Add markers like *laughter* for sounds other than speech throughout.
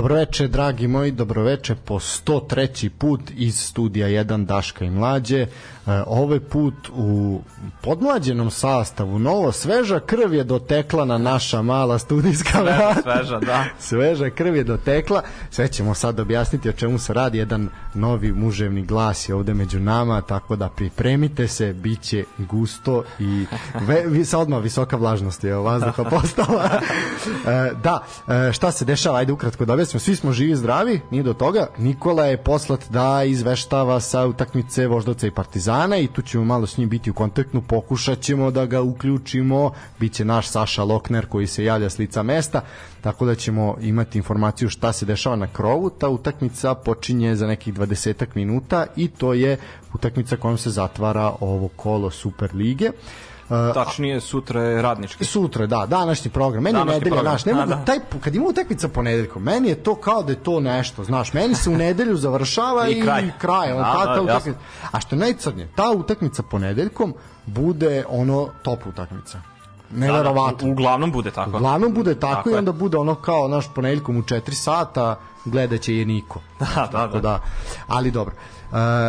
Dobroveče, dragi moji, dobroveče po 103. put iz studija 1 Daška i Mlađe. E, ovaj put u podmlađenom sastavu, novo, sveža krv je dotekla na naša mala studijska vrata. Sveža, da. *laughs* Sveža krv je dotekla. Sve ćemo sad objasniti o čemu se radi. Jedan novi muževni glas je ovde među nama, tako da pripremite se, bit će gusto i ve, vi, sa odmah visoka vlažnost je vazduha *laughs* postala. e, da, e, šta se dešava? Ajde ukratko da objasnimo. Svi smo živi zdravi, nije do toga. Nikola je poslat da izveštava sa utakmice Voždovca i Partizana i tu ćemo malo s njim biti u kontaktu, pokušat ćemo da ga uključimo, bit će naš Saša Lokner koji se javlja s lica mesta, tako da ćemo imati informaciju šta se dešava na krovu. Ta utakmica počinje za nekih 20 minuta i to je utakmica kojom se zatvara ovo kolo Super lige. Uh, Tačnije, sutra je radnički. Sutra, da, današnji program. Meni današnji je nedelja, program. znaš, ne mogu, da. taj, kad ima utakmica ponedeljkom, meni je to kao da je to nešto, znaš, meni se u nedelju završava i, i kraj. Kraj da, ta, ta da, utakmica. A što najcrnije, ta utakmica ponedeljkom bude ono top utakmica. Neverovatno. Da, da, uglavnom bude tako. Uglavnom bude tako, tako i onda bude ono kao naš ponedeljkom u 4 sata gledaće je niko. Da, da, da. da. Ali dobro. Uh,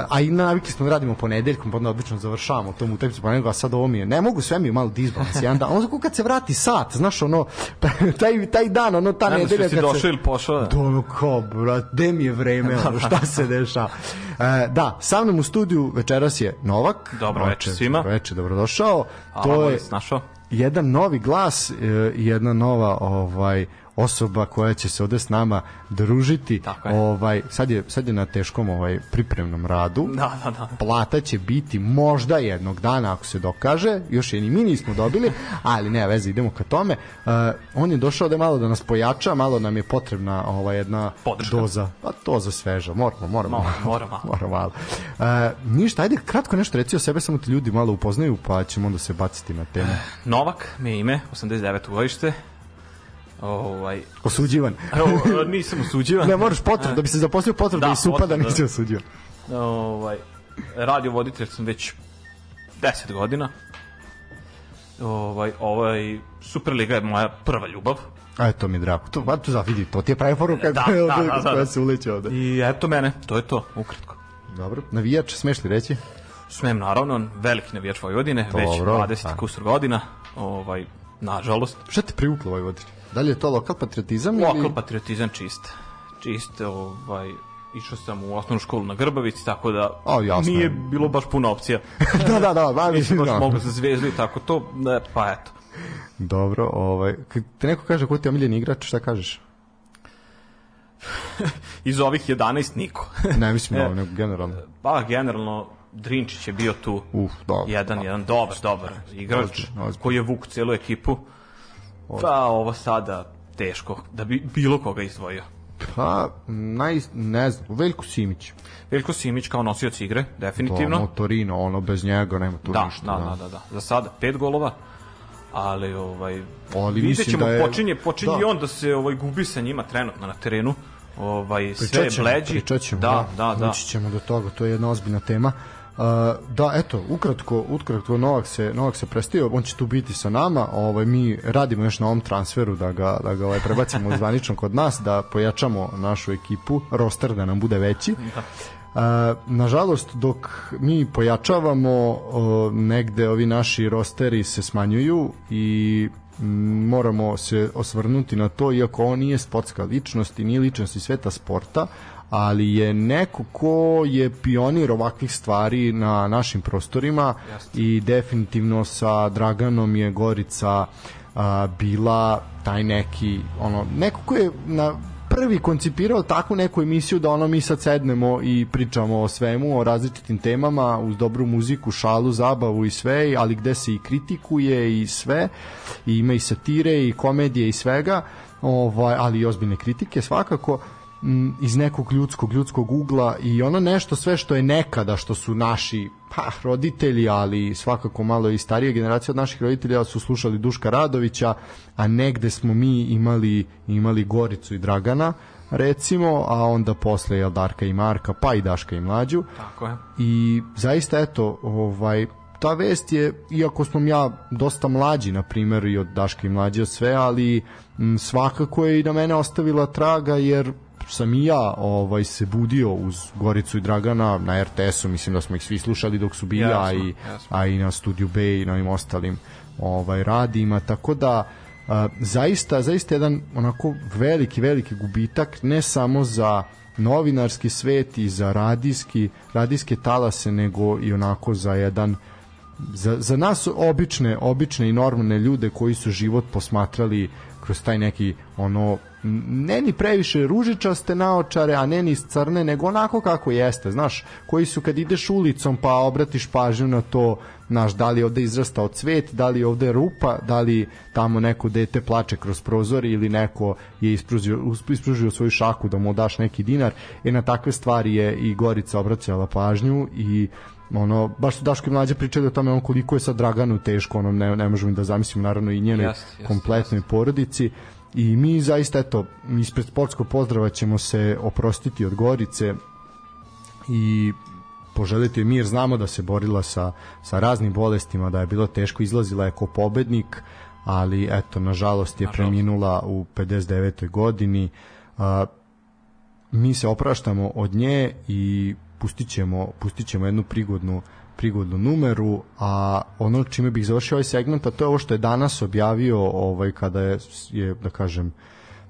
a i navikli smo da radimo ponedeljkom, pa onda obično završavamo tom utakmicu ponedeljkom, a sad ovo mi je, ne mogu sve mi je malo disbalans jedan dan, ono kad se vrati sat, znaš ono, *laughs* taj, taj dan, ono ta nedelja kad došao se... ili pošao? Da, ono kao, brat, gde mi je vreme, ono, šta *laughs* se dešava. Uh, da, sa mnom u studiju večeras je Novak. Dobro večer svima. Dobro večer, dobrodošao. A, to je našao. jedan novi glas i jedna nova ovaj osoba koja će se ovde s nama družiti. Ovaj sad je sad je na teškom ovaj pripremnom radu. Da, da, da. Plata će biti možda jednog dana ako se dokaže. Još je ni mi nismo dobili, ali ne veze, idemo ka tome. Uh, on je došao da malo da nas pojača, malo nam je potrebna ovaj jedna Podrška. doza, pa to za sveža. Moramo, moramo. Moramo, moramo. *laughs* moramo malo. Uh, ništa, ajde kratko nešto reci o sebe, samo te ljudi malo upoznaju, pa ćemo onda se baciti na temu. Novak, mi je ime, 89. godište, Ovaj osuđivan. o, nisam osuđivan. ne moraš potvrdu da bi se zaposlio potvrdu da, i supa da nisi osuđivan. Ovaj radio voditelj sam već 10 godina. Ovaj ovaj Superliga je moja prva ljubav. A eto mi drago. To pa to zavidi, to ti je pravi poruka da, koja, da, da, da, da. se uleće ovde. I eto mene, to je to, ukratko. Dobro. Navijač, smeš li reći? Smem naravno, veliki navijač Vojvodine, Dobro, već 20 pa. kusur godina. Ovaj nažalost. Šta te privuklo Vojvodini? Da li je to lokal patriotizam lokal ili... Patriotizam čist. Čist, ovaj, išao sam u osnovnu školu na Grbavici, tako da o, jasno. nije bilo baš puno opcija. *laughs* da, da, da, ba, mislim, baš da. mogu za zvezdu i tako to, ne, pa eto. Dobro, ovaj, kad te neko kaže ko ti je omiljeni igrač, šta kažeš? *laughs* Iz ovih 11 niko. *laughs* ne mislim da, nego generalno. Pa, generalno, Drinčić je bio tu. Uf, dobro. Jedan, da. jedan dobar, dobar igrač koji je vuk celu ekipu. Pa ovo sada teško da bi bilo koga izdvojio. Pa, naj, ne znam, Veljko Simić. Veljko Simić kao nosioc igre, definitivno. To, Motorino, ono, bez njega nema tu da, ništa. Da, da, da, da. Za sada pet golova, ali ovaj ali vidjet ćemo, da je, počinje, počinje da. i on da se ovaj, gubi sa njima trenutno na terenu. Ovaj, sve bleđi. Pričat ćemo, da, da, da. Ući ćemo do toga, to je jedna ozbiljna tema. Uh, da, eto, ukratko, ukratko Novak se Novak se prestio, on će tu biti sa nama. Ovaj mi radimo još na ovom transferu da ga da ga ovaj prebacimo zvanično kod nas, da pojačamo našu ekipu, roster da nam bude veći. Uh, nažalost dok mi pojačavamo uh, negde ovi naši rosteri se smanjuju i moramo se osvrnuti na to iako on nije sportska ličnost i nije ličnost iz sveta sporta ali je neko ko je pionir ovakvih stvari na našim prostorima Jasne. i definitivno sa Draganom je Gorica a, bila taj neki ono neko ko je na prvi koncipirao takvu neku emisiju da ono mi sad sednemo i pričamo o svemu, o različitim temama uz dobru muziku, šalu, zabavu i sve, ali gde se i kritikuje i sve, i ima i satire i komedije i svega, ovaj, ali i ozbiljne kritike svakako m, iz nekog ljudskog ljudskog ugla i ono nešto sve što je nekada što su naši pa roditelji ali svakako malo i starije generacije od naših roditelja su slušali Duška Radovića a negde smo mi imali imali Goricu i Dragana recimo, a onda posle je Darka i Marka, pa i Daška i Mlađu. Tako je. I zaista eto, ovaj ta vest je, iako smo ja dosta mlađi, na primjer, i od Daška i mlađi od sve, ali m, svakako je i na mene ostavila traga, jer sam i ja ovaj se budio uz Goricu i Dragana na RTS-u, mislim da smo ih svi slušali dok su bili, jasno, i, jasno. a i na Studio B i na ovim ostalim ovaj radima, tako da a, zaista, zaista jedan onako veliki, veliki gubitak, ne samo za novinarski svet i za radijski, radijske talase, nego i onako za jedan za, za nas obične, obične i normalne ljude koji su život posmatrali kroz taj neki ono ne ni previše ružičaste naočare, a ne ni crne, nego onako kako jeste, znaš, koji su kad ideš ulicom pa obratiš pažnju na to, znaš, da li ovde izrastao cvet, da li ovde rupa, da li tamo neko dete plače kroz prozor ili neko je ispružio, ispružio svoju šaku da mu daš neki dinar, i na takve stvari je i Gorica obraćala pažnju i ono baš su Daško i mlađe pričali o tome on koliko je sad Draganu teško ono ne, ne možemo da zamislimo naravno i njenoj just, kompletnoj just. porodici i mi zaista eto ispred sportskog pozdrava ćemo se oprostiti od Gorice i poželiti mir znamo da se borila sa, sa raznim bolestima da je bilo teško izlazila je kao pobednik ali eto nažalost je preminula u 59. godini a, mi se opraštamo od nje i pustićemo, pustićemo jednu prigodnu prigodnu numeru, a ono čime bih završio ovaj segment, a to je ovo što je danas objavio ovaj kada je, je da kažem,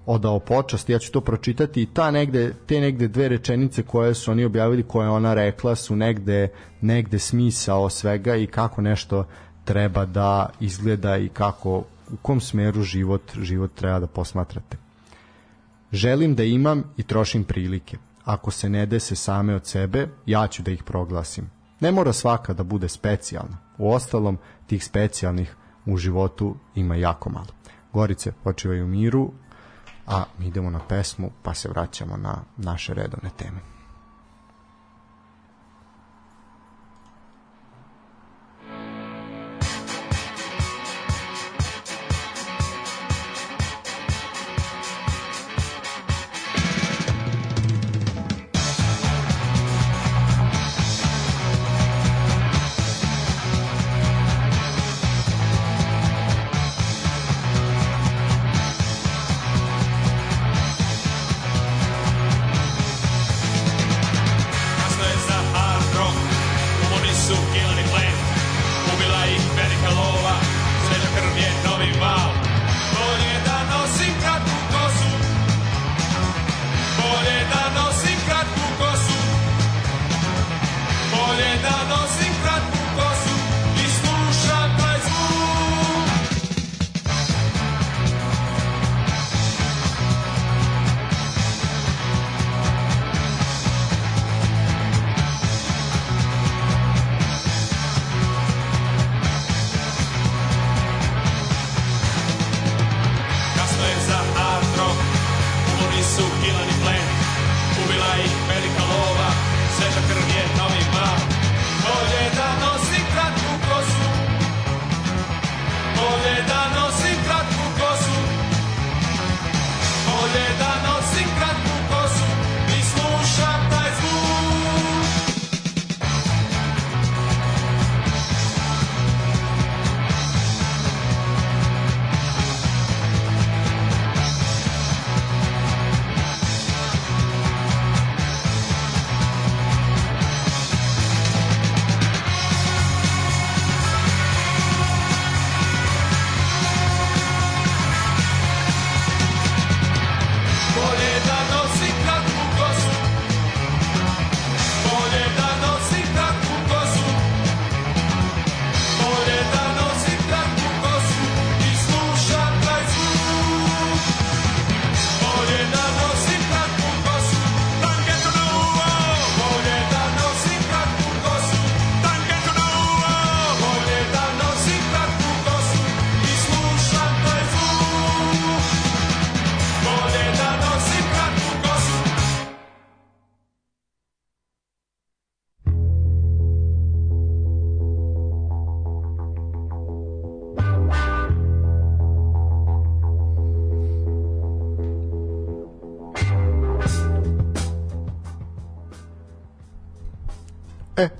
odao počast, ja ću to pročitati i ta negde, te negde dve rečenice koje su oni objavili, koje ona rekla su negde, negde smisao svega i kako nešto treba da izgleda i kako u kom smeru život, život treba da posmatrate. Želim da imam i trošim prilike ako se ne dese same od sebe, ja ću da ih proglasim. Ne mora svaka da bude specijalna. U ostalom, tih specijalnih u životu ima jako malo. Gorice počivaju u miru, a mi idemo na pesmu pa se vraćamo na naše redovne teme.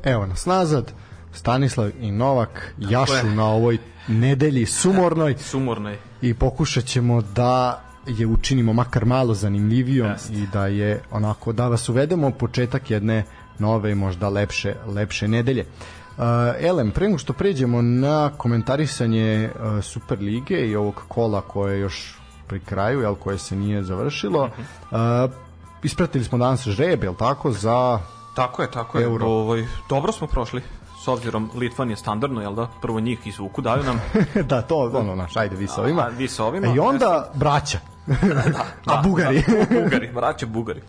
Evo nas nazad. Stanislav i Novak Tako jašu je. na ovoj nedelji sumornoj. *laughs* sumornoj. I pokušat ćemo da je učinimo makar malo zanimljivijom Just. i da je onako da vas uvedemo početak jedne nove i možda lepše, lepše nedelje. Uh, Elem, pre nego što pređemo na komentarisanje uh, Super lige i ovog kola koje je još pri kraju, jel, koje se nije završilo, uh, ispratili smo danas žreb, jel tako, za Tako je, tako je. Euro. Ovaj, dobro smo prošli s obzirom Litvan je standardno, jel da? Prvo njih izvuku, daju nam. *laughs* da, to, ono, naš, ajde, vi sa ovima. A, vi sa ovima. I onda braća. *laughs* da, *laughs* da, A Bugari. Da, Bugari, braća Bugari.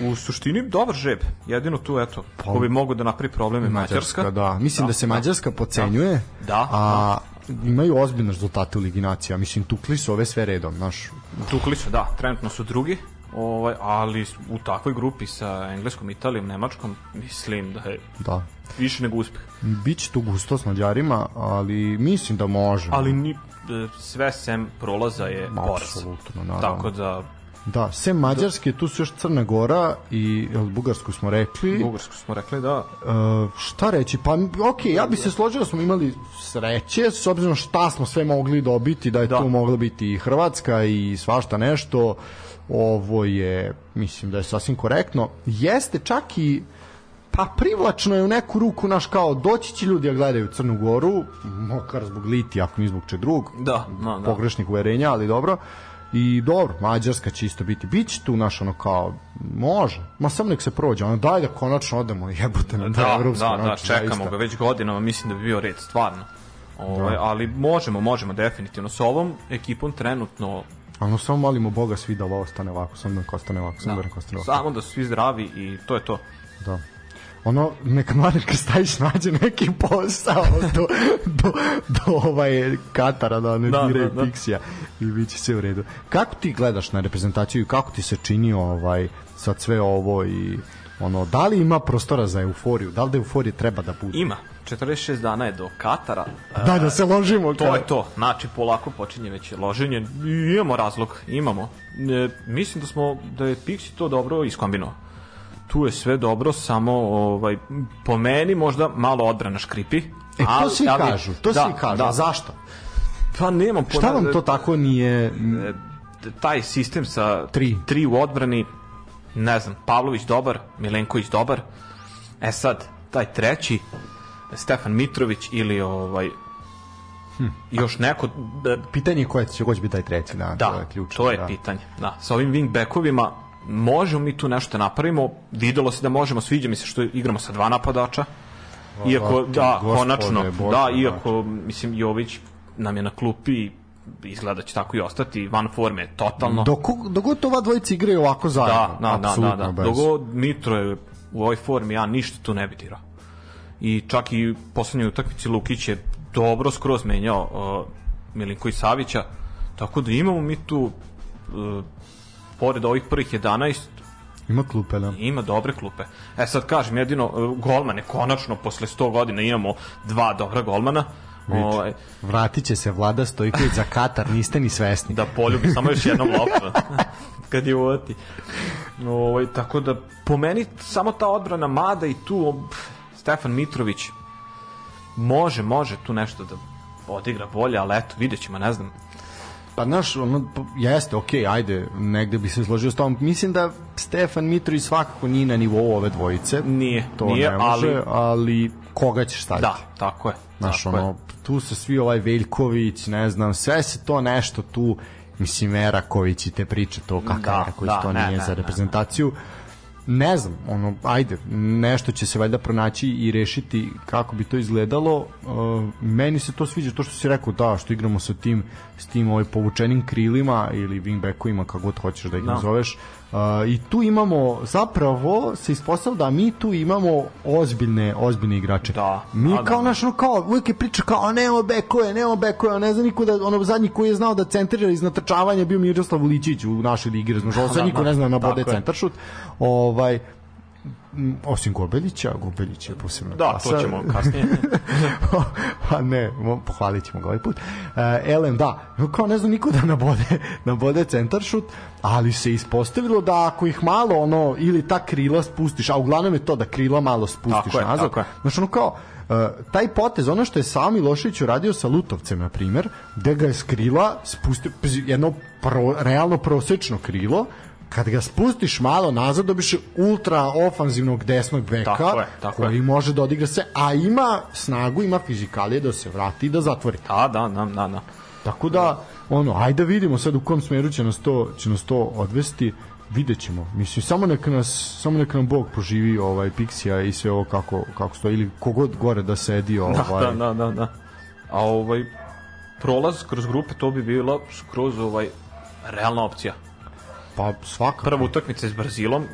U suštini dobar žeb. Jedino tu eto, pa, ko bi mogu da napravi problem je Mađarska. Mađarska. Da, mislim da, da se Mađarska pocenjuje. Da. da a da. imaju ozbiljne rezultate u Ligi nacija. Mislim tukli su ove sve redom, naš. Tukli su, da, trenutno su drugi. Ovaj, ali u takvoj grupi sa Engleskom, Italijom, Nemačkom, mislim da je da. više nego uspeh. Biće tu gusto s Mađarima, ali mislim da može. Ali ni, sve sem prolaza je poraz. Apsolutno, naravno. Tako da Da, sem Mađarske, tu su još Crna Gora i jel, Bugarsku smo rekli. Bugarsku smo rekli, da. Uh, šta reći? Pa, ok, ja bi se složio da smo imali sreće, s obzirom šta smo sve mogli dobiti, da je da. tu mogla biti i Hrvatska i svašta nešto. Ovo je, mislim da je sasvim korektno. Jeste čak i pa privlačno je u neku ruku naš kao doći će ljudi da gledaju Crnu Goru, mokar zbog liti, ako ni zbog če drug, da, da, da. pogrešnih uverenja, ali dobro. I dobro, Mađarska će isto biti. Biće tu naš ono kao, može. Ma samo nek se prođe. Ono, daj da konačno odemo *laughs* jebote na da, evropsko. Da, da, čekamo zaista. ga već godinama, mislim da bi bio red, stvarno. Ove, ovaj, da. Ali možemo, možemo definitivno. S ovom ekipom trenutno Ono samo molimo Boga svi da ovo ostane ovako, samo da ostane ovako, samo da, da ostane ovako. Samo da su svi zdravi i to je to. Da ono neka Mladen Krstajić nađe neki posao do, do, do ovaj Katara da ne da, dire da, da. Pixija i bit će sve u redu. Kako ti gledaš na reprezentaciju i kako ti se čini ovaj sad sve ovo i ono, da li ima prostora za euforiju? Da li da euforije treba da bude? Ima. 46 dana je do Katara. Da, da se ložimo. To je to. Znači, polako počinje već loženje. Imamo razlog, imamo. E, mislim da smo, da je Pixi to dobro iskombinovao tu je sve dobro, samo ovaj, po meni možda malo odbrana škripi. E, to svi ali, kažu, to da, svi kažu. Da. Zašto? Pa nemam Šta vam to tako nije... E, taj sistem sa tri, tri u odbrani, ne znam, Pavlović dobar, Milenković dobar, e sad, taj treći, Stefan Mitrović ili ovaj Hm. još neko pitanje je ko će biti taj treći da, da to je ključno to je da. pitanje da sa ovim wing backovima možemo mi tu nešto da napravimo, videlo se da možemo, sviđa mi se što igramo sa dva napadača, iako, da, konačno, da, iako, mislim, Jović nam je na klupi izgleda da će tako i ostati. Van forme totalno. Dok, dok ova dvojica igraju ovako zajedno da, da, da, da, da. dok Mitro je u ovoj formi ja ništa tu ne bi dirao. I čak i poslednjoj utakmici Lukić je dobro skroz menjao uh, Milinko i Savića. Tako da imamo mi tu uh, pored ovih prvih 11 Ima klupe, da. Ima dobre klupe. E sad kažem, jedino e, golmane, konačno posle 100 godina imamo dva dobra golmana. Ovaj vratit će se Vlada Stojković za Katar, niste ni svesni. Da poljubi samo još jednom loptu. *laughs* kad je uvati. Ovaj tako da po meni samo ta odbrana mada i tu Stefan Mitrović može, može tu nešto da odigra bolje, ali eto, vidjet ćemo, ne znam. Pa znaš, ono, jeste, okej, okay, ajde, negde bi se složio s tom. Mislim da Stefan Mitrović svakako nije na nivou ove dvojice. Nije, to nije, ne može, ali... ali koga ćeš staviti? Da, tako je. Znaš, tako ono, je. tu su svi ovaj Veljković, ne znam, sve se to nešto tu, mislim, Eraković i te priče, to kakav da, Eraković, da, to ne, nije ne, za reprezentaciju. Ne, ne ne znam, ono, ajde, nešto će se valjda pronaći i rešiti kako bi to izgledalo. Uh, meni se to sviđa, to što si rekao, da, što igramo sa tim, s tim ovaj povučenim krilima ili wingbackovima, kako god hoćeš da ih no. Da. nazoveš. I tu imamo, zapravo, se ispostavlja da mi tu imamo ozbiljne, ozbiljne igrače. Da. Mi da, kao, naš, ono, kao, uvijek je priča kao, nemamo bekove, nemamo bekove, ne znam niko da, ono, zadnji koji je znao da centrira iz natrčavanja bio Miroslav Uličić u našoj ligi, raznožao, da, sad niko ne zna na bode centaršut. Ovaj, osim Gobeljića, Gobeljić je posebno Da, klasa. to ćemo kasnije. *laughs* pa ne, pohvalit ćemo ga ovaj put. Uh, Elem, da, kao ne znam niko da nabode, *laughs* nabode centar šut, ali se ispostavilo da ako ih malo ono, ili ta krila spustiš, a uglavnom je to da krila malo spustiš tako nazad. Je, tako je. Znaš, ono kao, Uh, taj potez, ono što je Sami Lošić uradio sa Lutovcem, na primer, gde ga je skrila, spustio, jedno pro, realno prosečno krilo, kad ga spustiš malo nazad dobiš ultra ofanzivnog desnog beka tako je, tako koji je. može da odigra se, a ima snagu, ima fizikalije da se vrati i da zatvori. Da, da, da, da. da. Tako da, ono, ajde da vidimo sad u kom smeru će nas to, će nas to odvesti vidjet ćemo. Mislim, samo neka nas, samo neka nam Bog poživi ovaj Pixija i sve ovo kako, kako stoji, ili kogod gore da sedi da, ovaj. Da, da, da, da. A ovaj, prolaz kroz grupe to bi bilo skroz ovaj realna opcija. Pa svaka. Prva utakmica s Brazilom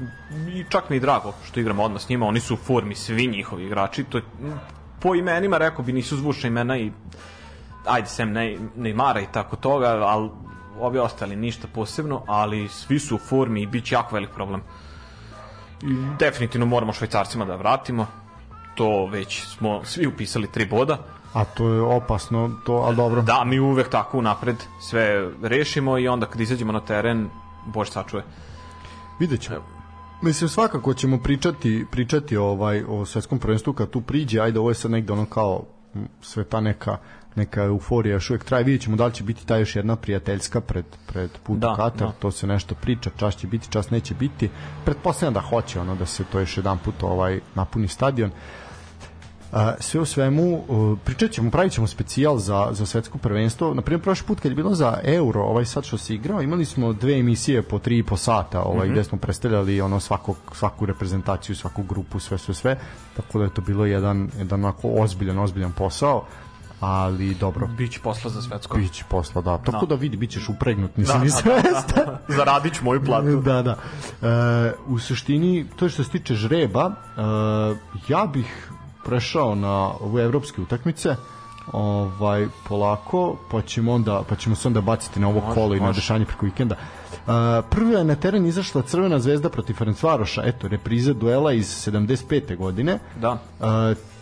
i čak mi je drago što igramo odmah s njima, oni su u formi svi njihovi igrači, to je, po imenima rekao bi nisu zvučna imena i ajde sem ne, Neymara i tako toga, ali ovi ostali ništa posebno, ali svi su u formi i bit će jako velik problem. Definitivno moramo švajcarcima da vratimo, to već smo svi upisali tri boda. A to je opasno, to, a dobro. Da, mi uvek tako napred sve rešimo i onda kad izađemo na teren Bož sačuje. Vidjet ćemo. Mislim, svakako ćemo pričati, pričati ovaj, o svetskom prvenstvu kad tu priđe, ajde, ovo je sad negde ono kao sve ta neka neka euforija još uvijek traje, vidjet ćemo da li će biti ta još jedna prijateljska pred, pred put da, Katar, da. to se nešto priča, čas će biti, čas neće biti, pretpostavljam da hoće ono da se to još jedan put ovaj, napuni stadion. Uh, sve u svemu, pričat ćemo, pravit ćemo specijal za, za svetsko prvenstvo. Naprimjer, prošli put kad je bilo za Euro, ovaj sad što se igrao, imali smo dve emisije po tri i po sata, ovaj, mm -hmm. gde smo predstavljali ono svakog, svaku reprezentaciju, svaku grupu, sve, sve, sve. Tako da je to bilo jedan, jedan onako ozbiljan, ozbiljan posao ali dobro. Biće posla za svetsko. Biće posla, da. Tako da, da vidi, bićeš upregnut, nisam da, ni svesta. Da, da, da. Zaradit ću moju platu. da, da. E, u suštini, to je što se tiče žreba, e, ja bih prešao na ove evropske utakmice ovaj polako pa ćemo onda pa ćemo se onda baciti na ovo može, kolo i na dešanje preko vikenda. Uh, prva je na teren izašla Crvena zvezda protiv Ferencvaroša, eto repriza duela iz 75. godine. Da. Uh,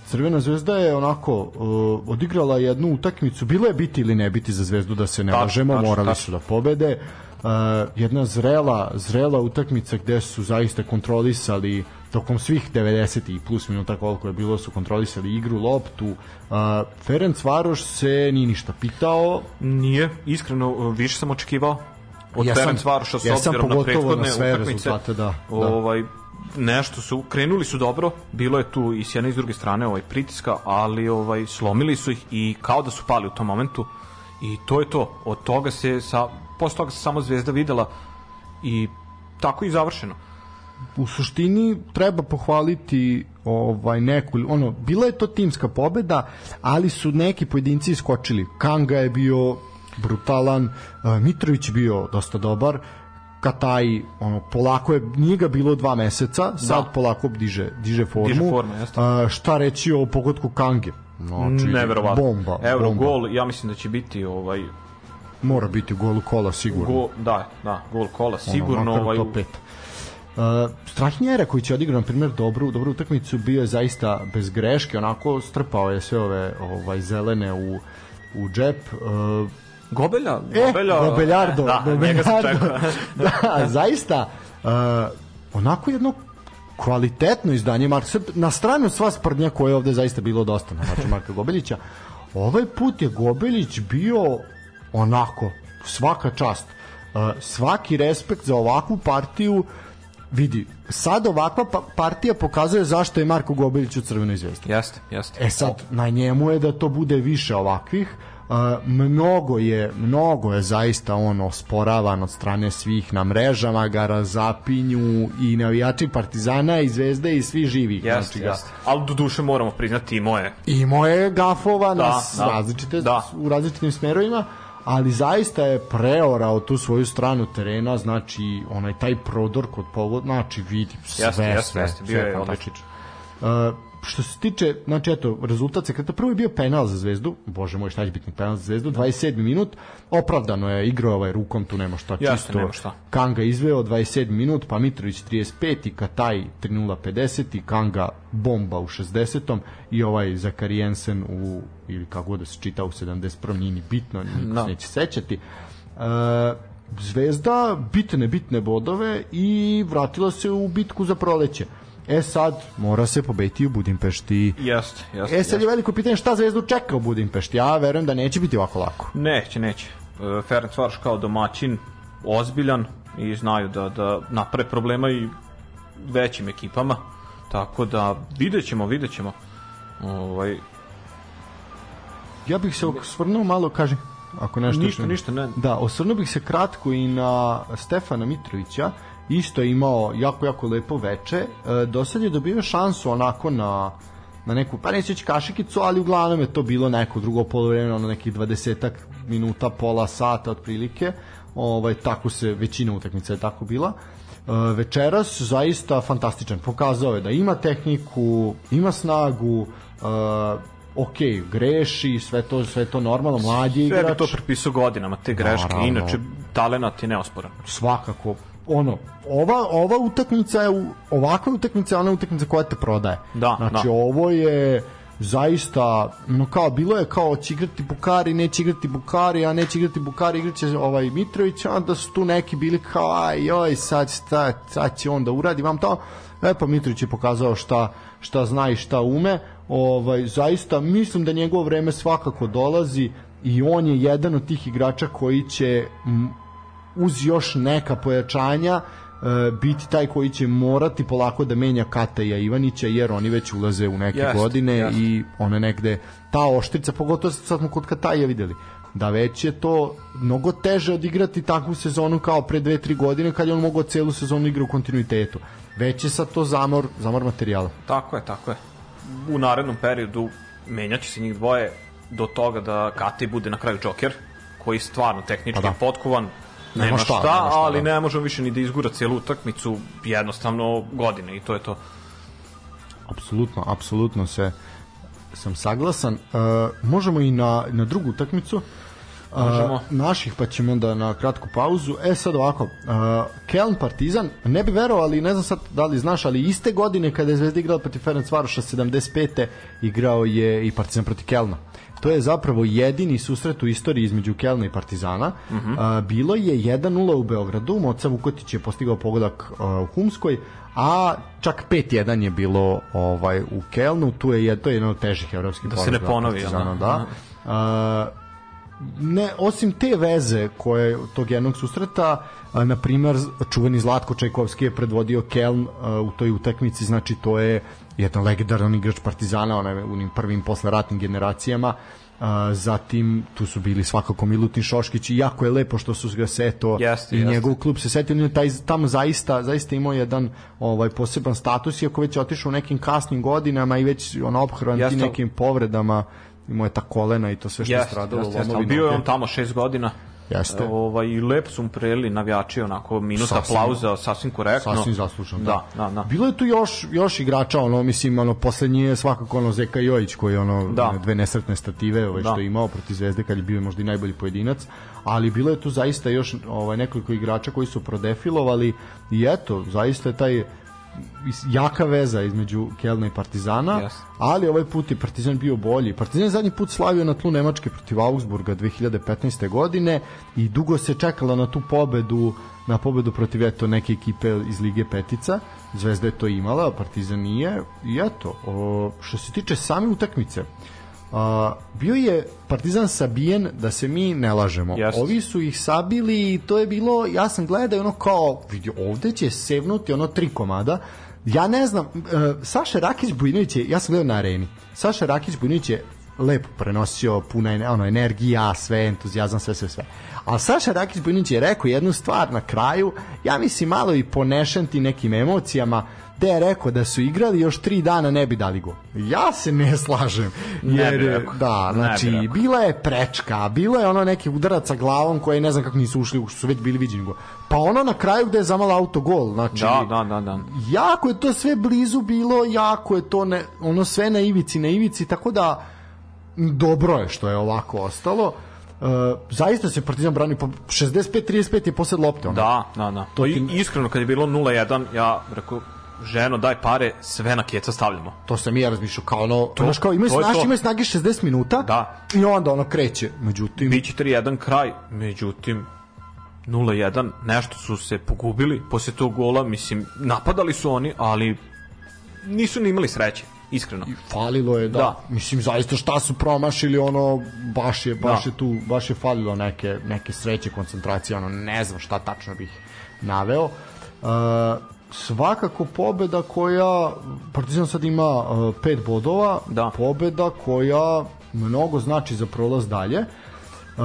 Crvena zvezda je onako uh, odigrala jednu utakmicu, bilo je biti ili ne biti za zvezdu da se ne tačno, lažemo, tačno, morali tačno. su da pobede. Uh, jedna zrela, zrela utakmica gde su zaista kontrolisali uh, tokom svih 90 i plus minuta koliko je bilo su kontrolisali igru, loptu. Uh, Ferenc Varoš se ni ništa pitao. Nije, iskreno više sam očekivao od ja Ferenc Varoša s obzirom na prethodne na sve utakmice. Da, da. Ovaj, nešto su krenuli su dobro, bilo je tu i s jedne i s druge strane ovaj pritiska, ali ovaj slomili su ih i kao da su pali u tom momentu i to je to. Od toga se sa posle toga se samo Zvezda videla i tako i završeno u suštini treba pohvaliti ovaj neku ono bila je to timska pobeda ali su neki pojedinci iskočili Kanga je bio brutalan Mitrović je bio dosta dobar Kataj ono polako je nije ga bilo dva meseca sad da. polako diže diže formu diže formu, A, šta reći o pogodku Kange znači Neverovatno. bomba Euro bomba. gol ja mislim da će biti ovaj mora biti gol kola sigurno Go, da da gol kola sigurno ono, ovaj top 5 Uh, Strahinjera koji će odigrati na primjer dobru dobru utakmicu bio je zaista bez greške, onako strpao je sve ove ovaj zelene u u džep. Uh, Gobelja, e, Gobelja, Gobeljardo, da, Gobeljardo. *laughs* da, zaista uh, onako jedno kvalitetno izdanje Marka na stranu sva sprdnja koja je ovde zaista bilo dosta na način Marka Gobeljića ovaj put je Gobeljić bio onako svaka čast uh, svaki respekt za ovakvu partiju vidi, sad ovakva pa partija pokazuje zašto je Marko Gobelić u Crvenoj zvezdi. Jeste, jeste. E sad, na njemu je da to bude više ovakvih, Uh, mnogo je mnogo je zaista on osporavan od strane svih na mrežama ga razapinju i navijači Partizana i Zvezde i svi živi jeste, znači jeste. ali do duše moramo priznati i moje i moje gafova da, na da, različite da. u različitim smerovima ali zaista je preorao tu svoju stranu terena, znači onaj taj prodor kod povod, znači vidi sve, jeste, jeste, sve, jeste, bio je odličan. Uh, što se tiče, znači eto, rezultat se kada prvo je bio penal za Zvezdu, bože moj, šta će biti penal za Zvezdu, 27. minut, opravdano je igrao ovaj rukom, tu nema šta, Jasne, čisto. Nema šta. Kanga izveo 27 minut, pa Mitrović 35 i Kataj 3.050 i Kanga bomba u 60. i ovaj Zakari Jensen u, ili kako god da se čita u 71. nije ni bitno, niko no. se neće sećati. Uh, Zvezda bitne, bitne bodove i vratila se u bitku za proleće. E sad, mora se pobeti u Budimpešti. Jeste, jeste. E sad jest. je veliko pitanje šta Zvezdu čeka u Budimpešti. Ja verujem da neće biti ovako lako. Neće, neće. E, Ferenc Varoš kao domaćin, ozbiljan i znaju da, da napre problema i većim ekipama. Tako da vidjet ćemo, vidjet ćemo. Ovaj... Ja bih se osvrnuo malo, kaže, ako nešto... Ništa, što... ništa, ne. Da, osvrnuo bih se kratko i na Stefana Mitrovića, isto je imao jako, jako lepo veče. E, do sad je dobio šansu onako na na neku, pa neću kašikicu, ali uglavnom je to bilo neko drugo polovreme, ono nekih 20 minuta, pola sata otprilike. Ovaj, tako se, većina utakmica je tako bila. E, večeras zaista fantastičan. Pokazao je da ima tehniku, ima snagu, e, ok, greši, sve to, sve to normalno, mlađi igrač. Sve bi to prepisao godinama, te greške, Naravno. inače talenat je neosporan. Svakako, ono, ova, ova utakmica je, ovakva utakmica je ona utakmica koja te prodaje. Da, znači, da. ovo je zaista, no kao, bilo je kao će igrati Bukari, neće igrati Bukari, a neće igrati Bukari, igraće ovaj Mitrović, a da su tu neki bili kao, aj, joj, sad, šta, sad će on da uradi, vam to, e pa Mitrović je pokazao šta, šta zna i šta ume, ovaj, zaista, mislim da njegovo vreme svakako dolazi i on je jedan od tih igrača koji će uz još neka pojačanja e, biti taj koji će morati polako da menja Kataja Ivanića jer oni već ulaze u neke jest, godine jest. i one negde ta oštrica, pogotovo sad smo kod Kataja videli da već je to mnogo teže odigrati takvu sezonu kao pre 2-3 godine kad je on mogao celu sezonu igra u kontinuitetu. Već je sad to zamor, zamor materijala. Tako je, tako je. U narednom periodu menjaće se njih dvoje do toga da Kataj bude na kraju Joker, koji stvarno tehnički pa da. potkovan, nema, šta, šta, nema šta ali da. ne možemo više ni da izgura cijelu utakmicu, jednostavno godine i to je to. Apsolutno, apsolutno se sam saglasan. Uh, možemo i na, na drugu utakmicu. Možemo. Uh, naših pa ćemo onda na kratku pauzu. E sad ovako, uh, Keln Partizan, ne bi verovali, ne znam sad da li znaš, ali iste godine kada je Zvezda igrala protiv Ferenc Varoša 75. igrao je i Partizan protiv Kelna. To je zapravo jedini susret u istoriji između Kelna i Partizana. Uh mhm. -huh. bilo je 1-0 u Beogradu, Moca Vukotić je postigao pogodak u Humskoj, a čak 5-1 je bilo ovaj u Kelnu, tu je to je jedan od težih evropskih da se ne ponovi, Partizana, da. da. Uh, ne, osim te veze koje tog jednog susreta, na primer čuveni Zlatko Čajkovski je predvodio Keln a, u toj utakmici, znači to je jedan legendaran igrač Partizana, onaj u onim prvim posleratnim generacijama. A, zatim tu su bili svakako Milutin Šoškić i jako je lepo što su ga seto jeste, i jeste. njegov klub se setio taj tamo zaista zaista imao jedan ovaj poseban status iako već otišao u nekim kasnim godinama i već on ophrvan nekim povredama imao je ta kolena i to sve što je stradalo. Jeste, jeste, bio je on tamo šest godina. Jeste. Ovaj, I lepo su mu preli navijači, onako, minuta sasvim, aplauza, sasvim korektno. Sasvim zasluženo, da. da. da, da. Bilo je tu još, još igrača, ono, mislim, ono, poslednji je svakako ono Zeka Jojić, koji je ono, da. dve nesretne stative, ovaj, da. što je imao protiv Zvezde, kad je bio možda i najbolji pojedinac, ali bilo je tu zaista još ovaj, nekoliko igrača koji su prodefilovali i eto, zaista je taj jaka veza između Kelna i Partizana, yes. ali ovaj put je Partizan bio bolji. Partizan je zadnji put slavio na tlu Nemačke protiv Augsburga 2015. godine i dugo se čekala na tu pobedu na pobedu protiv eto neke ekipe iz Lige Petica. Zvezda je to imala, Partizan nije. I eto, o, što se tiče same utakmice, a, bio je Partizan sabijen da se mi ne lažemo. Just. Ovi su ih sabili i to je bilo, ja sam gledao ono kao, vidi, ovde će sevnuti ono tri komada. Ja ne znam, uh, Saša Rakić Bujinović je, ja sam gledao na areni, Saša Rakić Bujinović je lepo prenosio puna ono, energija, sve, entuzijazam, sve, sve, sve. Ali Saša Rakić Bojnić je rekao jednu stvar na kraju, ja mislim malo i ponešen ti nekim emocijama, gde je rekao da su igrali još tri dana ne bi dali gol. Ja se ne slažem. Jer, ne bi da, znači, ne bi bila je prečka, bilo je ono neki udarac sa glavom koje ne znam kako nisu ušli, što su već bili viđeni gol. Pa ono na kraju gde je zamala auto gol, znači... Da, da, da, da. Jako je to sve blizu bilo, jako je to ne, ono sve na ivici, na ivici, tako da dobro je što je ovako ostalo. Uh, zaista se Partizan brani po 65-35 je posle lopte. Ono. Da, da, da. To I, iskreno kad je bilo 0-1, ja rekao ženo daj pare, sve na keca stavljamo. To sam i ja razmišljao kao ono, to, znaš kao imaju snage, imaju snage 60 minuta. Da. I onda ono kreće. Međutim biće 3-1 kraj, međutim 0-1, nešto su se pogubili posle tog gola, mislim, napadali su oni, ali nisu ni imali sreće iskreno. I falilo je da, da. mislim zaista šta su promašili ono baš je baš da. je tu baš je falilo neke neke sreće koncentracije ono ne znam šta tačno bih naveo. Uh, svakako pobeda koja Partizan sad ima uh, pet bodova, da. pobeda koja mnogo znači za prolaz dalje. Uh,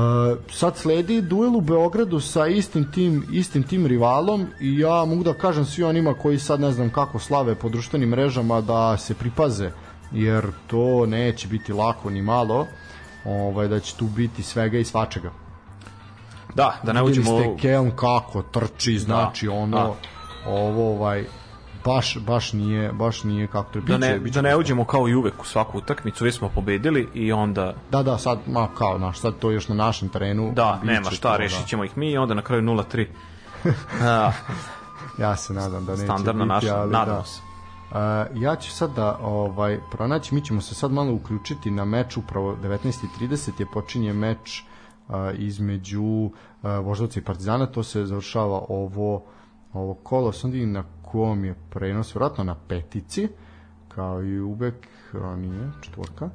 sad sledi duel u Beogradu sa istim tim, istim tim rivalom i ja mogu da kažem svi onima koji sad ne znam kako slave po društvenim mrežama da se pripaze jer to neće biti lako ni malo ovaj, da će tu biti svega i svačega da, da ne uđemo ste Kelm kako trči znači da, ono da. Ovo ovaj baš baš nije baš nije kako treba. Da ne biće, da ne uđemo kao i uvek u svaku utakmicu već smo pobedili i onda da da sad ma kao naš sad to još na našem terenu. Da nema šta to, rešićemo da. ih mi i onda na kraju 0:3 *laughs* ja se nadam da neće standardno biti, naša nadamo da. se. Uh, ja ću sad da ovaj pronaći, mi ćemo se sad malo uključiti na meč upravo 19:30 je počinje meč uh, između uh, Voždovca i Partizana, to se završava ovo ovo kolo, sam na kom je prenos, vratno na petici, kao i uvek, a nije, četvorka.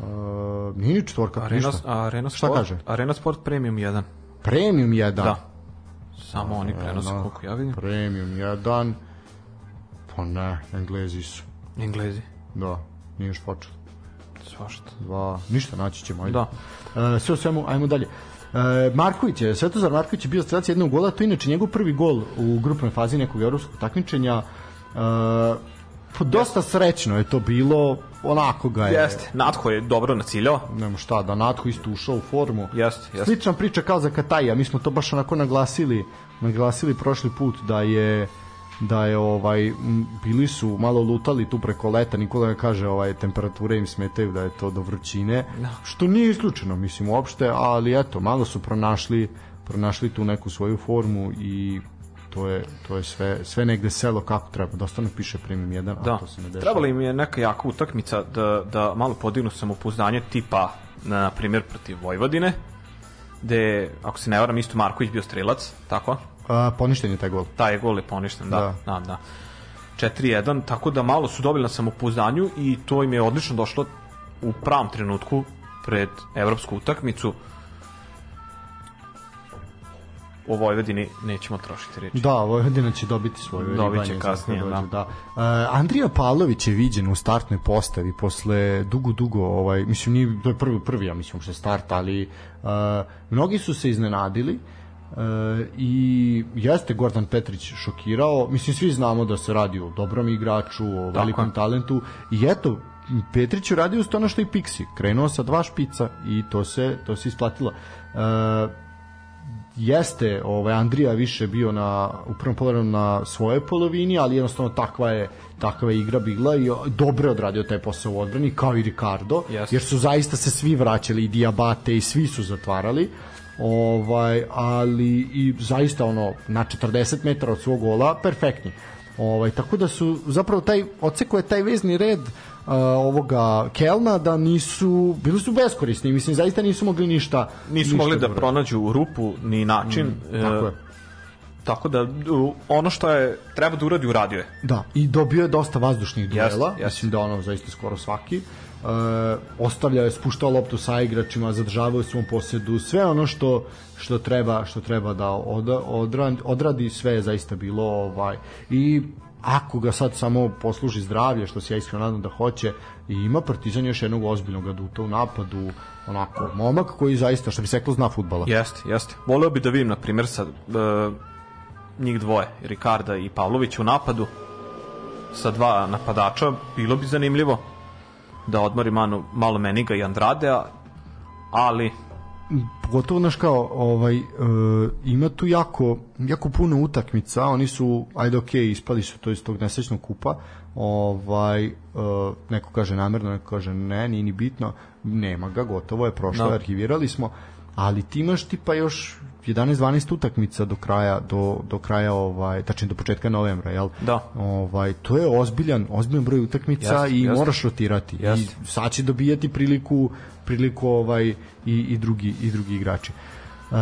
Uh, nije ni četvorka, Arena, ništa. Arena Šta Sport, kaže? Arena Sport Premium 1. Premium 1? Da. Samo oni prenose, koliko ja vidim. Premium 1. Pa ne, Englezi su. Englezi? Da, nije još počelo. Svašta. Dva, ništa, naći ćemo, ajde. Da. Uh, sve o svemu, ajmo dalje. E, Marković je, Svetozar Marković je bio strelac jednog gola, to je inače njegov prvi gol u grupnoj fazi nekog evropskog takmičenja. E, dosta srećno je to bilo, onako ga je... Jeste, Natho je dobro naciljao. Nemo šta, da Natho isto ušao u formu. Jeste, jeste. Slična priča kao za Kataja, mi smo to baš onako naglasili, naglasili prošli put da je da je ovaj bili su malo lutali tu preko leta Nikola kaže ovaj temperature im smetaju da je to do vrućine no. Da. što nije isključeno mislim uopšte ali eto malo su pronašli pronašli tu neku svoju formu i to je to je sve sve negde selo kako treba dosta nam piše premium 1 da. a to se ne dešava trebala im je neka jaka utakmica da, da malo podignu samopouzdanje tipa na primjer protiv Vojvodine gde ako se ne varam isto Marković bio strelac tako A, poništen je taj gol. Taj gol je poništen, da. da, da. da. 4-1, tako da malo su dobili na samopouzdanju i to im je odlično došlo u pravom trenutku pred evropsku utakmicu o Vojvodini nećemo trošiti reči. Da, Vojvodina će dobiti svoju Dobit će kasnije, da. da. Uh, Andrija Pavlović je viđen u startnoj postavi posle dugo, dugo, ovaj, mislim, nije, to je prvi, prvi, ja mislim, je start, ali uh, mnogi su se iznenadili uh, E, i jeste Gordon Petrić šokirao. Mislim svi znamo da se radi o dobrom igraču o velikom talentu. I eto Petrić uradio to ono što i Pixi. Krenuo sa dva špica i to se to se isplatilo. E, jeste ovaj Andrija više bio na u prvom polovremenu na svojoj polovini, ali jednostavno takva je takva je igra bila i dobro odradio taj posao u odbrani kao i Ricardo, yes. jer su zaista se svi vraćali i Diabate i svi su zatvarali. Uh, ovaj, ali i zaista ono na 40 metara od svog gola perfektni. Ovaj, tako da su zapravo taj odsekao je taj vezni red uh, ovoga Kelna da nisu bili su beskorisni, mislim zaista nisu mogli ništa nisu ništa mogli da pronađu rupu ni način. Mm, tako je. Tako da ono što je treba da uradi uradio je. Da, i dobio je dosta vazdušnih duela, yes, yes. mislim da ono zaista skoro svaki. Uh, uh, ostavlja je spuštao loptu sa igračima, zadržavao u svom posjedu, sve ono što što treba što treba da od, odradi, odradi sve je zaista bilo ovaj i ako ga sad samo posluži zdravlje, što se ja iskreno nadam da hoće, i ima Partizan još jednog ozbiljnog aduta u napadu, onako, momak koji zaista, što bi seklo, zna futbala. Jeste, jeste. Voleo bi da vidim, na primjer, sad, e, njih dvoje, Rikarda i Pavlović u napadu, sa dva napadača, bilo bi zanimljivo da odmori malo, malo Meniga i Andradea, ali pogotovo naš kao ovaj e, ima tu jako jako puno utakmica oni su ajde ok ispali su to iz tog nesrećnog kupa ovaj e, neko kaže namerno neko kaže ne nije ni bitno nema ga gotovo je prošlo no. Da. arhivirali smo ali ti imaš tipa još 11-12 utakmica do kraja do, do kraja ovaj tačnije do početka novembra jel? Da. Ovaj to je ozbiljan ozbiljan broj utakmica jest, i jest. moraš rotirati. Jest. i sad će dobijati priliku priliku ovaj i, i drugi i drugi igrači. Uh,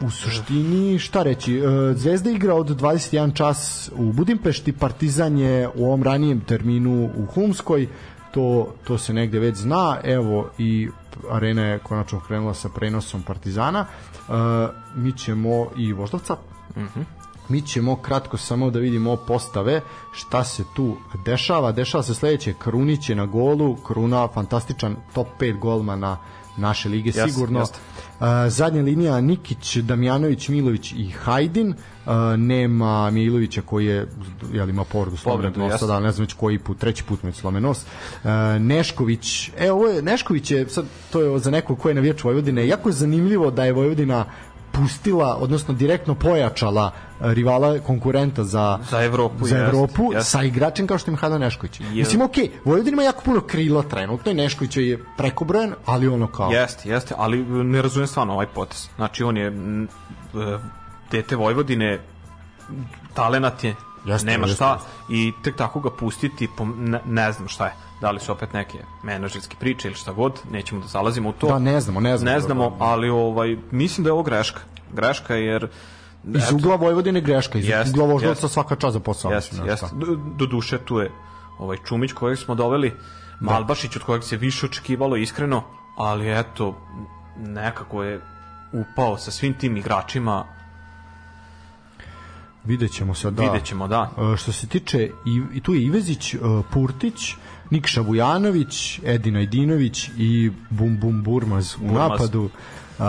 u suštini, šta reći, e, Zvezda igra od 21 čas u Budimpešti, Partizan je u ovom ranijem terminu u Humskoj, to, to se negde već zna, evo i arena je konačno krenula sa prenosom Partizana, uh, mi ćemo i Voždovca, mhm. -huh. mi ćemo kratko samo da vidimo postave šta se tu dešava, dešava se sledeće, Krunić je na golu, Kruna fantastičan top 5 golmana naše lige yes, sigurno. Yes. Zadnja linija Nikić, Damjanović, Milović i Hajdin. Nema Milovića koji je jel ima povredu slomen nos, da ne znam već koji put, treći put mu slomen nos. Uh, Nešković, e ovo je Nešković je sad to je za nekog ko je navijač Vojvodine. Jako je zanimljivo da je Vojvodina pustila, odnosno direktno pojačala e, rivala konkurenta za za Evropu, za Evropu jest, jest. sa igračem kao što je Mihajlo Nešković. Je. Mislim, okej, okay, Vojvodina ima jako puno krila trenutno i Nešković je prekobrojen, ali ono kao... Jeste, jeste, ali ne razumem stvarno ovaj potes. Znači, on je e, dete Vojvodine, talenat je, jeste, nema šta, jeste. i tek tako ga pustiti, po, ne, ne znam šta je da li su opet neke menadžerske priče ili šta god, nećemo da zalazimo u to. Da, ne znamo, ne znamo. Ne znamo, ali ovaj, mislim da je ovo greška. Greška jer iz ugla Vojvodine greška, iz jest, ugla Voždovca svaka čast za posao. Jeste, jeste. Do, do duše tu je ovaj Čumić kojeg smo doveli, da. Malbašić od kojeg se više očekivalo iskreno, ali eto, nekako je upao sa svim tim igračima Videćemo sad, da. Videćemo, da. E, što se tiče, i, i tu je Ivezić, e, Purtić, Nikša Vujanović, Edina Idinović i Bum Bum Burmaz u Burmaz. napadu. Uh,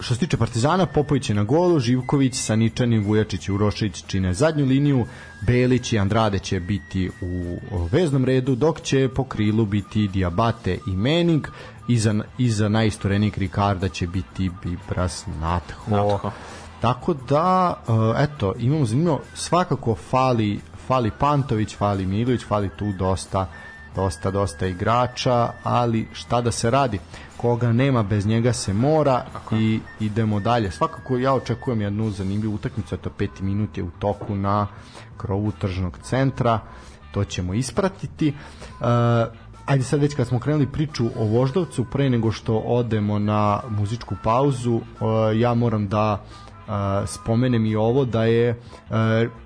što se tiče Partizana, Popović je na golu, Živković, Saničanin, Vujačić i Urošević čine zadnju liniju, Belić i Andrade će biti u veznom redu, dok će po krilu biti Diabate i Mening, iza, iza najistorenik Rikarda će biti Bibras Natho. Natho. Tako da, eto, imamo zanimljivo, svakako fali, fali Pantović, fali Milović, fali tu dosta dosta, dosta igrača, ali šta da se radi? Koga nema, bez njega se mora Tako. i idemo dalje. Svakako ja očekujem jednu zanimljivu utakmicu, to peti minut je u toku na krovu tržnog centra, to ćemo ispratiti. Uh, ajde sad već kad smo krenuli priču o Voždovcu, pre nego što odemo na muzičku pauzu, uh, ja moram da uh, spomenem i ovo da je uh,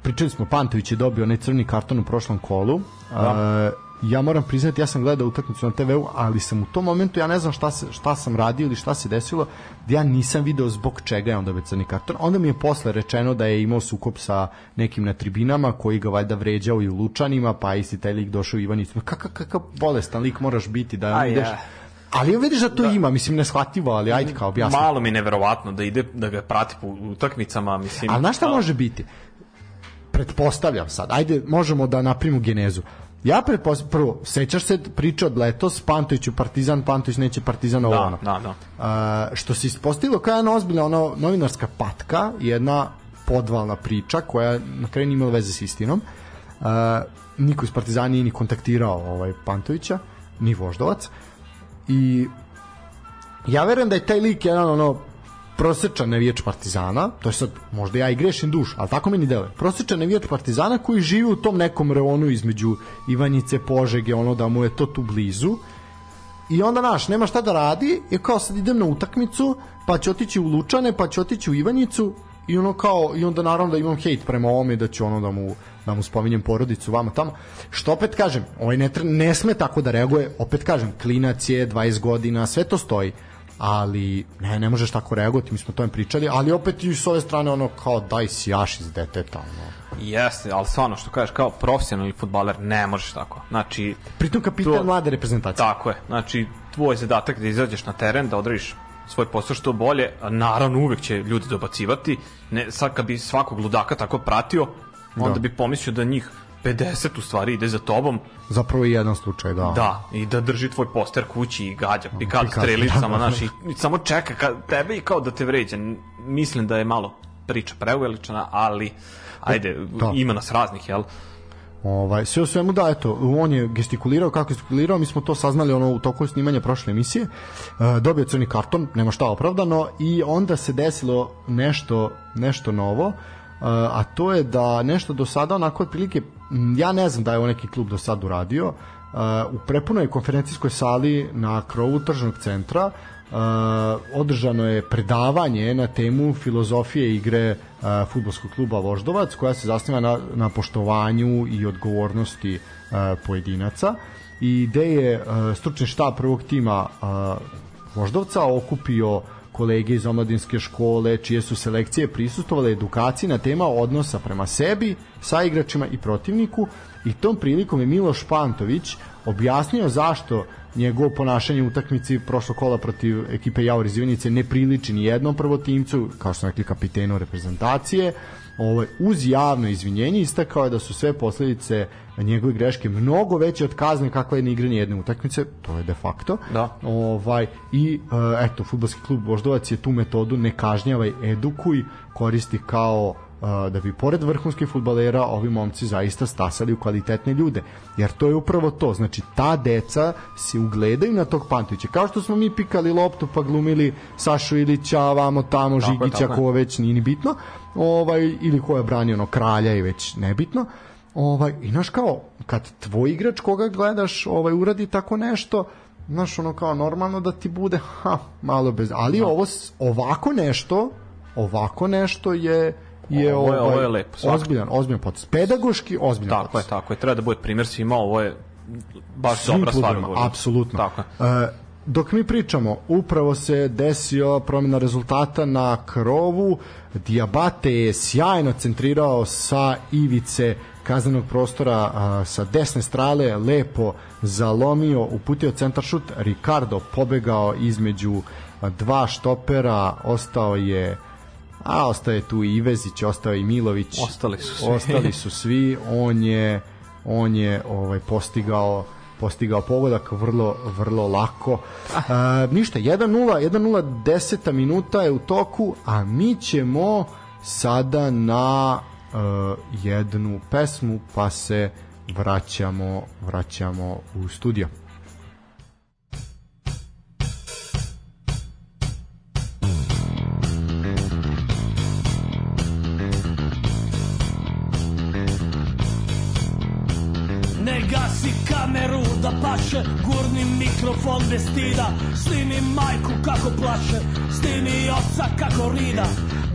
pričali smo Pantović je dobio onaj crni karton u prošlom kolu da. uh, ja moram priznati, ja sam gledao utakmicu na TV-u, ali sam u tom momentu, ja ne znam šta, se, šta sam radio ili šta se desilo, da ja nisam video zbog čega je onda već crni karton. Onda mi je posle rečeno da je imao sukob sa nekim na tribinama, koji ga valjda vređao i u Lučanima, pa isti taj lik došao Ivanić. Kakav kakav bolestan lik moraš biti da ideš... Ja. Ali vidiš da to da. ima, mislim neshvatljivo, ali ajde kao objasni. Malo mi neverovatno da ide da ga prati po utakmicama, mislim. Ali znaš šta može biti? Pretpostavljam sad. Ajde, možemo da napravimo genezu Ja pretpostavljam, prvo, sećaš se priče od letos, Pantović u Partizan, Pantović neće Partizan ovo da, ono. Da, da. Uh, što se ispostavilo kao jedna ozbiljna ono, novinarska patka, jedna podvalna priča koja na kraju nije imala veze s istinom. Uh, niko iz Partizana nije ni kontaktirao ovaj Pantovića, ni Voždovac. I ja verujem da je taj lik jedan ono prosečan navijač Partizana, to je sad možda ja i grešim duš, ali tako meni deluje. Prosečan navijač Partizana koji živi u tom nekom reonu između Ivanjice, Požege, ono da mu je to tu blizu. I onda naš, nema šta da radi, je kao sad idem na utakmicu, pa će otići u Lučane, pa će otići u Ivanjicu i ono kao i onda naravno da imam hejt prema ovome da ću ono da mu da mu spominjem porodicu vama tamo što opet kažem ovaj ne, ne sme tako da reaguje opet kažem klinac je 20 godina sve to stoji ali ne, ne možeš tako reagovati, mi smo o tome pričali, ali opet i s ove strane ono kao daj sjaš iz deteta, ono. Jeste, ali stvarno što kažeš kao profesionalni futbaler ne možeš tako. Znači, pritom kapitan to, mlade reprezentacije. Tako je. Znači, tvoj zadatak da izađeš na teren, da odradiš svoj posao što bolje, a naravno uvek će ljudi dobacivati. Ne, sad kad bi svakog ludaka tako pratio, onda da. bi pomislio da njih 50 u stvari ide za tobom. Zapravo i jedan slučaj, da. Da, i da drži tvoj poster kući i gađa pikad strelicama, da, da, da. znaš, i, samo čeka ka, tebe i kao da te vređa. Mislim da je malo priča preuveličana, ali ajde, da. ima nas raznih, jel? Ovaj, sve u svemu da, eto, on je gestikulirao, kako je gestikulirao, mi smo to saznali ono u toku snimanja prošle emisije, e, dobio crni karton, nema šta opravdano, i onda se desilo nešto, nešto novo, e, a to je da nešto do sada onako otprilike, ja ne znam da je ovo neki klub do sada uradio, e, u prepunoj konferencijskoj sali na krovu tržnog centra održano je predavanje na temu filozofije igre futbolskog kluba Voždovac koja se zasniva na, na poštovanju i odgovornosti pojedinaca. I gde je stručni štab prvog tima Voždovca okupio kolege iz omladinske škole čije su selekcije prisustovale edukaciji na tema odnosa prema sebi, sa igračima i protivniku. I tom prilikom je Miloš Pantović objasnio zašto njegovo ponašanje u utakmici prošlog kola protiv ekipe Javor iz Ivanice ne priliči ni jednom prvotimcu, kao što smo rekli kapitenu reprezentacije, ovaj, uz javno izvinjenje istakao je da su sve posledice njegove greške mnogo veće od kazne kakva je na igranje jedne utakmice, to je de facto. Da. Ovaj, I uh, eto, futbolski klub Voždovac je tu metodu ne kažnjavaj, edukuj, koristi kao da bi pored vrhunskih futbalera ovi momci zaista stasali u kvalitetne ljude. Jer to je upravo to. Znači, ta deca se ugledaju na tog Pantovića. Kao što smo mi pikali loptu pa glumili Sašu Ilića, vamo tamo, tako Žigića, tako ko već nije ni bitno. Ovaj, ili ko je branio ono kralja i već nebitno. Ovaj, I znaš kao, kad tvoj igrač koga gledaš ovaj, uradi tako nešto, znaš ono kao normalno da ti bude ha, malo bez... Ali da. ovo, ovako nešto, ovako nešto je je ovo je, ovaj, ovo je lepo. Svakako. Ozbiljan, ozbiljan potes. Pedagoški ozbiljan tako potes. Tako je, tako je. Treba da bude primjer svima, ovo je baš Svim dobra stvar. Apsolutno. Tako je. Uh, dok mi pričamo, upravo se desio promjena rezultata na krovu. Diabate je sjajno centrirao sa ivice kaznenog prostora a, sa desne strale, lepo zalomio, uputio centar šut, Ricardo pobegao između dva štopera, ostao je a ostaje tu i Ivezić, ostao i Milović. Ostali su svi. Ostali su svi. On je on je ovaj postigao postigao pogodak vrlo vrlo lako. A, ništa 1:0, 1:0 10 minuta je u toku, a mi ćemo sada na uh, jednu pesmu pa se vraćamo vraćamo u studio. Kameru da paše Gurni mikrofon bez stida. Snimi majku kako plaše Snimi oca kako rida.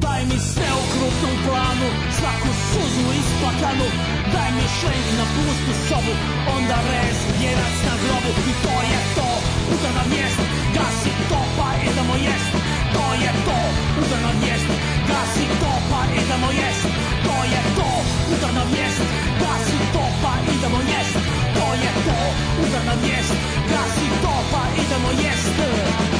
Daj mi sve u krupnom planu Svaku suzu isplakanu. Daj mi šlenk na pustu sobu Onda rez, jerac na grobu. I to je to, udana vijest Gasi to pa idemo jest To je to, udana vijest Gasi to pa idemo jest To je to, udana vijest Gasi to pa idemo jest je to Udarna vijest, gasi to pa idemo jest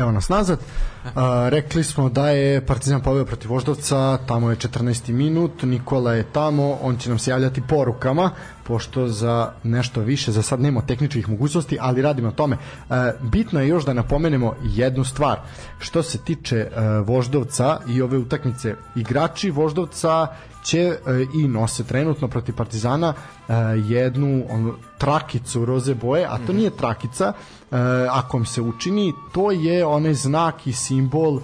evo nas nazad. A, rekli smo da je Partizan pobeo protiv Voždovca, tamo je 14. minut, Nikola je tamo, on će nam se javljati porukama, pošto za nešto više, za sad nema tehničkih mogućnosti, ali radimo na tome. E, bitno je još da napomenemo jednu stvar. Što se tiče e, Voždovca i ove utakmice, igrači Voždovca će e, i nose trenutno protiv Partizana e, jednu on, trakicu roze boje, a to nije trakica, e, ako vam se učini, to je onaj znak i simbol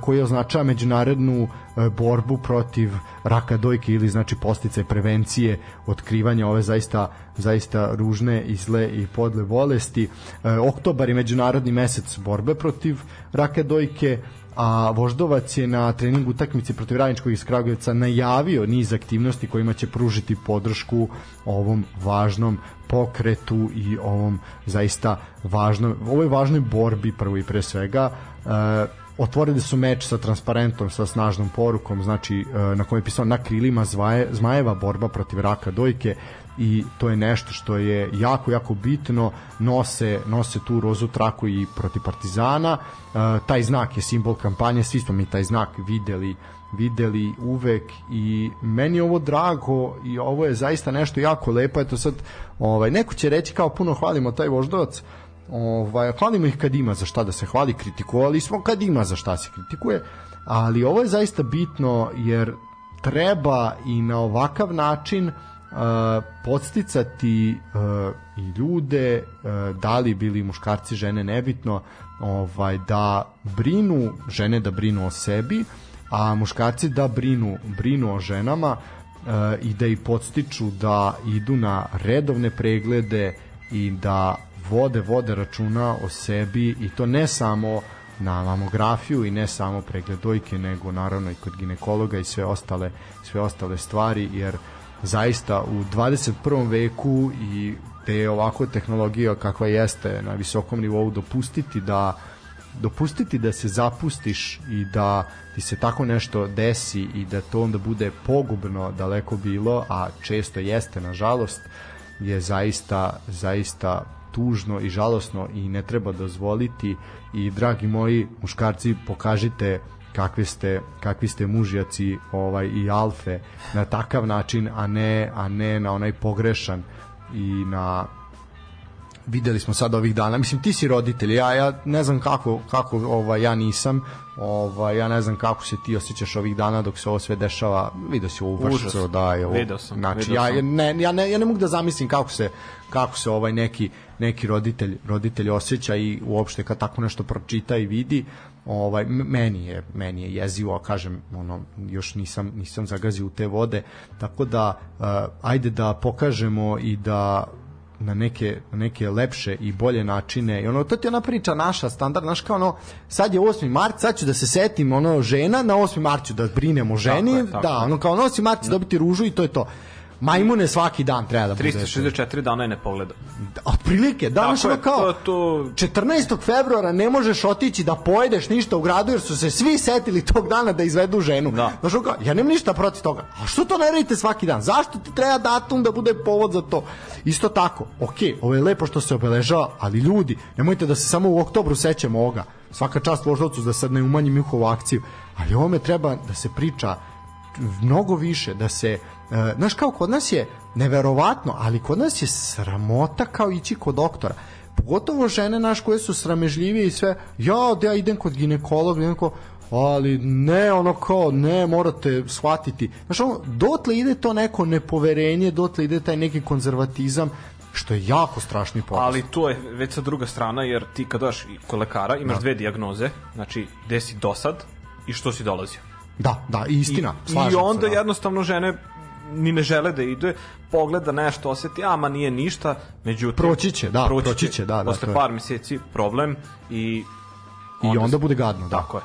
koji označava međunarodnu borbu protiv raka dojke ili znači postice prevencije otkrivanja ove zaista zaista ružne i zle i podle bolesti. E, oktobar je međunarodni mesec borbe protiv raka dojke, a Voždovac je na treningu utakmice protiv Radničkog iz Kragujevca najavio niz aktivnosti kojima će pružiti podršku ovom važnom pokretu i ovom zaista važnom, ovoj važnoj borbi prvo i pre svega. E, otvorili su meč sa transparentom, sa snažnom porukom, znači e, na kojem je pisao na krilima zvaje, zmajeva borba protiv raka dojke i to je nešto što je jako, jako bitno. Nose, nose tu rozu traku i protiv Partizana. E, taj znak je simbol kampanje svi smo mi taj znak videli videli uvek i meni ovo drago i ovo je zaista nešto jako lepo. Eto sad ovaj, neko će reći kao puno hvalimo taj voždovac ovaj, hvalimo ih kad ima za šta da se hvali kritikovali smo kad ima za šta se kritikuje. Ali ovo je zaista bitno jer treba i na ovakav način uh, podsticati uh, i ljude uh, da li bili muškarci žene nebitno ovaj da brinu žene da brinu o sebi a muškarci da brinu brinu o ženama uh, i da ih podstiču da idu na redovne preglede i da vode vode računa o sebi i to ne samo na mamografiju i ne samo pregled dojke nego naravno i kod ginekologa i sve ostale sve ostale stvari jer zaista u 21. veku i te je ovako tehnologija kakva jeste na visokom nivou dopustiti da dopustiti da se zapustiš i da ti se tako nešto desi i da to onda bude pogubno daleko bilo, a često jeste nažalost, je zaista zaista tužno i žalosno i ne treba dozvoliti. I dragi moji muškarci pokažite kakvi ste kakvi ste mužjaci ovaj i alfe na takav način a ne a ne na onaj pogrešan i na videli smo sad ovih dana. Mislim ti si roditelj ja ja ne znam kako kako ovaj ja nisam ovaj ja ne znam kako se ti osjećaš ovih dana dok se ovo sve dešava. Video si ovo vršco da je ovo Video sam, znači video ja sam. ne ja ne ja ne mogu da zamislim kako se kako se ovaj neki neki roditelj roditelj osjeća i uopšte kad tako nešto pročita i vidi ovaj meni je meni je jezivo a kažem ono još nisam nisam zagazio u te vode. Tako da uh, ajde da pokažemo i da na neke, na neke lepše i bolje načine i ono to ti je ona priča naša standard naš kao ono sad je 8. mart sad ću da se setim ono žena na 8. mart ću da brinem o ženi Tako je, tako da ono kao na 8. mart ću dobiti ružu i to je to majmune svaki dan treba da bude. 364 dana je ne pogleda. Da, otprilike, danas ono kao, to, to... 14. februara ne možeš otići da pojedeš ništa u gradu jer su se svi setili tog dana da izvedu ženu. Da. Znaš, kao, ja nemam ništa protiv toga. A što to ne radite svaki dan? Zašto ti treba datum da bude povod za to? Isto tako, ok, ovo je lepo što se obeležava, ali ljudi, nemojte da se samo u oktobru sećamo ovoga. Svaka čast voždovcu da sad ne umanjim njihovu akciju, ali ovome treba da se priča mnogo više, da se, e, znaš kao kod nas je neverovatno, ali kod nas je sramota kao ići kod doktora pogotovo žene naš koje su sramežljivije i sve, ja da ja idem kod ginekologa, idem kod, ali ne ono kao ne morate shvatiti znaš ono dotle ide to neko nepoverenje dotle ide taj neki konzervatizam što je jako strašni poraz. Ali to je već sa druga strana, jer ti kad doš kod lekara imaš da. dve dijagnoze, znači gde si dosad i što si dolazio. Da, da, istina. I, i onda se, da. jednostavno žene ni ne žele da ide, pogleda nešto, oseti, a ma nije ništa, međutim... Proći će, da, proći, proći će, da, da. Posle par meseci problem i... Onda, I onda bude gadno, da. Tako je.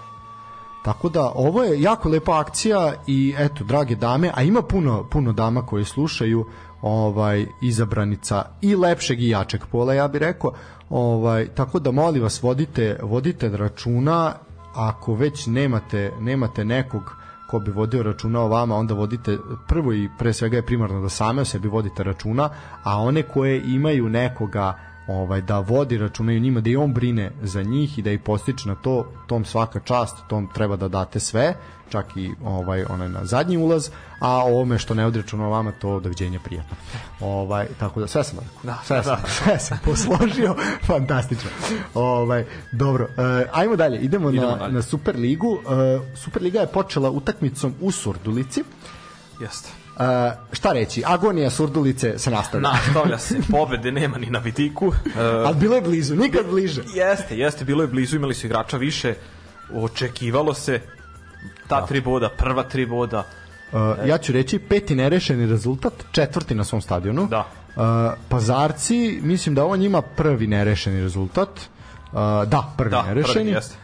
Tako da ovo je jako lepa akcija i eto drage dame, a ima puno puno dama koje slušaju ovaj izabranica i lepšeg i jačeg pola ja bih rekao. Ovaj tako da molim vas vodite vodite računa ako već nemate nemate nekog ko bi vodio računa o vama, onda vodite prvo i pre svega je primarno da same o sebi vodite računa, a one koje imaju nekoga ovaj da vodi računa i njima da i on brine za njih i da ih postiče na to tom svaka čast tom treba da date sve čak i ovaj onaj na zadnji ulaz a ovome što ne vodi računa vama to doviđenja prijatno. Ovaj tako da sve sam da, sve, da. Sam, sve sam posložio. *laughs* Fantastično. Ovaj dobro uh, ajmo dalje idemo, idemo na, dalje. na Superligu. Uh, Superliga je počela utakmicom u Surdulici. Jeste Uh, šta reći, agonija surdulice se nastavlja. Nastavlja se, *laughs* pobede nema ni na vidiku. Uh, Ali bilo je blizu, nikad bliže. Jeste, jeste, bilo je blizu, imali su igrača više, očekivalo se ta da. tri boda, prva tri boda. Uh, ja ću reći peti nerešeni rezultat, četvrti na svom stadionu. Da. Uh, pazarci, mislim da ovo njima prvi nerešeni rezultat. Uh, da, prvi da, nerešeni. Prvi, jeste.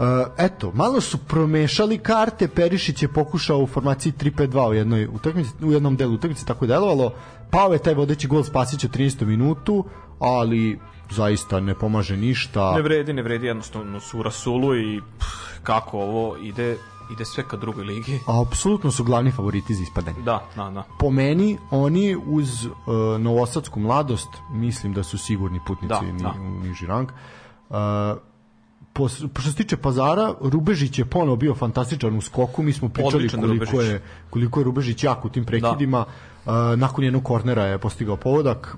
Uh, eto, malo su promešali karte, Perišić je pokušao u formaciji 3-5-2 u jednoj utakmici, u jednom delu utakmice tako je delovalo. Pao je taj vodeći gol Spasića u 13. minutu, ali zaista ne pomaže ništa. Ne vredi, ne vredi, jednostavno su u Rasulu i pff, kako ovo ide ide sve ka drugoj ligi. A *laughs* apsolutno su glavni favoriti za ispadanje. Da, da, da. Po meni, oni uz uh, novosadsku mladost, mislim da su sigurni putnici da, ni, da. u niži rang. Uh, po, što se tiče pazara, Rubežić je ponovo bio fantastičan u skoku, mi smo pričali Odličan koliko Rubežić. je, koliko je Rubežić jak u tim prekidima, da. uh, nakon jednog kornera je postigao povodak.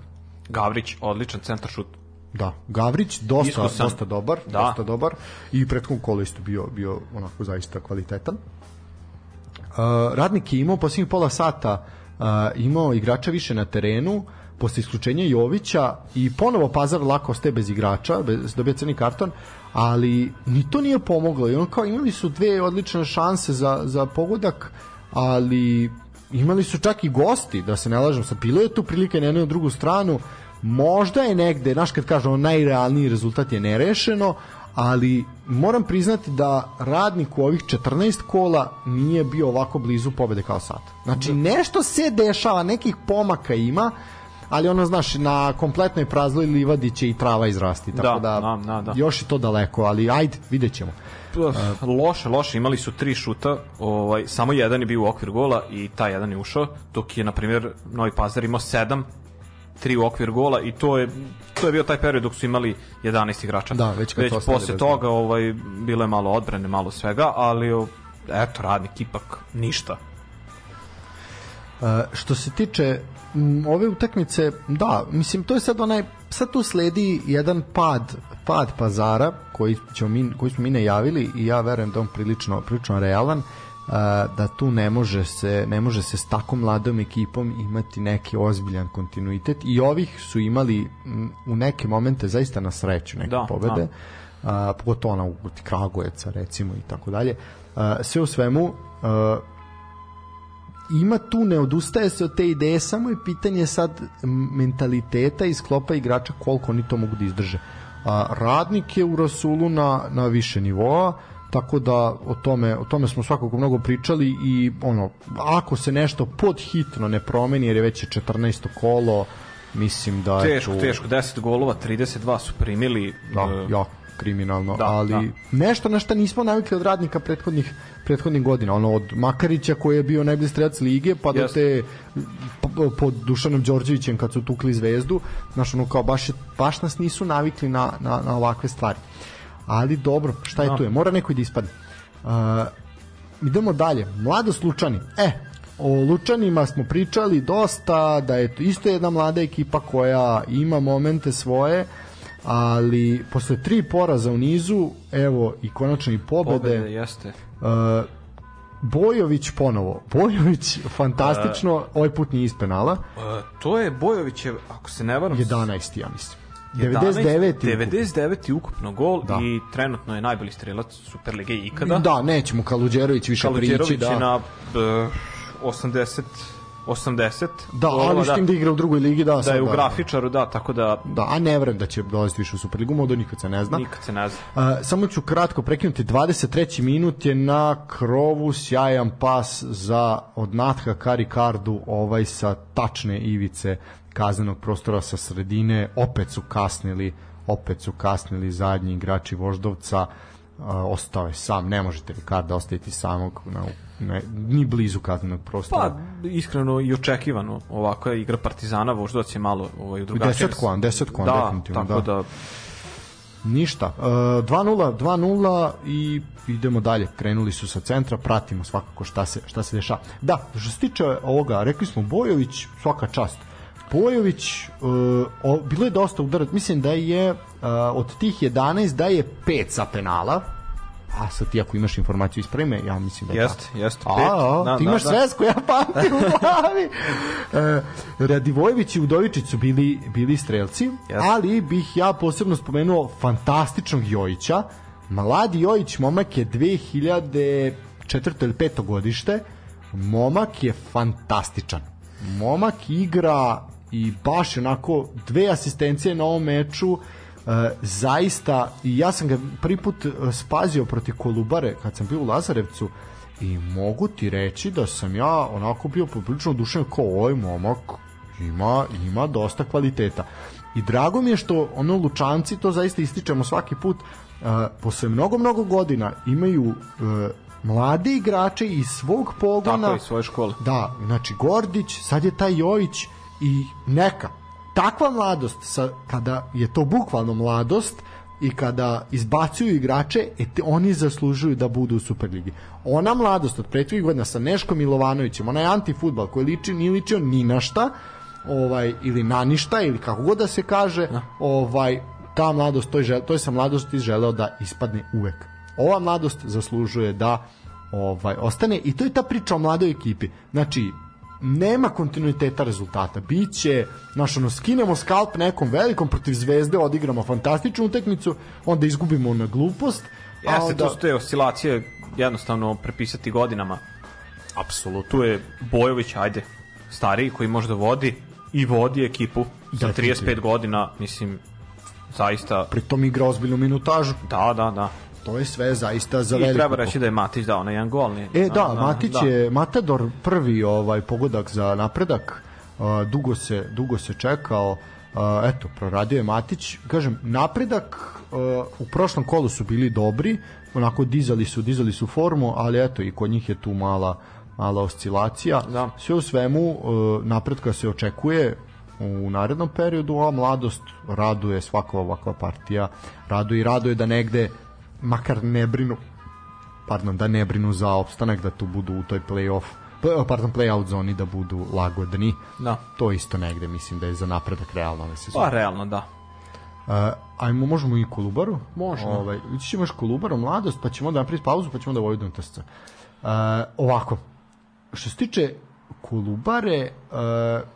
Gavrić, odličan centar šut. Da, Gavrić dosta Iskusan. dosta dobar, da. dosta dobar i prethodnom kolu isto bio bio onako zaista kvalitetan. Uh, radnik je imao posljednjih pola sata uh, imao igrača više na terenu, posle isključenja Jovića i ponovo Pazar lako ostaje bez igrača, bez, dobija crni karton, ali ni to nije pomoglo. I on kao imali su dve odlične šanse za, za pogodak, ali imali su čak i gosti, da se ne lažem, sa bilo je tu prilike na jednu drugu stranu, možda je negde, znaš kad kažemo najrealniji rezultat je nerešeno, ali moram priznati da radnik u ovih 14 kola nije bio ovako blizu pobede kao sad. Znači da. nešto se dešava, nekih pomaka ima, ali ono znaš na kompletnoj prazloj livadi će i trava izrasti tako da, da, da, da. još i to daleko ali ajde videćemo loše, loše, imali su tri šuta, ovaj, samo jedan je bio u okvir gola i taj jedan je ušao, dok je, na primjer, Novi Pazar imao sedam, tri u okvir gola i to je to je bio taj period dok su imali 11 igrača. Da, već, već posle toga ovaj bilo je malo odbrane, malo svega, ali eto radnik ipak ništa. Uh, što se tiče ove utakmice, da, mislim to je sad onaj sad tu sledi jedan pad pad pazara koji ćemo mi koji smo mi najavili i ja verujem da on prilično prilično realan. Da tu ne može se ne može se s tako mladom ekipom imati neki ozbiljan kontinuitet i ovih su imali u neke momente zaista na sreću neke da, pobede da. Pogotovo ona u Kragujeca recimo i tako dalje sve u svemu ima tu ne odustaje se od te ideje samo je pitanje sad mentaliteta i sklopa igrača koliko oni to mogu da izdrže a, radnik je u Rasulu na, na više nivoa tako da o tome, o tome smo svakako mnogo pričali i ono, ako se nešto podhitno ne promeni, jer je već 14. kolo, mislim da teško, je tu... Teško, 10 golova, 32 su primili. Da, uh, jako kriminalno, da, ali da. nešto na što nismo navikli od radnika prethodnih prethodnih godina, ono od Makarića koji je bio najbolji strelac lige, pa do te pod Dušanom Đorđevićem kad su tukli zvezdu, znaš ono kao baš, baš nas nisu navikli na, na, na ovakve stvari. Ali dobro, šta je no. tu je? Mora neko da ispadne. Uh, idemo dalje. Mladost Lučani. E, o Lučanima smo pričali dosta, da je to isto jedna mlada ekipa koja ima momente svoje, ali posle tri poraza u nizu, evo i konačno i pobede. Pobede, jeste. Uh, Bojović ponovo. *laughs* Bojović fantastično, uh, ovaj put nije iz penala. Uh, to je Bojovićev, ako se ne varam... 11. ja mislim. 99. 99. ukupno gol da. i trenutno je najbolji strelac Superlige ikada. Da, nećemo Kaluđerović više prići. Da. je na uh, 80 80. Da, ali da, da igra u drugoj ligi, da. Da je u da, grafičaru, da, tako da... Da, a ne vrem da će dolaziti više u Superligu, modo nikad se ne zna. Nikad se ne zna. Uh, samo ću kratko prekinuti, 23. minut je na krovu sjajan pas za od Natha Karikardu, ovaj sa tačne ivice kaznenog prostora sa sredine, opet su kasnili, opet su kasnili zadnji igrači Voždovca, uh, ostao je sam, ne možete Ricarda ostaviti samog na ne, ni blizu kaznenog prostora. Pa, iskreno i očekivano ovakva igra Partizana, Voždovac je malo ovaj, drugačije. 10 koan, 10 koan, da, definitivno. Tako da, da Ništa. Uh, 2-0, 2-0 i idemo dalje. Krenuli su sa centra, pratimo svakako šta se, šta se dešava. Da, što se tiče ovoga, rekli smo Bojović, svaka čast. Bojović, uh, o, bilo je dosta udarac, mislim da je uh, od tih 11 da je 5 sa penala, a sad ti ako imaš informaciju ispravi me, ja mislim da je jest, tako. Jest, a, a, da, ti imaš da, da. svesku, ja pamtim u glavi. e, Radivojević i Udovičić su bili, bili strelci, jest. ali bih ja posebno spomenuo fantastičnog Jojića. Mladi Jojić, momak je 2004. ili 5. godište, momak je fantastičan. Momak igra i baš onako dve asistencije na ovom meču, zaista i ja sam ga prvi put e, spazio protiv Kolubare kad sam bio u Lazarevcu i mogu ti reći da sam ja onako bio poprilično odušen kao ovaj momak ima, ima dosta kvaliteta. I drago mi je što ono Lučanci to zaista ističemo svaki put uh, posle mnogo mnogo godina imaju uh, mlade igrače iz svog pogona. Tako iz svoje škole. Da, znači Gordić, sad je taj Jojić i neka takva mladost sa, kada je to bukvalno mladost i kada izbacuju igrače e te, oni zaslužuju da budu u Superligi. Ona mladost od prethodnih godina sa Neškom Milovanovićem onaj antifutbal koji liči, nije ličio ni na šta ovaj, ili na ništa ili kako god da se kaže da. ovaj, ta mladost to je, žel, to je sa mladosti želeo da ispadne uvek. Ova mladost zaslužuje da ovaj ostane i to je ta priča o mladoj ekipi. Znači nema kontinuiteta rezultata. Biće, znaš, ono, skinemo skalp nekom velikom protiv zvezde, odigramo fantastičnu utekmicu, onda izgubimo na glupost. Jeste, onda... to su te oscilacije jednostavno prepisati godinama. Apsolutno. Tu je Bojović, ajde, stariji koji možda vodi i vodi ekipu za 35 godina, mislim, zaista... Pritom igra ozbiljnu minutažu. Da, da, da to je sve zaista za veliko. I treba reći da je Matić dao na jedan gol. Ne? E, da, da, Matić da. je Matador prvi ovaj pogodak za napredak. Uh, dugo se dugo se čekao. Uh, eto, proradio je Matić. Kažem, napredak uh, u prošlom kolu su bili dobri, onako dizali su, dizali su formu, ali eto i kod njih je tu mala mala oscilacija. Da. Sve u svemu uh, napredka se očekuje u narednom periodu, a mladost raduje svaka ovakva partija, raduje i raduje da negde makar ne brinu pardon, da ne brinu za opstanak, da tu budu u toj play-off pardon, play-out zoni da budu lagodni. Da. To isto negde mislim da je za napredak realno ove sezone. Pa realno, da. Uh, ajmo, možemo i Kolubaru. Možemo. Ovaj, ići ćemo još Kolubaru, mladost, pa ćemo da napraviti pauzu, pa ćemo da Vojvodinu TSC. Uh, ovako, što se tiče Kolubare, uh,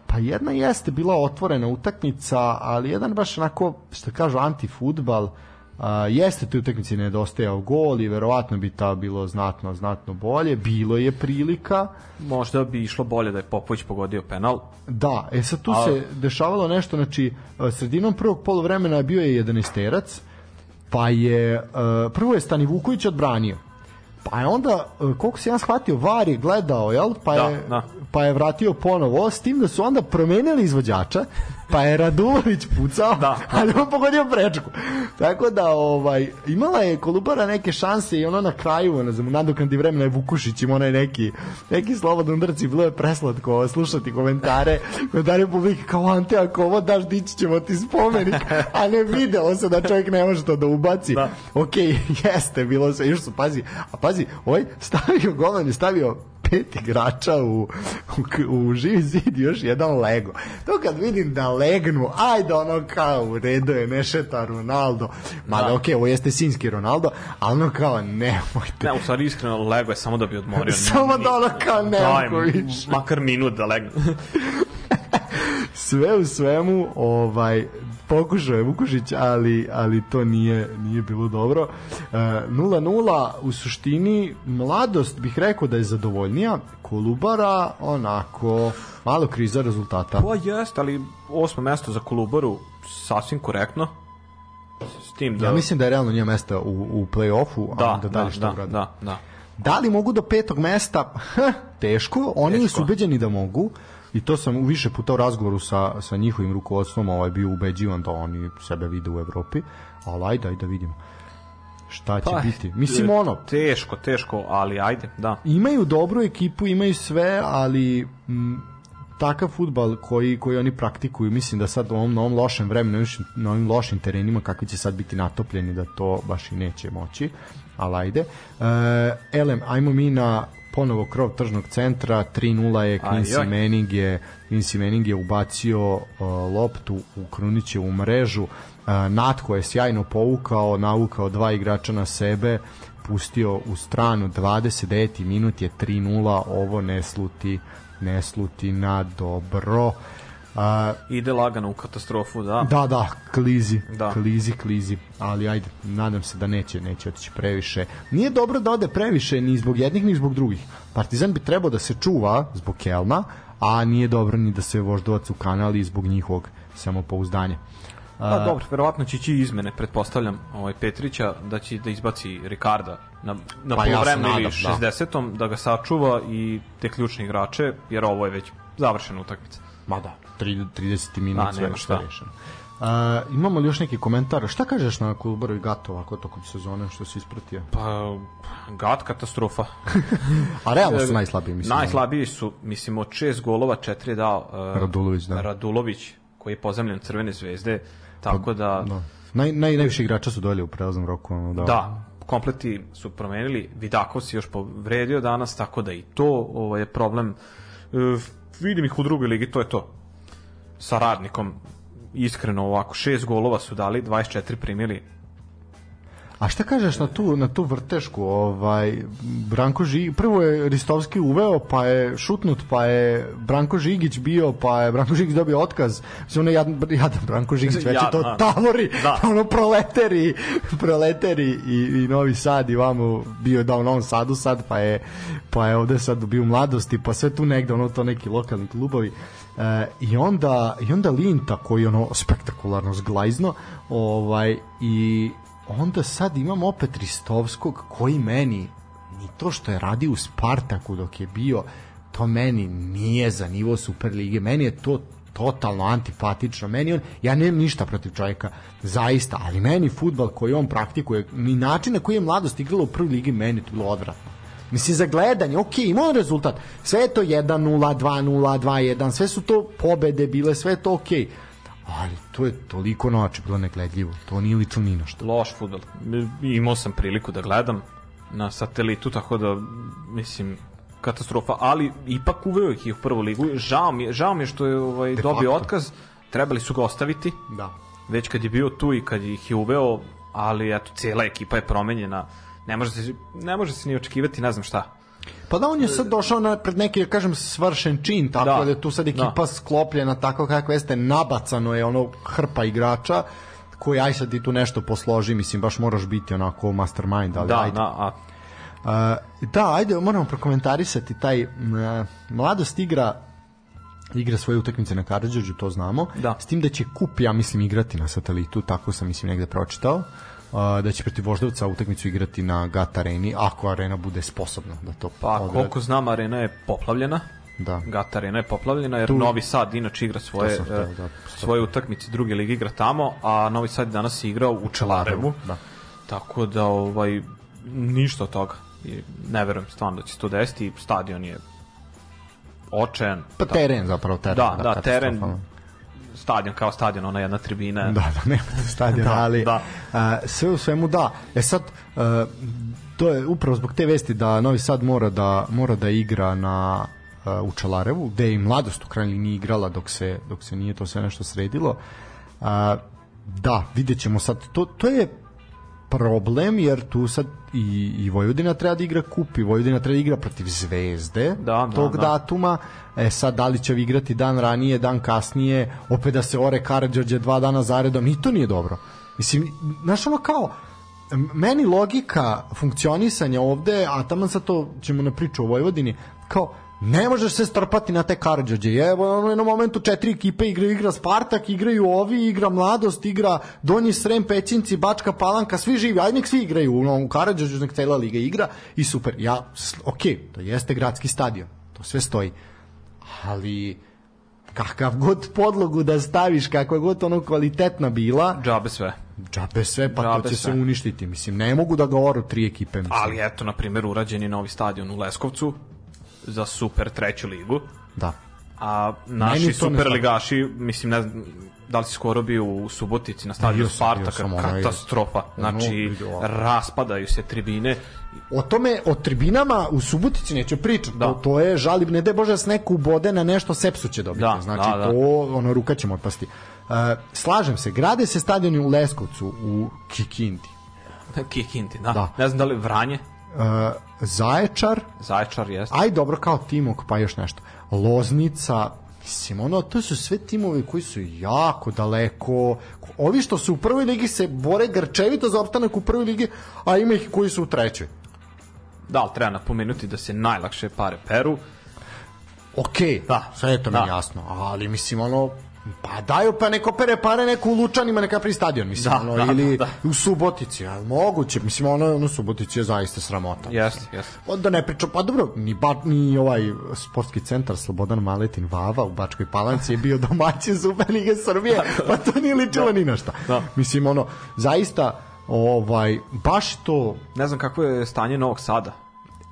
pa jedna jeste bila otvorena utakmica, ali jedan baš onako, što kažu, anti-futbal, uh, A, jeste tu utakmici nedostajao gol i verovatno bi ta bilo znatno, znatno bolje. Bilo je prilika. Možda bi išlo bolje da je Popović pogodio penal. Da, e sad tu A... se dešavalo nešto, znači sredinom prvog polovremena bio je 11 terac, pa je prvo je Stani Vuković odbranio Pa je onda, e, koliko se ja shvatio, VAR je gledao, jel? Pa je, da, da. pa je vratio ponovo, s tim da su onda promenili izvođača, pa je Radulović pucao, da. ali on pogodio prečku. Tako da, ovaj, imala je Kolubara neke šanse i ono na kraju, ne znam, nadoknadi vremena je Vukušić ima onaj neki, neki slobodan udarci, bilo je preslatko slušati komentare, komentare publike kao Ante, ako ovo daš, dići ćemo ti spomenik, a ne video se da čovjek ne može to da ubaci. Da. Ok, *laughs* jeste, bilo se, još su, pazi, a pazi, ovaj stavio golman je stavio pet igrača u, u, u živi zid još jedan Lego. To kad vidim da legnu, ajde ono kao u redu je Nešeta Ronaldo, mada da. ok, ovo jeste sinski Ronaldo, ali ono kao nemojte. Ne, u stvari iskreno Lego je samo da bi odmorio. *laughs* samo da ono kao nemoj više. Makar minut da legne. *laughs* sve u svemu, ovaj, pokušao je Vukušić, ali, ali to nije, nije bilo dobro. 0-0 e, u suštini mladost bih rekao da je zadovoljnija, Kolubara onako malo kriza rezultata. Pa jest, ali osmo mesto za Kolubaru sasvim korektno. S tim da... Ja mislim da je realno nije mesta u, u play-offu, da, a da dalje da, što da, da, da. Da li mogu do petog mesta? *laughs* Teško, oni Teško. su ubeđeni da mogu i to sam više puta u razgovoru sa, sa njihovim rukovodstvom ovaj bio ubeđivan da oni sebe vide u Evropi, ali ajde, ajde da vidimo šta će pa, biti. Mislim ono... Teško, teško, ali ajde, da. Imaju dobru ekipu, imaju sve, ali m, takav futbal koji, koji oni praktikuju, mislim da sad u ovom, na ovom lošem vremenu, na ovim lošim terenima, kakvi će sad biti natopljeni, da to baš i neće moći, ali ajde. E, elem, ajmo mi na ponovo krov tržnog centra 3-0 je Quincy Manning je Quincy Manning je ubacio uh, loptu u Krunićevu mrežu. Uh, Natko je sjajno povukao navukao dva igrača na sebe pustio u stranu. 29. minut je 3-0 ovo ne sluti ne sluti na dobro A, Ide lagano u katastrofu, da. Da, da, klizi, da. klizi, klizi, ali ajde, nadam se da neće, neće otići previše. Nije dobro da ode previše ni zbog jednih ni zbog drugih. Partizan bi trebao da se čuva zbog Kelna, a nije dobro ni da se voždovac u kanali zbog njihovog samopouzdanja. Pa dobro, verovatno će ići izmene, pretpostavljam, ovaj Petrića da će da izbaci Ricarda na na pa poluvremenu ja ili 60. Da. da ga sačuva i te ključne igrače, jer ovo je već završena utakmica. Ma da, 30 minut sve što rešeno. Uh, imamo li još neki komentar? Šta kažeš na Kolubaru i Gato ovako tokom sezone što si ispratio? Pa, Gat katastrofa. *laughs* A realno su najslabiji, mislim. Najslabiji su, mislim, od šest golova četiri je dao uh, Radulović, da. Radulović, koji je pozemljen Crvene zvezde, tako pa, da... da. Naj, naj, najviše igrača su dolje u prelaznom roku. Da, da kompleti su promenili, Vidakov se još povredio danas, tako da i to ovaj, je problem. Uh, vidim ih u drugoj ligi, to je to sa radnikom iskreno ovako, šest golova su dali, 24 primili. A šta kažeš na tu na tu vrtešku, ovaj Branko Žig, prvo je Ristovski uveo, pa je šutnut, pa je Branko Žigić bio, pa je Branko Žigić dobio otkaz. Sve ono jadan, jadan Branko Žigić već ja, to tavori, da. *laughs* ono proleteri, proleteri i, i Novi Sad i vamo bio da u Novom Sadu sad, pa je pa je ovde sad bio mladosti, pa sve tu negde ono to neki lokalni klubovi. E, i onda i onda Linta koji ono spektakularno zglajzno ovaj i onda sad imam opet Ristovskog koji meni ni to što je radio u Spartaku dok je bio to meni nije za nivo Superlige meni je to totalno antipatično. Meni on, ja nemam ništa protiv čovjeka, zaista, ali meni futbal koji on praktikuje, ni način na koji je mladost igrala u prvoj ligi, meni to bilo odvratno. Mislim, za gledanje, ok, ima on rezultat. Sve je to 1-0, 2-0, 2-1, sve su to pobede bile, sve je to ok. Ali to je toliko noći bilo negledljivo. To nije lično ni na što. Loš futbol. Imao sam priliku da gledam na satelitu, tako da, mislim, katastrofa, ali ipak uveo ih u prvu ligu. Žao mi je, žao mi je što je ovaj, dobio otkaz. Trebali su ga ostaviti. Da. Već kad je bio tu i kad ih je uveo, ali eto, cijela ekipa je promenjena ne može se, ne može se ni očekivati ne znam šta. Pa da on je sad došao na pred neki da kažem svršen čin, tako da, da je tu sad ekipa da. sklopljena tako kako jeste nabacano je ono hrpa igrača koji aj sad i tu nešto posloži, mislim baš moraš biti onako mastermind, ali da, ajde. Da, a... Uh, da, ajde, moramo prokomentarisati taj uh, mladost igra igra svoje utakmice na Karadžođu, to znamo. Da. S tim da će Kup, ja mislim, igrati na satelitu, tako sam mislim negde pročitao. Da će protiv Voždovca utakmicu igrati na GAT areni, ako arena bude sposobna da to Pa odradi. koliko znam, arena je poplavljena. Da. GAT arena je poplavljena jer tu... Novi Sad inače igra svoje, htio, da, da, svoje utakmice druge lige igra tamo, a Novi Sad danas igrao u Čelarevu. Da. Tako da ovaj ništa od toga. I ne verujem stvarno da će se to desiti. Stadion je očajan. Pa teren zapravo, teren. Da, da, da teren stadion kao stadion, ona jedna tribina. Da, da, nema *laughs* stadion, da, ali da. A, sve u svemu da. E sad, a, to je upravo zbog te vesti da Novi Sad mora da, mora da igra na u Čelarevu, gde je i mladost u krajnji nije igrala dok se, dok se nije to sve nešto sredilo. A, da, vidjet ćemo sad. To, to je problem jer tu sad i, i Vojvodina treba da igra kup i Vojvodina treba da igra protiv Zvezde da, da tog da, da. datuma e sad da li će igrati dan ranije dan kasnije opet da se ore Karadžođe dva dana zaredom i to nije dobro mislim znaš ono kao meni logika funkcionisanja ovde a tamo sad to ćemo na priču o Vojvodini kao Ne možeš se strpati na te Karadžođe. Evo, ono, jednom momentu četiri ekipe igraju, igra Spartak, igraju ovi, igra Mladost, igra Donji Srem, Pećinci, Bačka Palanka, svi živi, ajde nek svi igraju u, u Karadžođu, nek cela liga igra i super. Ja, ok, to jeste gradski stadion, to sve stoji. Ali, kakav god podlogu da staviš, kakva god ono kvalitetna bila... Džabe sve. Džabe sve, pa Džabe to će sve. se uništiti. Mislim, ne mogu da ga oru tri ekipe. Mislim. Ali eto, na primjer, urađen je novi stadion u Leskovcu, za super treću ligu. Da. A naši super ligaši, mislim, ne znam, da li si skoro bio u Subotici na stadionu Spartaka, katastrofa. Znači, raspadaju se tribine. O tome, o tribinama u Subotici neću pričati. Da. To, to je žalib, ne da bože da s neku ubode na nešto, sepsu će dobiti. Da, znači, da, da. to, ono, ruka ćemo otpasti. Uh, slažem se, grade se stadioni u Leskovcu, u Kikindi. Kikindi, da. da. Ne znam da li Vranje? Uh, Zaječar. Zaječar jeste. Aj dobro kao Timok, pa još nešto. Loznica, mislim, ono, to su sve timovi koji su jako daleko. Ovi što su u prvoj ligi se bore grčevito za opstanak u prvoj ligi, a ima ih koji su u trećoj. Da, ali treba napomenuti da se najlakše pare peru. Ok, da. sve je to da. mi jasno, ali mislim, ono, Pa daju pa neko pere pare neko u Lučanima neka pri stadion mislim da, ono, da, ili da. u Subotici al moguće mislim ono ono Subotici je zaista sramota jeste jeste pa da ne pričam pa dobro ni ba, ni ovaj sportski centar Slobodan Maletin Vava u Bačkoj Palanci je bio *laughs* domaćin Superlige Srbije pa to nije ličilo da. ni na šta da. mislim ono zaista ovaj baš to ne znam kako je stanje Novog Sada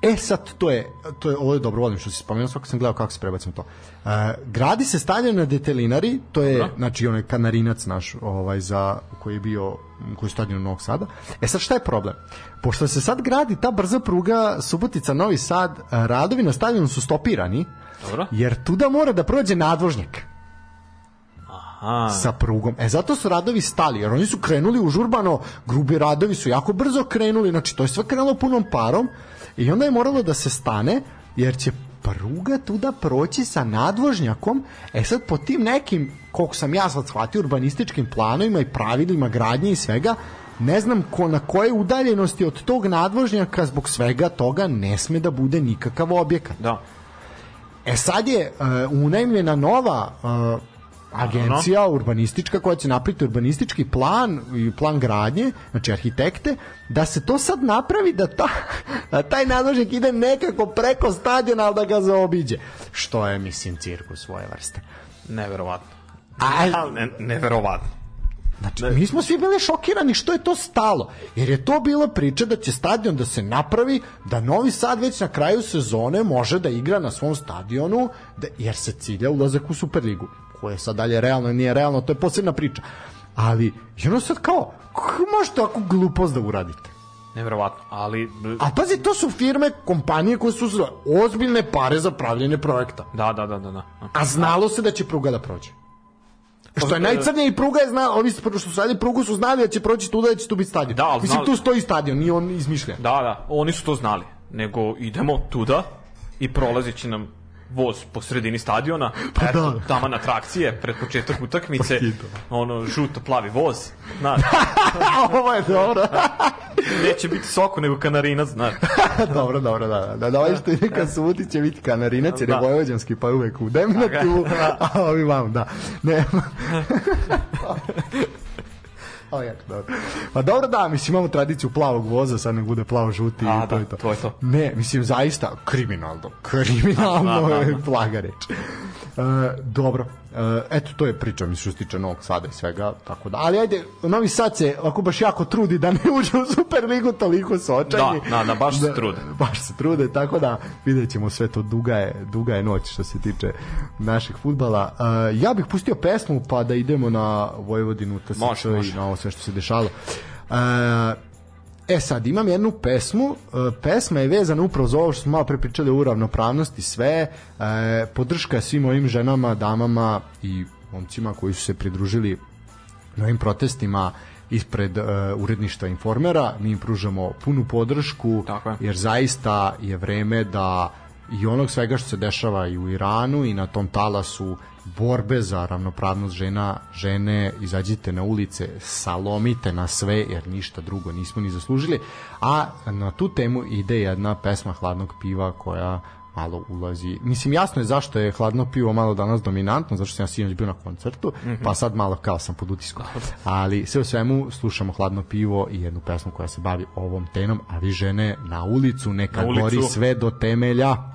E sad to je to je ovo je dobro volim što se spomenuo svako sam gledao kako se prebacim to. Uh, gradi se stadion na Detelinari, to je Dobro. znači onaj kanarinac naš ovaj za koji je bio koji je stadion Novog Sada. E sad šta je problem? Pošto se sad gradi ta brza pruga Subotica Novi Sad, radovi na stadionu su stopirani. Dobro. Jer tuda mora da prođe nadvožnjak. Aha. sa prugom. E zato su radovi stali, jer oni su krenuli užurbano, grubi radovi su jako brzo krenuli, znači to je sve krenulo punom parom I onda je moralo da se stane, jer će pruga tuda proći sa nadvožnjakom, e sad po tim nekim, koliko sam ja sad shvatio, urbanističkim planovima i pravilima gradnje i svega, ne znam ko, na koje udaljenosti od tog nadvožnjaka zbog svega toga ne sme da bude nikakav objekat. Da. E sad je uh, unajmljena nova uh, agencija urbanistička koja će napraviti urbanistički plan i plan gradnje, znači arhitekte, da se to sad napravi da, ta, da taj nadvožnik ide nekako preko stadiona, ali da ga zaobiđe. Što je, mislim, cirkus svoje vrste. Neverovatno. A, ne, neverovatno. Znači, ne. mi smo svi bili šokirani što je to stalo. Jer je to bila priča da će stadion da se napravi, da Novi Sad već na kraju sezone može da igra na svom stadionu, da, jer se cilja ulazak u Superligu koje sad dalje realno nije realno, to je posebna priča. Ali, jedno sad kao, kako možete ovakvu glupost da uradite? Neverovatno, ali... A pazi, to su firme, kompanije koje su ozbiljne pare za pravljenje projekta. Da, da, da, da. da. A znalo se da će pruga da prođe. Što je najcrnije i pruga je znala, ovi što su sadili prugu su znali da će proći tu da će tu biti stadion. Da, Mislim, znali... tu stoji stadion, nije on izmišlja. Da, da, oni su to znali. Nego idemo tuda i prolazići nam voz po sredini stadiona, pa eto, da. tamo na trakcije, pred početak utakmice, pa ono, žuto plavi voz, znaš. *laughs* Ovo je dobro. Neće biti soko, nego kanarinac, znaš. *laughs* dobro, dobro, da. Da, da, ovaj što ide ka suti će biti kanarinac, jer je da. vojvođanski, pa uvek u deminativu, da. a ovi vam, da. Ne. *laughs* Dobro. Pa dobro da, mislim, imamo tradiciju plavog voza, sad ne bude plavo žuti A, i to da, je to. to je to. Ne, mislim, zaista, kriminalno. Kriminalno Da, da, da. je plaga reč. Uh, dobro, eto to je priča mislim što se tiče Novog Sada i svega tako da, ali ajde, Novi Sad se ako baš jako trudi da ne uđe u Superligu toliko se očajni Da, da, da, baš se trude. baš se trude, tako da vidjet ćemo sve to, duga je, duga je noć što se tiče našeg futbala. Uh, ja bih pustio pesmu pa da idemo na Vojvodinu TSC Može, može. i na ovo sve što se dešalo. Uh, E sad, imam jednu pesmu, e, pesma je vezana upravo za ovo što smo malo pre pričali o ravnopravnosti, sve, e, podrška svim ovim ženama, damama i momcima koji su se pridružili na ovim protestima ispred uh, uredništva Informera, mi im pružamo punu podršku, jer zaista je vreme da i onog svega što se dešava i u Iranu i na tom talasu borbe za ravnopravnost žena, žene, izađite na ulice, salomite na sve, jer ništa drugo nismo ni zaslužili. A na tu temu ide jedna pesma Hladnog piva koja malo ulazi. Mislim, jasno je zašto je hladno pivo malo danas dominantno, zašto sam ja sinoć bio na koncertu, mm -hmm. pa sad malo kao sam pod utiskom. Ali sve u svemu slušamo hladno pivo i jednu pesmu koja se bavi ovom tenom, a vi žene na ulicu, neka Na ulicu. gori sve do temelja.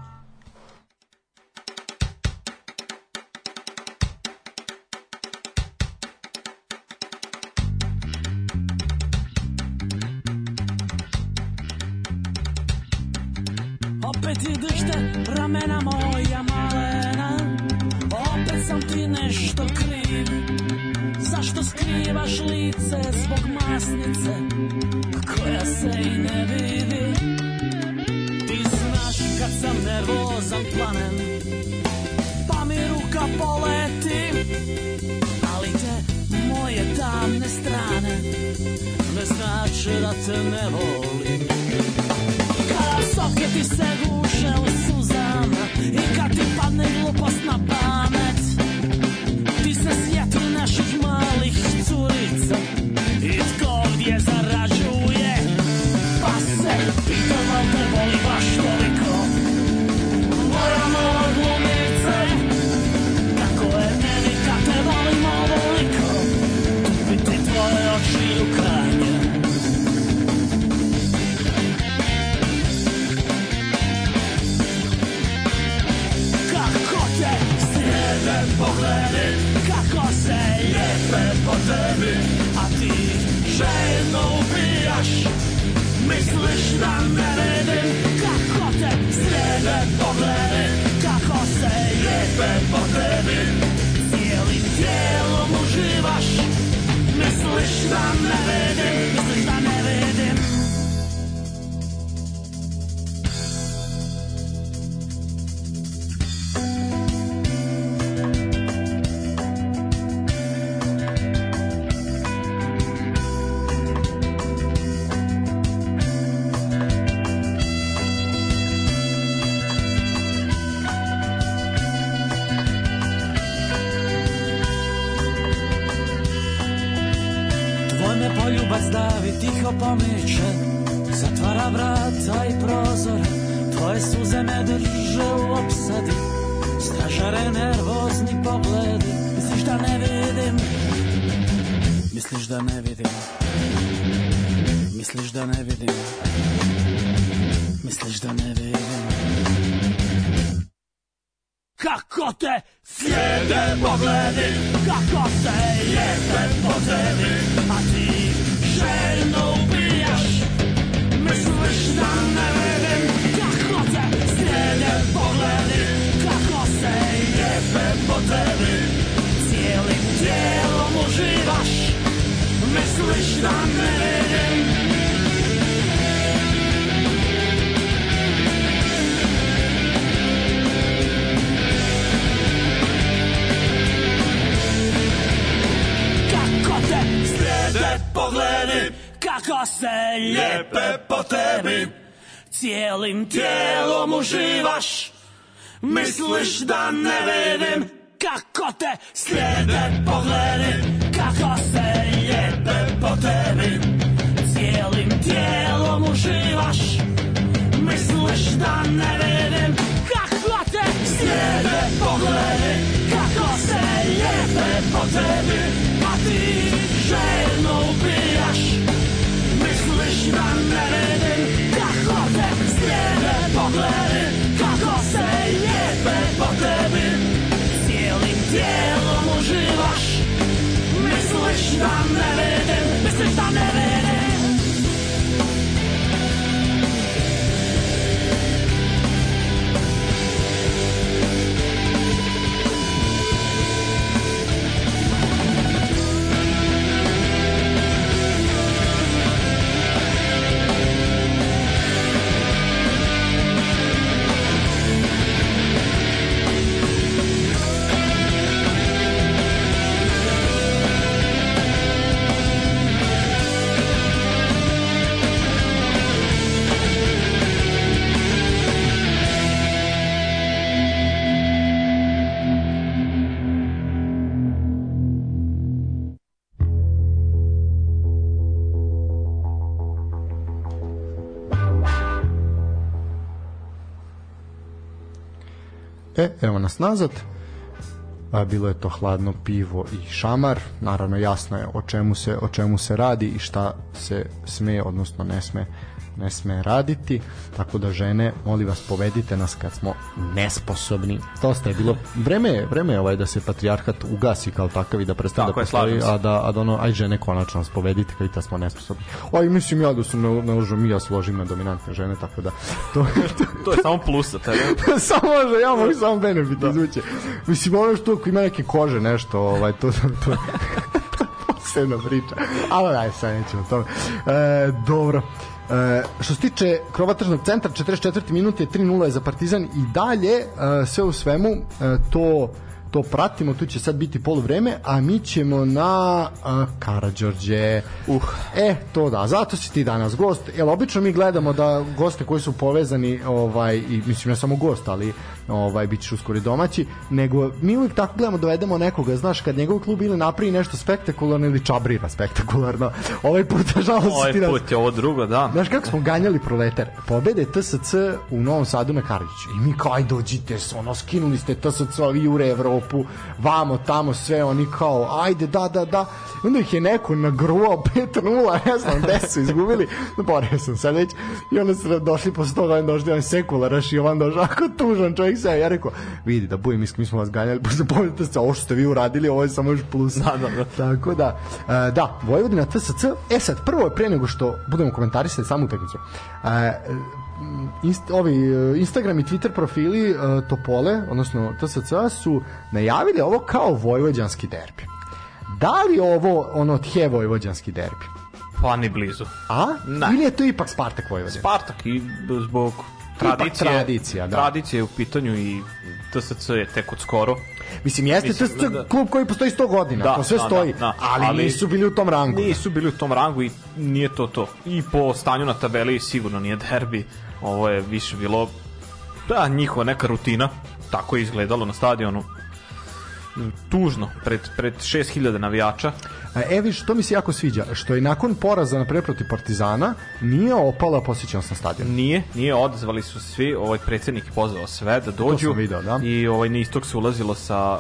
ja ne verim Kako te slijede pogledi Kako se jebe po tebi. Cijelim tijelom uživaš Misliš da ne verim Kako te slijede pogledi Kako se jebe po tebi. A ti željno ubijaš Misliš da ne Mrs. Donnelly, Mrs. time. E, evo nas nazad. A, bilo je to hladno pivo i šamar. Naravno jasno je o čemu se o čemu se radi i šta se sme odnosno ne sme ne sme raditi, tako da žene, molim vas, povedite nas kad smo nesposobni. Dosta je bilo, vreme je, vreme je ovaj da se patrijarhat ugasi kao takav i da prestane da postoji, a da, a da ono, aj žene konačno nas povedite kad da smo nesposobni. Oj, mislim ja da su ne, ne možemo mi ja složim na dominantne žene, tako da *laughs* to, to, *laughs* to je samo plus za tebe. *laughs* samo može, ja mogu samo benefit da. izvući. Mislim, ono što ako ima neke kože nešto, ovaj, to, to, to posebna priča. Ali daj, sad nećemo tome. E, dobro. E, što se tiče krovatržnog centra, 44. minut je 3-0 za Partizan i dalje, e, sve u svemu, e, to to pratimo, tu će sad biti poluvreme, a mi ćemo na uh, Karadžorđe. Uh. E, to da, zato si ti danas gost. Jel, obično mi gledamo da goste koji su povezani, ovaj, i mislim ne samo gost, ali ovaj bit će uskoro domaći, nego mi uvijek tako gledamo dovedemo nekoga, znaš, kad njegov klub ili napravi nešto spektakularno ili čabrira spektakularno. Ovaj put, *laughs* nažalost, ovaj ti put je ovo drugo, da. Znaš kako smo ganjali proletar? Pobede TSC u Novom Sadu na Karadžiću. I mi kao, aj dođite, ono, skinuli ste TSC, ovi jure Evropu, vamo, tamo, sve, oni kao, ajde, da, da, da. I onda ih je neko nagruo 5-0, *laughs* ne znam, gde su izgubili. Borio sam sad već. I onda su došli posle toga, došli on sekularaš i on došao, *laughs* ako tužan čovjek se, ja rekao, vidi da budem mi smo vas ganjali, posle *laughs* povedite se, ovo što ste vi uradili, ovo je samo još plus. Da, da, da. Tako da, uh, da, Vojvodina TSC, e sad, prvo je pre nego što budemo komentarisati samu utakmicu. Uh, inst, ovi Instagram i Twitter profili uh, Topole, odnosno TSC su najavili ovo kao vojvođanski derbi. Da li ovo ono tje vojvođanski derbi? Pa ni blizu. A? Ne. Ili je to ipak Spartak Vojvodina? Spartak i zbog tradicije, tradicija, da. tradicije u pitanju i TSC je tek od skoro. Mislim, jeste Mislim, TSC da, klub koji postoji 100 godina, da, to sve da, stoji, da, da. Ali, ali nisu bili u tom rangu. Nisu bili u tom rangu i nije to to. I po stanju na tabeli sigurno nije derbi. Ovo je više bilo da, njihova neka rutina. Tako je izgledalo na stadionu tužno pred, pred 6000 navijača. E, viš, to mi se jako sviđa, što je nakon poraza na preproti Partizana nije opala posjećanost na stadion. Nije, nije, odzvali su svi, ovaj predsednik je pozvao sve da dođu video, da. i ovaj na istok se ulazilo sa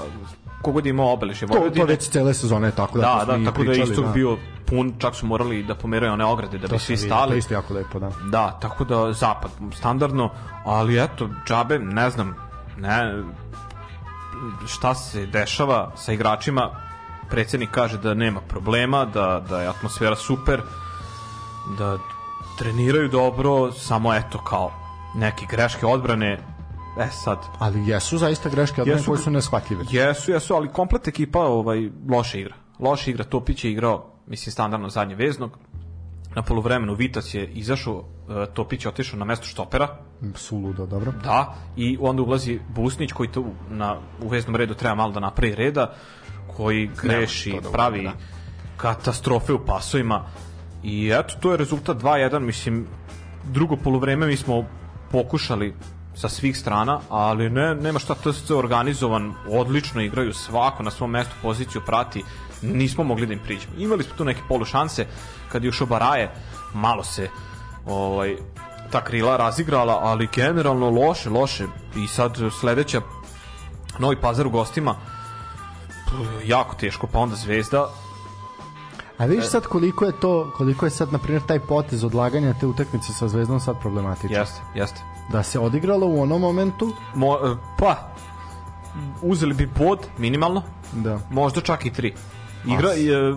kogod imao obeležje Vojvodine. To, to već cele sezone tako da. Da, da, tako pričali, da je istok da. bio pun, čak su morali da pomeraju one ograde da to bi svi stali. To je isto jako lepo, da. Da, tako da zapad standardno, ali eto, džabe, ne znam, ne, šta se dešava sa igračima predsednik kaže da nema problema, da, da je atmosfera super, da treniraju dobro, samo eto kao neke greške odbrane E sad. Ali jesu zaista greške odbrane koje su neshvatljive. Jesu, jesu, ali komplet ekipa ovaj, loše igra. Loše igra, Topić je igrao, mislim, standardno zadnje veznog. Na poluvremenu Vitas je izašao, e, Topić je otišao na mesto štopera. Suludo, dobro. Da, i onda ulazi Busnić koji to na, u veznom redu treba malo da napravi reda koji greši, dobro, pravi da. katastrofe u pasovima i eto, to je rezultat 2-1, mislim, drugo polovreme mi smo pokušali sa svih strana, ali ne, nema šta TSC organizovan, odlično igraju svako na svom mestu poziciju prati, nismo mogli da im priđemo. Imali smo tu neke polu šanse, kad je ušao Baraje, malo se ovaj, ta krila razigrala, ali generalno loše, loše. I sad sledeća Novi Pazar u gostima, jako teško, pa onda Zvezda. A vidiš sad koliko je to, koliko je sad, na primjer, taj potez odlaganja te utakmice sa Zvezdom sad problematičan. Jeste, jeste. Da se odigralo u onom momentu? Mo, e, pa, uzeli bi bod minimalno, da. možda čak i tri. Igra, je,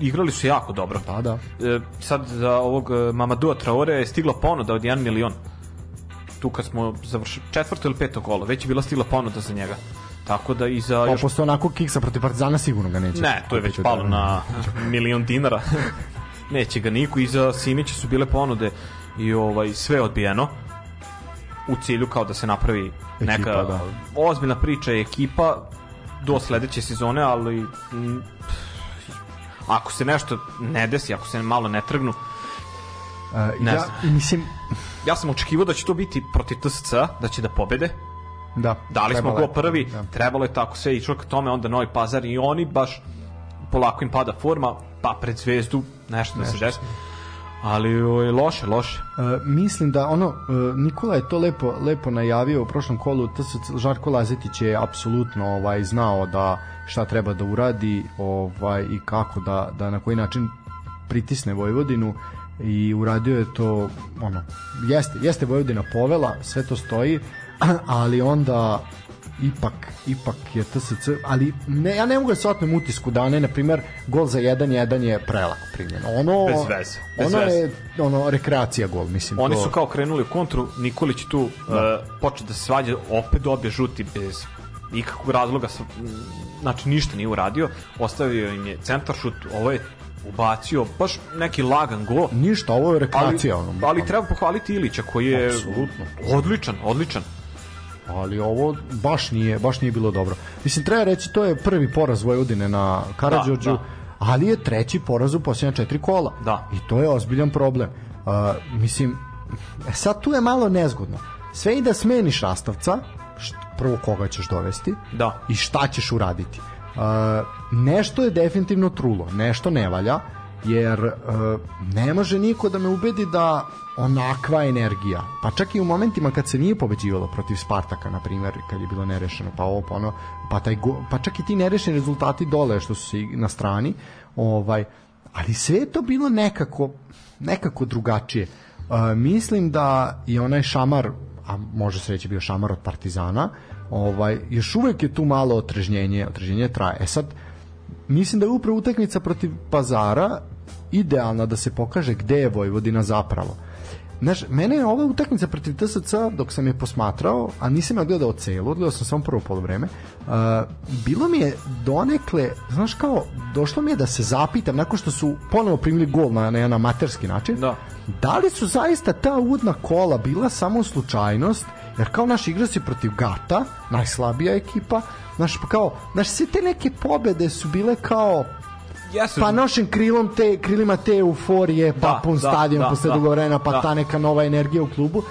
igrali su jako dobro. Da, da. E, sad za ovog e, Mamadou Traore je stigla ponuda od 1 milion. Tu kad smo završili četvrto ili peto kolo, već je bila stigla ponuda za njega. Tako da i za... Pa, još... posle onako kiksa protiv Partizana sigurno ga neće. Ne, to je već palo na milion dinara. *laughs* neće ga niko i za Simića su bile ponude i ovaj sve odbijeno u cilju kao da se napravi ekipa, neka da. ozbiljna priča ekipa do sledeće sezone, ali m, ako se nešto ne desi, ako se malo ne trgnu, uh, ne ja, znam. mislim ja sam očekivao da će to biti protiv TSC, da će da pobede, Da. Dali smo go prvi, da. trebalo je tako sve išlo ka tome, onda Novi Pazar i oni baš polako im pada forma, pa pred Zvezdu nešto, nešto. da se desi. ali o, loše, loše. E, mislim da ono e, Nikola je to lepo lepo najavio u prošlom kolu TSC Žarko Lazetić je apsolutno ovaj znao da šta treba da uradi ovaj i kako da da na koji način pritisne Vojvodinu i uradio je to ono jeste jeste Vojvodina povela sve to stoji *clears throat* ali onda ipak ipak je TSC ali ne, ja ne mogu da se otmem utisku da ne na primer gol za 1-1 je prelako primljeno ono bez veze bez ono veze. je ono rekreacija gol mislim oni to... su kao krenuli u kontru Nikolić tu da. uh, počeo da se svađa opet dobije žuti bez ikakvog razloga znači ništa nije uradio ostavio im je centar šut ovo je ubacio baš neki lagan gol. Ništa, ovo je rekreacija. Ali, ali treba pohvaliti Ilića koji je Absolutno. odličan, odličan ali ovo baš nije baš nije bilo dobro. Mislim treba reći to je prvi poraz Vojvodine na Karađorđu, da, da. ali je treći poraz u posljednja četiri kola. Da. I to je ozbiljan problem. Uh, mislim e, sad tu je malo nezgodno. Sve i da smeniš Rastavca, prvo koga ćeš dovesti da. i šta ćeš uraditi. Uh, nešto je definitivno trulo, nešto ne valja jer uh, ne može niko da me ubedi da onakva energija, pa čak i u momentima kad se nije pobeđivalo protiv Spartaka, na primjer, kad je bilo nerešeno, pa ovo, pa ono, pa, taj go, pa čak i ti nerešeni rezultati dole što su na strani, ovaj, ali sve je to bilo nekako, nekako drugačije. Uh, mislim da je onaj šamar, a može se reći bio šamar od Partizana, ovaj, još uvek je tu malo otrežnjenje, otrežnjenje traje. E sad, mislim da je upravo utakmica protiv Pazara idealna da se pokaže gde je Vojvodina zapravo. Znaš, mene je ova utakmica protiv TSC dok sam je posmatrao, a nisam je gledao celu, odgledao sam samo prvo polovreme, uh, bilo mi je donekle, znaš kao, došlo mi je da se zapitam, nakon što su ponovo primili gol na, na jedan amaterski način, da. da li su zaista ta udna kola bila samo slučajnost, jer kao naš igrač protiv Gata, najslabija ekipa, znaš, pa kao, znaš, sve te neke pobede su bile kao, Jesu. Pa nošen krilom te, krilima te euforije, pa da, pun da, stadion da, posle da, dugo vremena, pa da. ta neka nova energija u klubu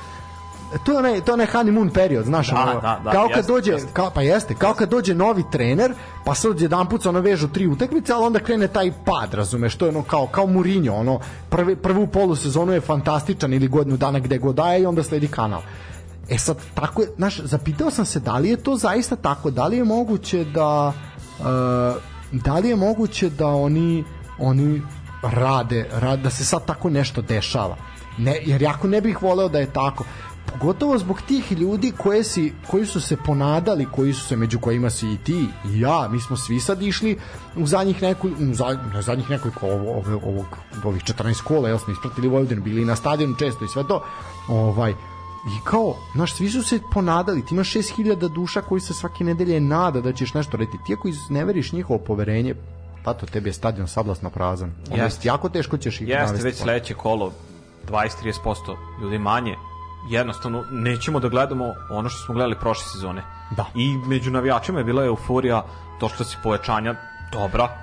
to je onaj to je onaj honeymoon period, znaš, da, ono, da, da, kao kad jeste, dođe, jeste. Kao, pa jeste, kao kad dođe novi trener, pa sad jedanput se ono vežu tri utakmice, ali onda krene taj pad, razumeš, to je ono kao kao Mourinho, ono prvi prvu polusezonu je fantastičan ili godinu dana gde god daje i onda sledi kanal. E sad tako je, znaš, zapitao sam se da li je to zaista tako, da li je moguće da uh, da li je moguće da oni oni rade, rade da se sad tako nešto dešava? Ne, jer jako ne bih voleo da je tako. Pogotovo zbog tih ljudi koje si, koji su se ponadali, koji su se među kojima si i ti i ja, mi smo svi sad išli u zadnjih neku, u za, ne zadnjih nekoliko ovo, ovo, ovog, ovih 14 kola, jel smo ispratili Vojvodinu, bili na stadionu često i sve to, ovaj, I kao, znaš, svi su se ponadali, ti imaš 6000 duša koji se svake nedelje nada da ćeš nešto raditi. Ti ako izneveriš njihovo poverenje, tato, tebi je stadion sablasno prazan. Ono Jeste. jako teško ćeš ih Jeste, navesti. već sledeće kolo 20-30% ljudi manje, jednostavno nećemo da gledamo ono što smo gledali prošle sezone. Da. I među navijačima je bila euforija, došla si povećanja dobra,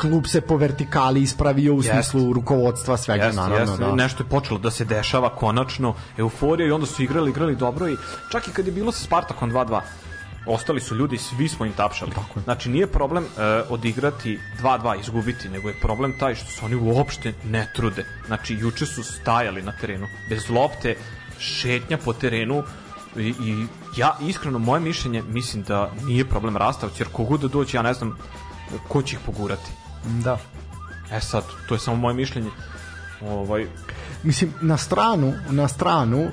klub se po vertikali ispravio u smislu jest. rukovodstva svega jest, naravno jest. Da. nešto je počelo da se dešava konačno euforija i onda su igrali igrali dobro i čak i kad je bilo sa Spartakom 2-2 ostali su ljudi, svi smo im tapšali. Tako je. Znači nije problem uh, odigrati 2-2, izgubiti, nego je problem taj što se oni uopšte ne trude. Znači juče su stajali na terenu, bez lopte, šetnja po terenu, i, i ja iskreno moje mišljenje mislim da nije problem Rastavci jer kogu da doći ja ne znam ko će ih pogurati Da. E sad, to je samo moje mišljenje. Ovaj mislim na stranu na stranu uh,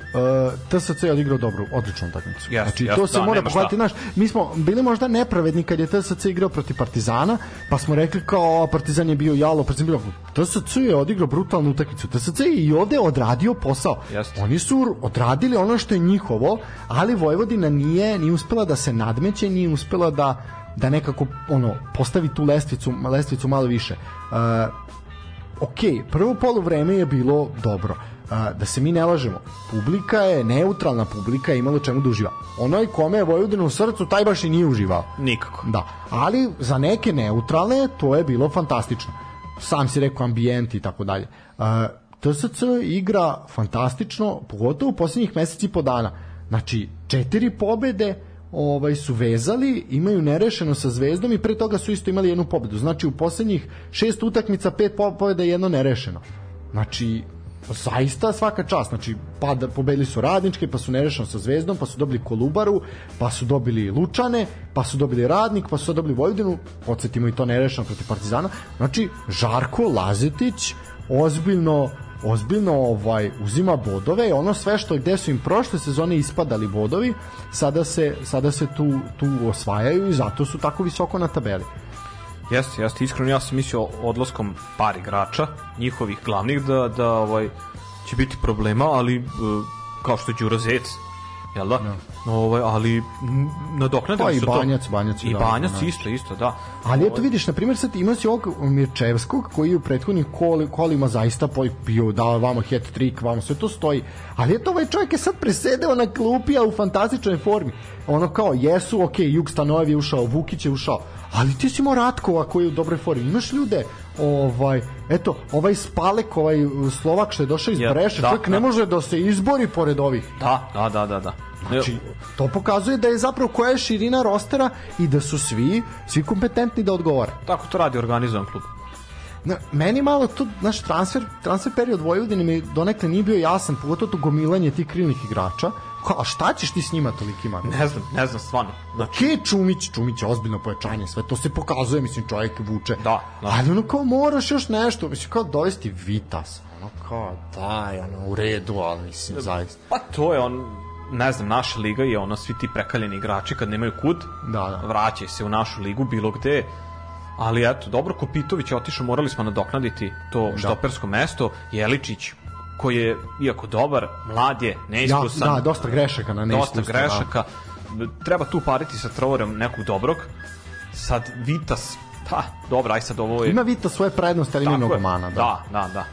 TSC je odigrao dobru odličnu utakmicu. Yes, znači yes, to se da, mora pohvaliti naš mi smo bili možda nepravedni kad je TSC igrao protiv Partizana, pa smo rekli kao Partizan je bio jalo, Partizan bio TSC je odigrao brutalnu utakmicu. TSC je i ovde odradio posao. Yes. Oni su odradili ono što je njihovo, ali Vojvodina nije ni uspela da se nadmeće, nije uspela da da nekako ono postavi tu lestvicu lestvicu malo više. Uh, ok, prvo polu vreme je bilo dobro. Uh, da se mi ne lažemo, publika je neutralna publika je imalo čemu da uživa. Onaj kome je Vojvodina u srcu, taj baš i nije uživao. Nikako. Da, ali za neke neutralne to je bilo fantastično. Sam si rekao ambijent i tako dalje. Uh, TSC igra fantastično, pogotovo u poslednjih meseci i po dana. Znači, četiri pobede, ovaj su vezali, imaju nerešeno sa Zvezdom i pre toga su isto imali jednu pobedu. Znači u poslednjih šest utakmica pet pobeda i jedno nerešeno. Znači zaista svaka čast, znači pa da pobedili su Radnički, pa su nerešeno sa Zvezdom, pa su dobili Kolubaru, pa su dobili Lučane, pa su dobili Radnik, pa su dobili Vojvodinu, podsjetimo i to nerešeno protiv Partizana. Znači Žarko Lazetić ozbiljno ozbiljno ovaj uzima bodove, ono sve što gde su im prošle sezone ispadali bodovi, sada se sada se tu tu osvajaju i zato su tako visoko na tabeli. Jeste, jeste, iskreno ja sam mislio odlaskom par igrača, njihovih glavnih, da, da ovaj, će biti problema, ali e, kao što Đuro Zec, jel da? No. Ovaj, ali nadoknadili pa, su i Banjac, to. Banjac, I da, Banjac da, isto, isto, da. Ali eto vidiš, na primjer, sad ima si ovog Mirčevskog koji je u prethodnih koli, kolima zaista bio dao vamo hat trick, vamo sve to stoji. Ali eto ovaj čovjek je sad presedeo na klupi, a u fantastičnoj formi. Ono kao, jesu, ok, Jug Stanojev je ušao, Vukić je ušao, ali ti si imao Ratkova koji je u dobroj formi. Imaš ljude, ovaj, eto, ovaj Spalek, ovaj Slovak što je došao iz ja, Breše, da, čovjek da. ne može da se izbori pored ovih. Da, da, da, da. da. Znači, to pokazuje da je zapravo koja je širina rostera i da su svi, svi kompetentni da odgovore. Tako to radi organizovan klub. Na, meni malo to, naš transfer, transfer period Vojvodine mi donekle nije bio jasan, pogotovo to gomilanje tih krilnih igrača, Ka, a šta ćeš ti s njima tolikima? Ne znam, ne znam, stvarno. Znači... Ke Čumić, Čumić je ozbiljno pojačanje, sve to se pokazuje, mislim, čovjek vuče. Da, da. Ali ono kao moraš još nešto, mislim, kao dovesti Vitas, ono kao daj, ono, u redu, ali mislim, zaista. Pa to je on, ne znam, naša liga je ono, svi ti prekaljeni igrači kad nemaju kud, da, da. vraćaj se u našu ligu bilo gde, ali eto, dobro, Kopitović je otišao, morali smo nadoknaditi to da. štopersko mesto, Jeličić koji je, iako dobar, mlad je, neiskusan. Da, da, dosta grešaka na neiskusan. Dosta grešaka. Da. Treba tu pariti sa Trovorom nekog dobrog. Sad Vitas, pa, dobro, aj sad ovo je... Ima Vitas svoje prednosti, ali ima mnogo mana. Da. da, da, da.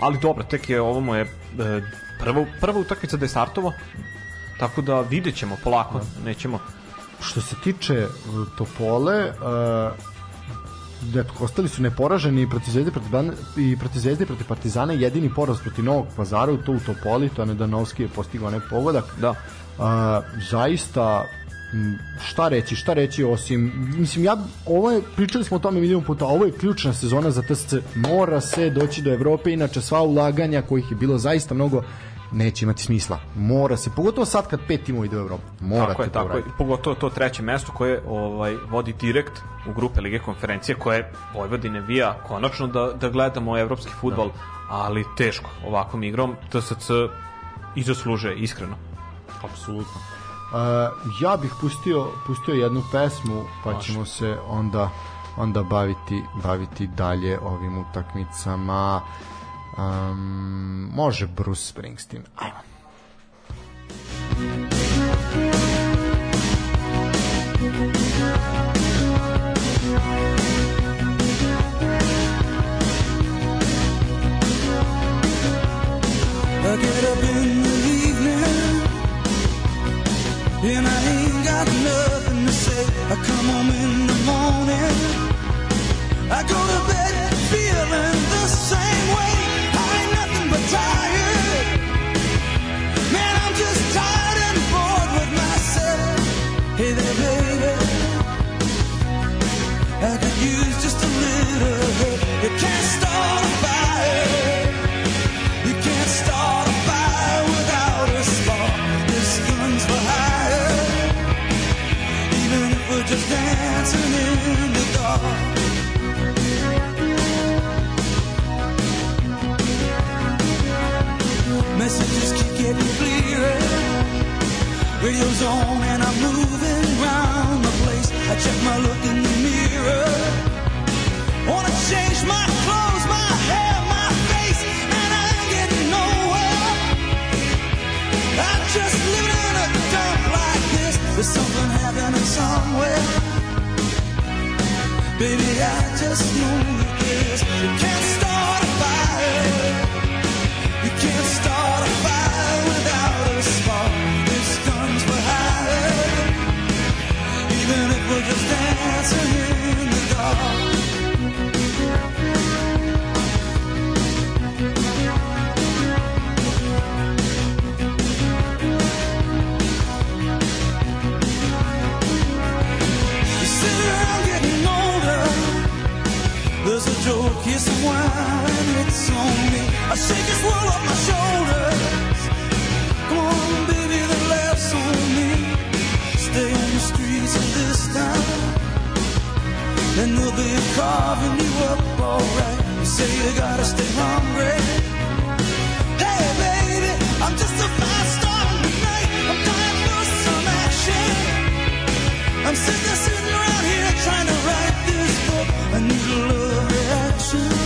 Ali dobro, tek je ovo mu je e, prva, prva utakmica da je startovo, tako da vidjet ćemo polako, da. nećemo... Što se tiče e, Topole, da ostali su neporaženi protiv Zvezde protiv i protiv Zvezde protiv Partizana jedini poraz protiv Novog Pazara u to u Topoli to Nedanovski je postigao onaj pogodak. Da. A, zaista šta reći, šta reći osim mislim ja ovo je pričali smo o tome milion puta, ovo je ključna sezona za TSC mora se doći do Evrope inače sva ulaganja kojih je bilo zaista mnogo neće imati smisla. Mora se, pogotovo sad kad pet timova ide u Evropu. Morate tako je, to tako je. Pogotovo to treće mesto koje ovaj, vodi direkt u grupe Lige konferencije koje Vojvodine vija konačno da, da gledamo evropski futbol, da. ali teško ovakvom igrom TSC i zaslužuje, iskreno. Apsolutno. Uh, ja bih pustio, pustio jednu pesmu, pa Može. ćemo se onda onda baviti baviti dalje ovim utakmicama. Um, može Bruce Springsteen. Ajmo. I get up in the evening and I ain't got nothing to say. I come home in the morning. I go to bed try. On and I'm moving around the place. I check my look in the mirror. Wanna change my clothes, my hair, my face, and I ain't getting nowhere. I'm just living in a dump like this. There's something happening somewhere. Baby, I just know that this. You can't start it's on me. I shake this world off my shoulders. Come on, baby, the laughs on me. Stay on the streets this town. And they'll be carving you up alright. You say you gotta stay hungry. Hey, baby, I'm just a tonight. I'm dying for some action. I'm sitting, sitting around here trying to write this book. I need a love reaction.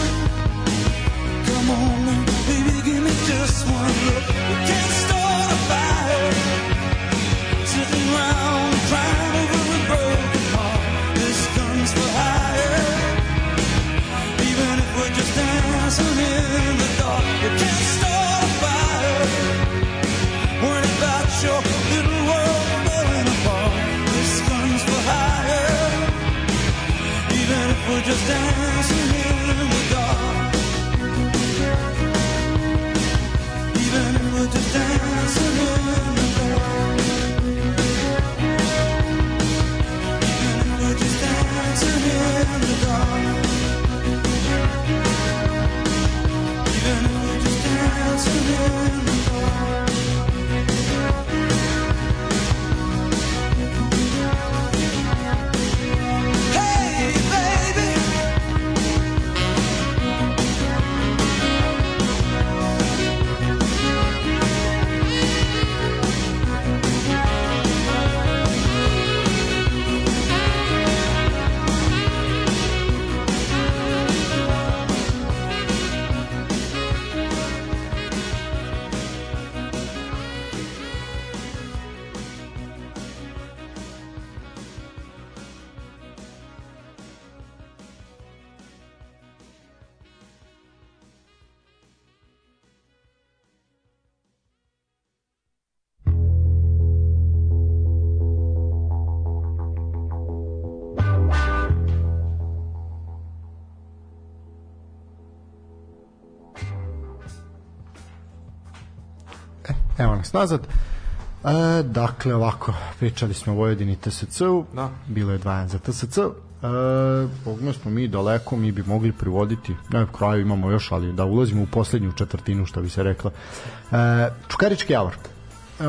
just down. Nas nazad. E, dakle, ovako, pričali smo o Vojvodini TSC-u, Da. bilo je 2 za TSC. E, pogledali smo mi daleko, mi bi mogli privoditi, na kraju imamo još, ali da ulazimo u poslednju četvrtinu, što bi se rekla. E, Čukarički javor. E,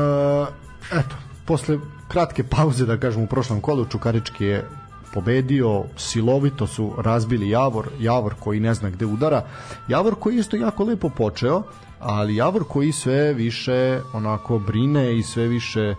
eto, posle kratke pauze, da kažem, u prošlom kolu, Čukarički je pobedio, silovito su razbili Javor, Javor koji ne zna gde udara, Javor koji isto jako lepo počeo, ali Javor koji sve više onako brine i sve više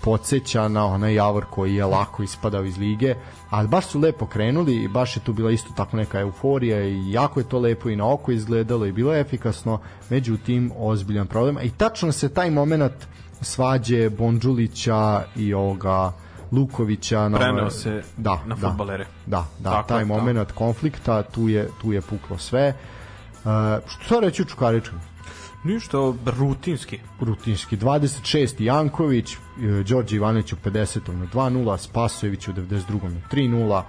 podsjeća na onaj Javor koji je lako ispadao iz lige, ali baš su lepo krenuli i baš je tu bila isto tako neka euforija i jako je to lepo i na oko izgledalo i bilo je efikasno, međutim ozbiljan problem. I tačno se taj moment svađe Bondžulića i ovoga Lukovića na Preneo se da, na da, fudbalere. Da, da, Tako taj je, moment konflikta, tu je, tu je puklo sve. Uh, što reći u Čukaričkom? Ništa, rutinski. rutinski 26 Janković, e, Đorđe Ivanović u 50. na 2-0, Spasojević u 92. na 3-0.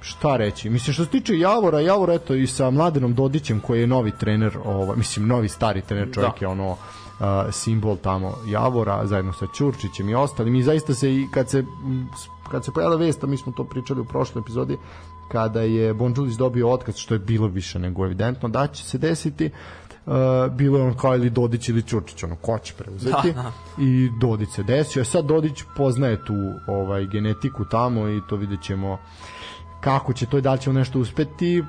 Šta reći? Mislim što se tiče Javora, Javor eto i sa Mladenom Dodićem koji je novi trener, ovaj mislim novi stari trener, čovjek Da. je ono simbol tamo Javora zajedno sa Ćurčićem i ostalim. I zaista se i kad se kad se pojavila vest, a mi smo to pričali u prošloj epizodi kada je Bonđulis dobio otkaz što je bilo više nego evidentno da će se desiti uh, bilo je on kao ili Dodić ili Ćurčić ono ko će preuzeti. Da, da. i Dodić se desio. E sad Dodić poznaje tu ovaj genetiku tamo i to vidjet ćemo kako će to i da li će on nešto uspeti uh,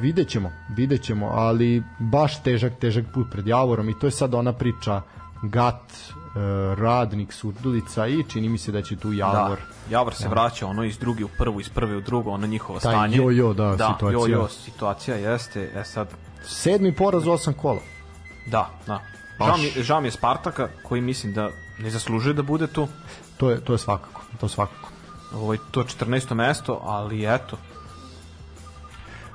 vidjet ćemo vidjet ćemo, ali baš težak težak put pred Javorom i to je sad ona priča Gat, uh, Radnik, Surdulica i čini mi se da će tu Javor Da. Javor se vraća ono iz druge u prvu, iz prve u drugu, ono njihovo Taj stanje. jo-jo, da, da situacija. jo-jo situacija jeste. E sad, sedmi poraz u osam kola da, da. Baš. Žao mi, žao mi je Spartaka, koji mislim da ne zaslužuje da bude tu. to je, to je svakako to svakako Ovaj, to 14. mesto, ali eto,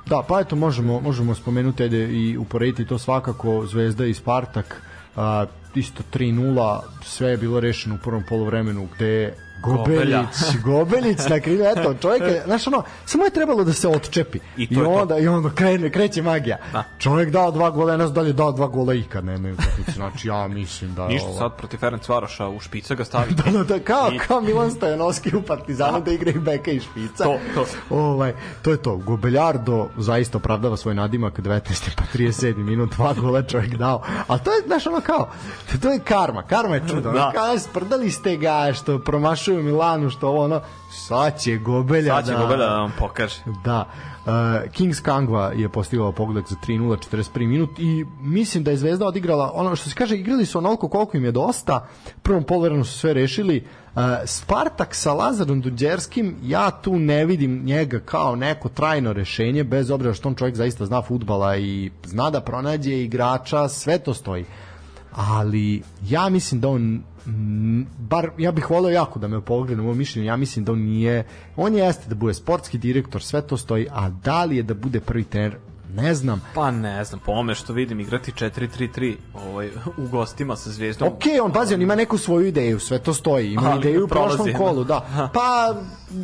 Da, pa eto možemo možemo spomenuti ajde i uporediti to svakako Zvezda i Spartak a, isto 3:0 sve je bilo rešeno u prvom poluvremenu gde Gobelić, *laughs* Gobelić na krilu, eto, čovjek je, znaš ono, samo je trebalo da se otčepi. I, I onda, i onda krene, kreće magija. Da. Čovjek dao dva gola, ne znam da li je dao dva gola ikad, ne, ne, znači ja mislim da... Ništa ovo... sad protiv Ferenc Varoša u špica ga stavi. *laughs* da, da, da, kao, I... kao Milan Stojanovski u Partizanu da, da igra i beka i špica. To, to. Ovaj, to je to. Gobeljardo zaista opravdava svoj nadimak 19. pa 37. minut, dva gola čovjek dao. Ali to je, znaš, ono kao, to je karma, karma je čudo. Da. Kao, sprdali ste ga što promašuju u Milanu, što ovo ono, sad će Gobelja sad će da... Gobelja da vam pokaže. Da. Uh, Kings Kangva je postigao pogodak za 3-0 41 minut i mislim da je Zvezda odigrala ono što se kaže igrali su onoliko koliko im je dosta prvom poluvremenu su sve rešili uh, Spartak sa Lazarom Duđerskim ja tu ne vidim njega kao neko trajno rešenje bez obzira što on čovjek zaista zna futbala i zna da pronađe igrača sve to stoji ali ja mislim da on bar ja bih voleo jako da me opogne na moje mišljenje, ja mislim da on nije on jeste da bude sportski direktor, sve to stoji, a da li je da bude prvi trener ne znam. Pa ne znam, po ome što vidim igrati 4-3-3 ovaj, u gostima sa zvijezdom. Ok, on pazi, on ima neku svoju ideju, sve to stoji. Ima Ali, ideju u prošlom kolu, da. Pa,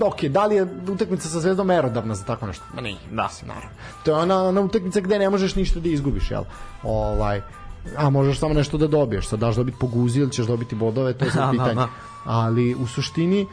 ok, da li je utakmica sa zvijezdom merodavna za tako nešto? Ma nije, da. naravno. To je ona, ona utakmica gde ne možeš ništa da izgubiš, jel? Ovaj, a možeš samo nešto da dobiješ, sad daš dobiti po guzi ili ćeš dobiti bodove, to je sad *laughs* da, da, pitanje. Da. Ali u suštini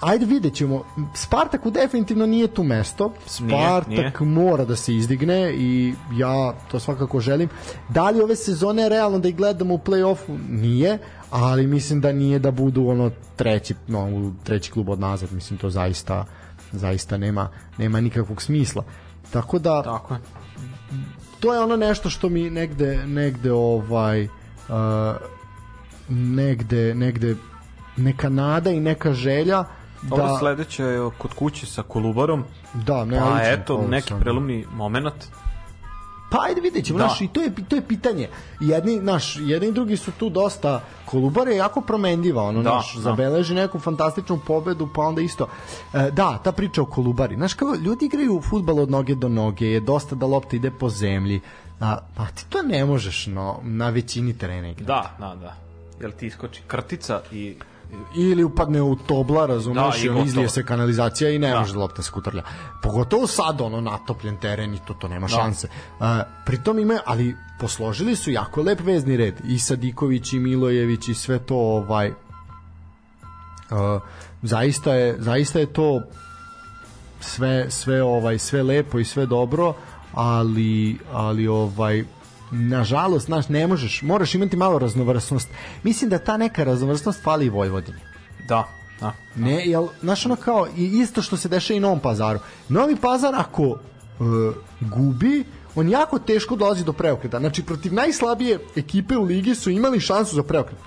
ajde vidjet ćemo. Spartaku definitivno nije tu mesto. Spartak nije, nije. mora da se izdigne i ja to svakako želim. Da li ove sezone realno da ih gledamo u play-offu? Nije, ali mislim da nije da budu ono treći, no, treći klub od nazad. Mislim to zaista zaista nema nema nikakvog smisla. Tako da Tako je to je ono nešto što mi negde negde ovaj uh, negde negde neka nada i neka želja da Ovo sledeće je kod kuće sa Kolubarom. Da, ne, pa eto, neki prelomni moment Pa ajde vidjet ćemo, da. naš, i to je, to je pitanje. Jedni, naš, jedni i drugi su tu dosta, Kolubar je jako promenljiva, ono, da, naš, da. zabeleži neku fantastičnu pobedu, pa onda isto. E, da, ta priča o Kolubari. Znaš, kao ljudi igraju futbal od noge do noge, je dosta da lopta ide po zemlji, a, pa ti to ne možeš no, na većini terena igrati. Da, da, da. Jel ti iskoči krtica i ili upadne u tobla, razumeš, da, i izlije se kanalizacija i ne da. može da lopta se kutrlja. Pogotovo sad, ono, natopljen teren i to, to nema da. šanse. Uh, pritom ima, ali posložili su jako lep vezni red. I Sadiković i Milojević i sve to, ovaj, uh, zaista je, zaista je to sve, sve, ovaj, sve lepo i sve dobro, ali, ali ovaj, nažalost, znaš, ne možeš, moraš imati malo raznovrsnost. Mislim da ta neka raznovrsnost fali i Vojvodini. Da, da. Ne, jel, znaš, ono kao, isto što se dešava i Novom pazaru. Novi pazar, ako uh, gubi, on jako teško dolazi do preokreta. Znači, protiv najslabije ekipe u ligi su imali šansu za preokret.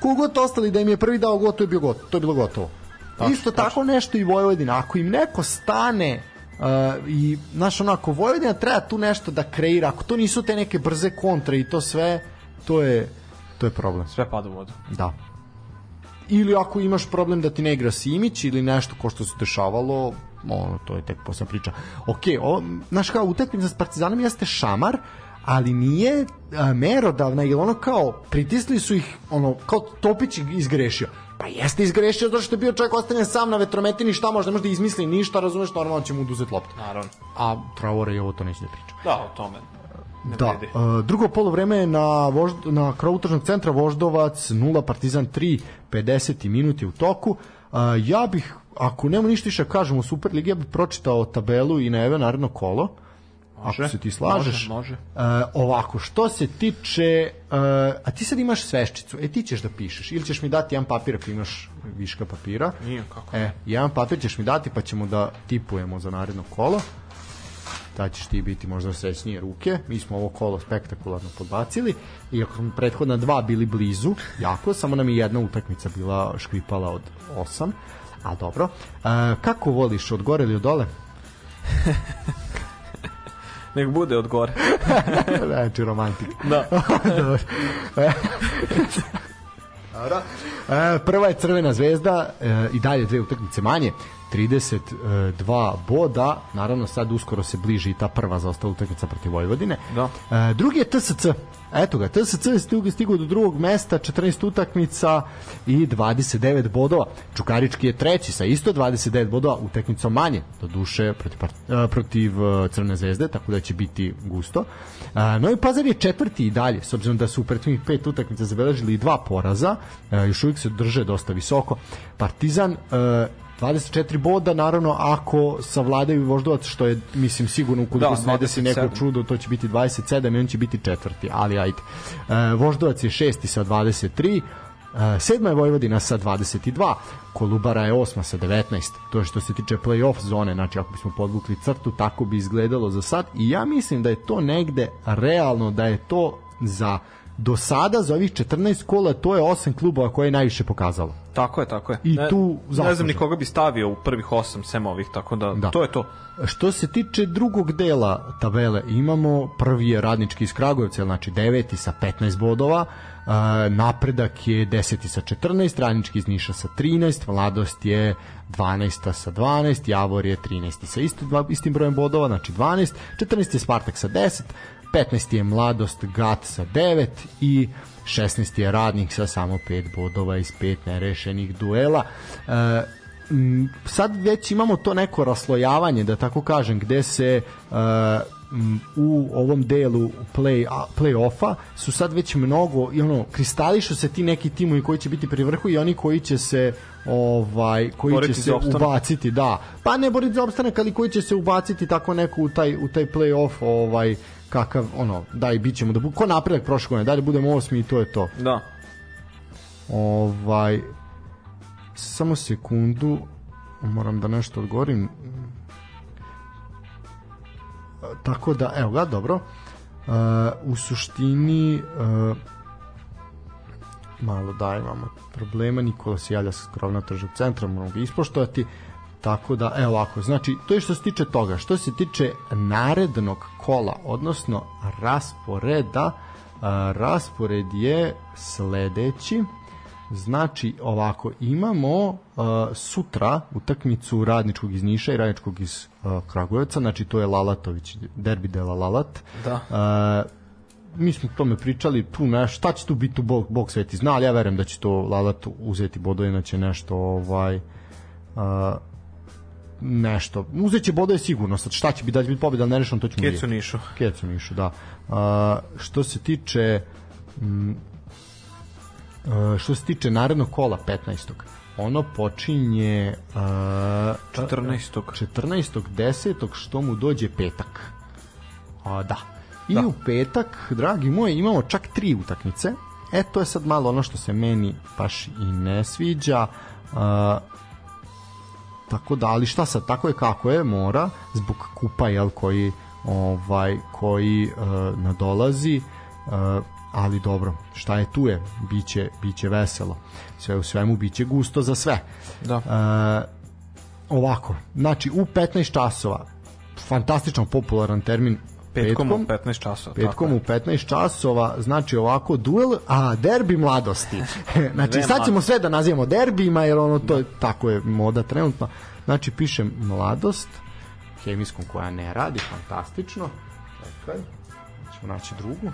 Kogod ostali da im je prvi dao gol, to je, bio gotovo, to je bilo gotovo. Tačno, Isto tačno. tako nešto i Vojvodina. Ako im neko stane Uh, i znaš onako Vojvodina treba tu nešto da kreira ako to nisu te neke brze kontre i to sve to je to je problem. Sve pada u vodu. Da. Ili ako imaš problem da ti ne igra Simić ili nešto ko što se dešavalo ono, to je tek posle priča. Ok, o, znaš kao utakmica s Partizanom jeste šamar ali nije a, merodavna jer ono kao pritisli su ih ono kao Topić izgrešio Pa jeste izgrešio zato što je bio čovjek ostavljen sam na vetrometini, šta može, ne može da izmisli ništa, razumeš, normalno će mu oduzeti loptu. Naravno. A Traore je ovo to neće da priča. Da, o tome. Ne da, uh, drugo polovreme je na, vožd, na kravutražnog centra Voždovac 0, Partizan 3, 50 minuti u toku. Uh, ja bih, ako nema ništa više kažemo u Superligi, ja bih pročitao tabelu i najavio naredno kolo. Može, ako se ti slažeš. Može, može. Uh, ovako, što se tiče... Uh, a ti sad imaš sveščicu, e ti ćeš da pišeš, ili ćeš mi dati jedan papir ako imaš viška papira. Nije, kako? E, jedan papir ćeš mi dati pa ćemo da tipujemo za naredno kolo. Da ćeš ti biti možda srećnije ruke. Mi smo ovo kolo spektakularno podbacili. Iako smo prethodna dva bili blizu, jako, samo nam je jedna utakmica bila škripala od osam. A dobro. Uh, kako voliš, od gore ili od dole? *laughs* Nek bude od gore. *laughs* znači romantik. Da. Dobro. *laughs* Dobro. E, prva je Crvena zvezda e, i dalje dve utakmice manje. 32 boda. Naravno sad uskoro se bliži i ta prva zaostala utakmica protiv Vojvodine. Da. E, drugi je TSC. Eto ga, TSC je stigao, do drugog mesta, 14 utakmica i 29 bodova. Čukarički je treći sa isto 29 bodova, utakmicom manje, do duše protiv, protiv Crne zvezde, tako da će biti gusto. Novi Pazar je četvrti i dalje, s obzirom da su u prethodnih pet utakmica zabeležili dva poraza, još uvijek se drže dosta visoko. Partizan 24 boda, naravno, ako savladaju Voždovac, što je, mislim, sigurno ukoliko da, se ne desi neko čudo, to će biti 27 i on će biti četvrti, ali ajde. E, Voždovac je šesti sa 23, e, sedma je Vojvodina sa 22, Kolubara je osma sa 19, to je što se tiče play-off zone, znači ako bismo podvukli crtu, tako bi izgledalo za sad i ja mislim da je to negde realno, da je to za do sada za ovih 14 kola to je osam klubova koje je najviše pokazalo. Tako je, tako je. I ne, tu zaslužen. Ne znam ni koga bi stavio u prvih osam sem ovih, tako da, da, to je to. Što se tiče drugog dela tabele, imamo prvi je radnički iz Kragujevca, znači deveti sa 15 bodova, Uh, napredak je 10. sa 14, radnički iz Niša sa 13, mladost je 12. sa 12, Javor je 13. sa isti, istim brojem bodova, znači 12, 14. je Spartak sa 10, 15. je Mladost Gat sa 9 i 16. je Radnik sa samo 5 bodova iz 5 nerešenih duela. E, sad već imamo to neko raslojavanje, da tako kažem, gde se uh, u ovom delu play play-offa su sad već mnogo i ono kristališu se ti neki timovi koji će biti pri vrhu i oni koji će se ovaj koji boriti će se ubaciti da pa ne boriti za opstanak ali koji će se ubaciti tako neko u taj u taj play-off ovaj kakav, ono, daj, bit ćemo da bu, ko napredak prošle godine, daj da budemo osmi i to je to. Da. Ovaj, samo sekundu, moram da nešto odgovorim. Tako da, evo ga, dobro. Uh, u suštini uh, malo da imamo problema Nikola se javlja sa krovna tržnog centra moramo ga ispoštovati Tako da, evo ovako, znači, to je što se tiče toga. Što se tiče narednog kola, odnosno rasporeda, a, raspored je sledeći. Znači, ovako, imamo a, sutra utakmicu radničkog iz Niša i radničkog iz a, Kragujevca, znači to je Lalatović, derbi dela Lalat. Da. A, mi smo o tome pričali, tu ne, šta će tu biti u bog, bog sveti zna, ali ja verujem da će to Lalat uzeti bodovina će nešto ovaj uh, nešto. Uzeće bodove sigurno, sad šta će biti, da će biti pobjeda nerešeno, to ćemo vidjeti. Kecu Nišu. Kecu Nišu, da. A, što se tiče m, a, što se tiče narednog kola 15. Ono počinje a, 14. 14. 10. što mu dođe petak. A, da. I da. u petak, dragi moji, imamo čak tri utakmice. E, to je sad malo ono što se meni baš i ne sviđa. Uh, tako da ali šta sad tako je kako je mora zbog kupa jel koji ovaj koji uh, nadolazi uh, ali dobro šta je tu je biće biće veselo. Sve u svemu biće gusto za sve. Da. Uh, ovako znači u 15 časova fantastično popularan termin petkom, petkom u 15 časova. Petkom u 15 časova, znači ovako duel, a derbi mladosti. *laughs* znači sad ćemo sve da nazivamo derbijima, jer ono to je, tako je moda trenutno. Znači pišem mladost, hemijskom koja ne radi, fantastično. Čekaj, ćemo naći drugu.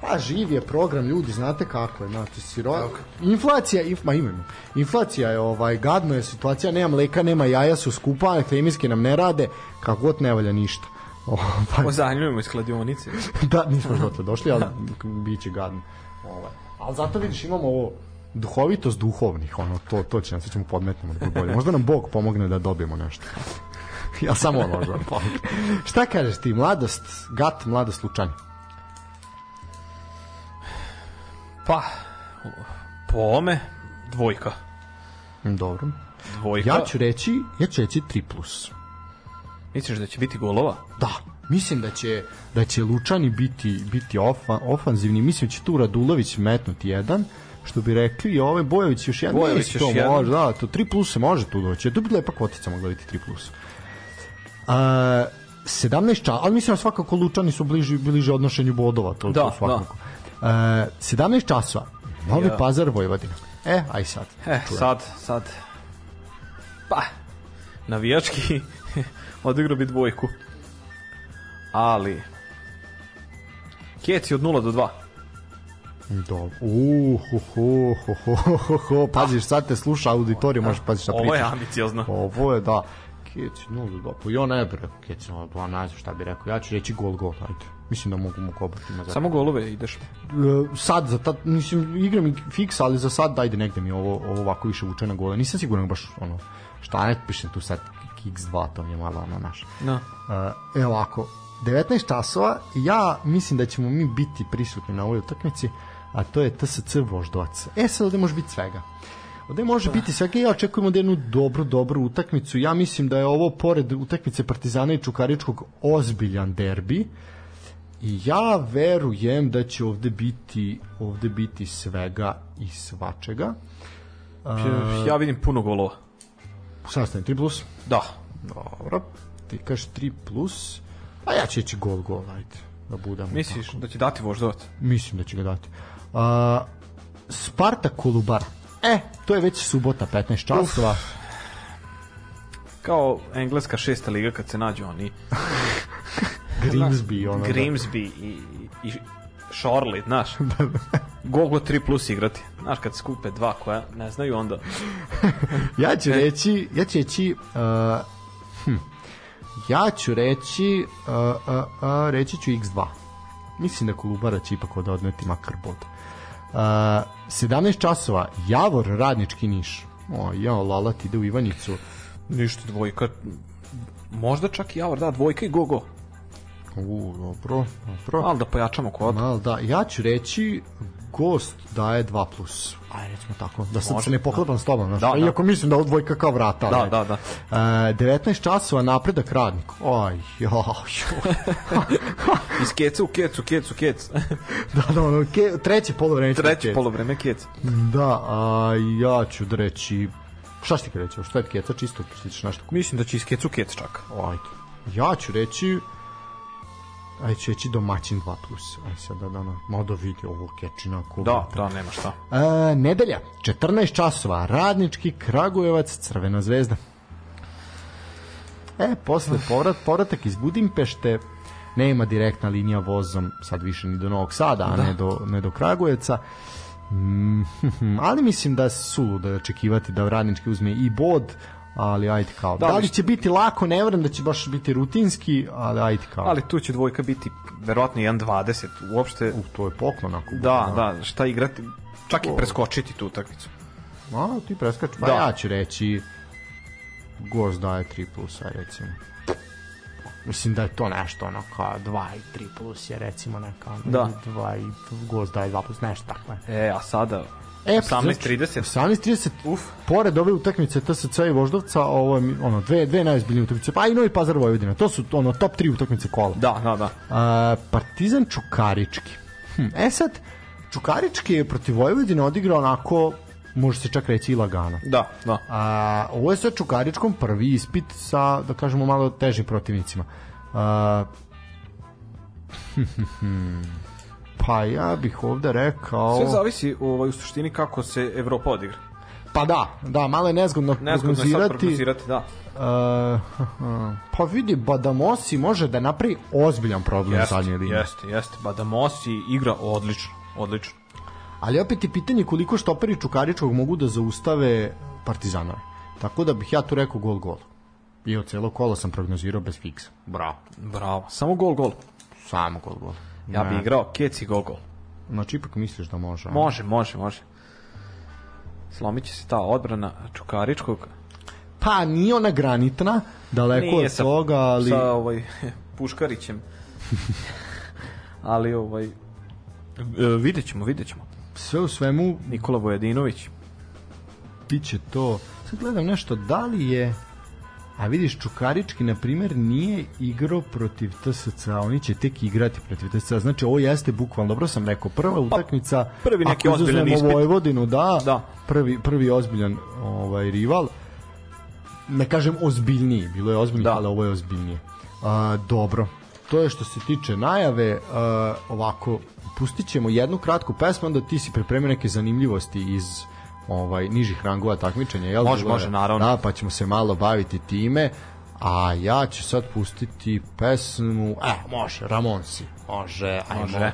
Pa živ je program, ljudi, znate kako je, znači siro... Okay. Inflacija, inf, ma imamo. Inflacija je ovaj gadno je situacija, nema mleka, nema jaja, su skupa, hemijske nam ne rade, kako god ne valja ništa. Ovaj. Ozanjujemo iz kladionice. *laughs* da, nismo dotle došli, ali biće gadno. Ovaj. Ali zato vidiš, imamo ovo duhovitost duhovnih, ono, to, to će nam, se ćemo podmetnemo da bolje. Možda nam Bog pomogne da dobijemo nešto. *laughs* ja samo on možda pomogne. Šta kažeš ti, mladost, gat, mladost, lučanje? Pa, po ome, dvojka. Dobro. Dvojka. Ja ću reći, ja ću reći 3+. Plus. Misliš da će biti golova? Da, mislim da će da će Lučani biti biti ofa, ofanzivni, mislim da će tu Radulović metnuti jedan što bi rekli, i ovaj Bojović još jedan Bojović još to jedan. može, da, to 3 plus se može tu doći. To bi lepa kvotica mogla biti 3 plus. A, 17 čas, ali mislim da svakako Lučani su bliži, bliže odnošenju bodova, to, da, to svakako. Da. Uh, 17 časova, Novi ja. Pazar Vojvodina. E, aj sad. E, čujem. sad, sad. Pa, navijački odigrao bi dvojku. Ali, Keci od 0 do 2. Dobro. Uh, ho, ho, ho, ho, ho, paziš, sad te sluša auditoriju, možeš paziš šta pričaš. Ovo je ambiciozno. Ovo je, da. Keci 0 do 2. Pa bih rekao Keci 0 do 2, ne znam šta bih rekao. Ja ću reći gol, gol, ajde. Mislim da mogu mu kobati. Samo golove ideš? E, sad, za tad, mislim, igram i fiks, ali za sad, dajde negde mi ovo, ovo ovako više vuče na gole. Nisam siguran baš, ono, šta ne pišem tu sad X2, to mi je malo ono naš. No. Uh, evo ovako, 19 časova, ja mislim da ćemo mi biti prisutni na ovoj utakmici, a to je TSC Voždovac. E sad ovde može biti svega. Ovde može biti svega, ja očekujem od jednu dobru, dobru utakmicu. Ja mislim da je ovo, pored utakmice Partizana i Čukaričkog, ozbiljan derbi. I ja verujem da će ovde biti ovde biti svega i svačega. Ja vidim puno golova. Sastavim 3 plus? Da. Dobro. Ti kažeš 3 plus. A ja ću ići gol, gol, ajde. Da budemo Misliš tako. da će dati voždovac? Mislim da će ga dati. Uh, Sparta Kolubar. E, to je već subota, 15 časova. Uf. Kao engleska šesta liga kad se nađu oni. *laughs* Grimsby, ono. Da. Grimsby i, i Shorley, znaš. *laughs* Gogo 3 plus igrati. Znaš, kad skupe dva koja ne znaju, onda... *laughs* ja ću reći, ja ću reći, uh, hm, Ja ću reći, uh, uh, uh, reći ću X2. Mislim da Kolubara će ipak odneti makar bod. Uh, 17 časova, Javor, Radnički Niš. O, ja, Lalat ide u Ivanicu. Ništa, dvojka. Možda čak i Javor, da, dvojka i Gogo. U, dobro, dobro. Malo da pojačamo kod. Malo da, ja ću reći gost daje 2 plus. Ajde, recimo tako. Da sad se ne poklapam s tobom. Znaš, da, da. Iako mislim da ovo dvojka kao vrata. Da, da, da. E, 19 časova napredak radnik. Aj, joj. *laughs* Iz keca u kecu, kecu, kec. *laughs* da, da, ono, ke, treće polovreme. Treće polovreme kec. Da, a ja ću da reći Šta ti reći? Šta je keca čisto? Ćeš nešto? Mislim da će iz kecu kec čak. Ajde. Ja ću reći aj će reći domaćin 2+. Aj sad da, da, malo da vidi ovo kečina. Da, da, nema šta. E, nedelja, 14 časova, radnički Kragujevac, Crvena zvezda. E, posle povrat, povratak iz Budimpešte, nema direktna linija vozom, sad više ni do Novog Sada, a da. ne do, ne do Kragujevca. Mm, *laughs* ali mislim da su da očekivati da radnički uzme i bod, ali ajde kao. Da, da li će biti lako, ne verujem da će baš biti rutinski, ali ajde kao. Ali tu će dvojka biti verovatno 1.20, uopšte... U, to je poklon ako da, da, da, šta igrati, čak i preskočiti tu utakmicu. A, ti preskač, pa da. ja ću reći gost daje 3 plus, aj recimo. Mislim da je to nešto ono kao 2 i 3 plus je recimo neka da. 2 i gost daje 2 plus nešto tako je. E, a sada E, 18:30. 18:30. Uf. Pored ove utakmice TSC i Voždovca, ovo je ono dve dve najozbiljnije utakmice, pa i Novi Pazar Vojvodina. To su ono top 3 utakmice kola. Da, da, da. A, Partizan Čukarički. Hm, e sad Čukarički je protiv Vojvodine odigrao onako može se čak reći i lagano. Da, da. A, ovo je sa Čukaričkom prvi ispit sa, da kažemo, malo težim protivnicima. A, hm, hm, hm. Pa ja bih ovde rekao... Sve zavisi ovaj, u suštini kako se Evropa odigra. Pa da, da, malo je nezgodno, nezgodno prognozirati. Je prognozirati da. Uh, pa vidi, Badamosi može da napravi ozbiljan problem jest, zadnje linije. Jeste, jeste. Badamosi igra odlično, odlično. Ali opet je pitanje koliko štoperi Čukaričkog mogu da zaustave Partizanove. Tako da bih ja tu rekao gol gol. I od celo kola sam prognozirao bez fiksa. Bravo. Bravo. Samo gol gol. Samo gol gol. Ja bih igrao Keci Gogol. Znači, ipak misliš da može? Može, može, može. Slomit će se ta odbrana Čukaričkog. Pa, nije ona granitna, daleko nije od sa, toga, ali... Sa ovaj, *laughs* Puškarićem. *laughs* ali, ovaj... E, vidjet ćemo, vidjet ćemo. Sve u svemu... Nikola Vojadinović. Biće to... Sad gledam nešto, da li je A vidiš, Čukarički, na primjer, nije igrao protiv TSC, a oni će tek igrati protiv TSC. Znači, ovo jeste bukvalno, dobro sam rekao, prva pa, utakmica, prvi neki ozbiljan ispit. Vojvodinu, da, da. Prvi, prvi ozbiljan ovaj, rival. Ne kažem ozbiljniji, bilo je ozbiljniji, da. ali ovo je ozbiljnije. A, dobro, to je što se tiče najave, a, ovako, pustit ćemo jednu kratku pesmu, onda ti si pripremio neke zanimljivosti iz ovaj nižih rangova takmičenja, jel? Može, može, naravno. Da, pa ćemo se malo baviti time. A ja ću sad pustiti pesmu, e, može, Ramonsi. Može, ajmo. Može.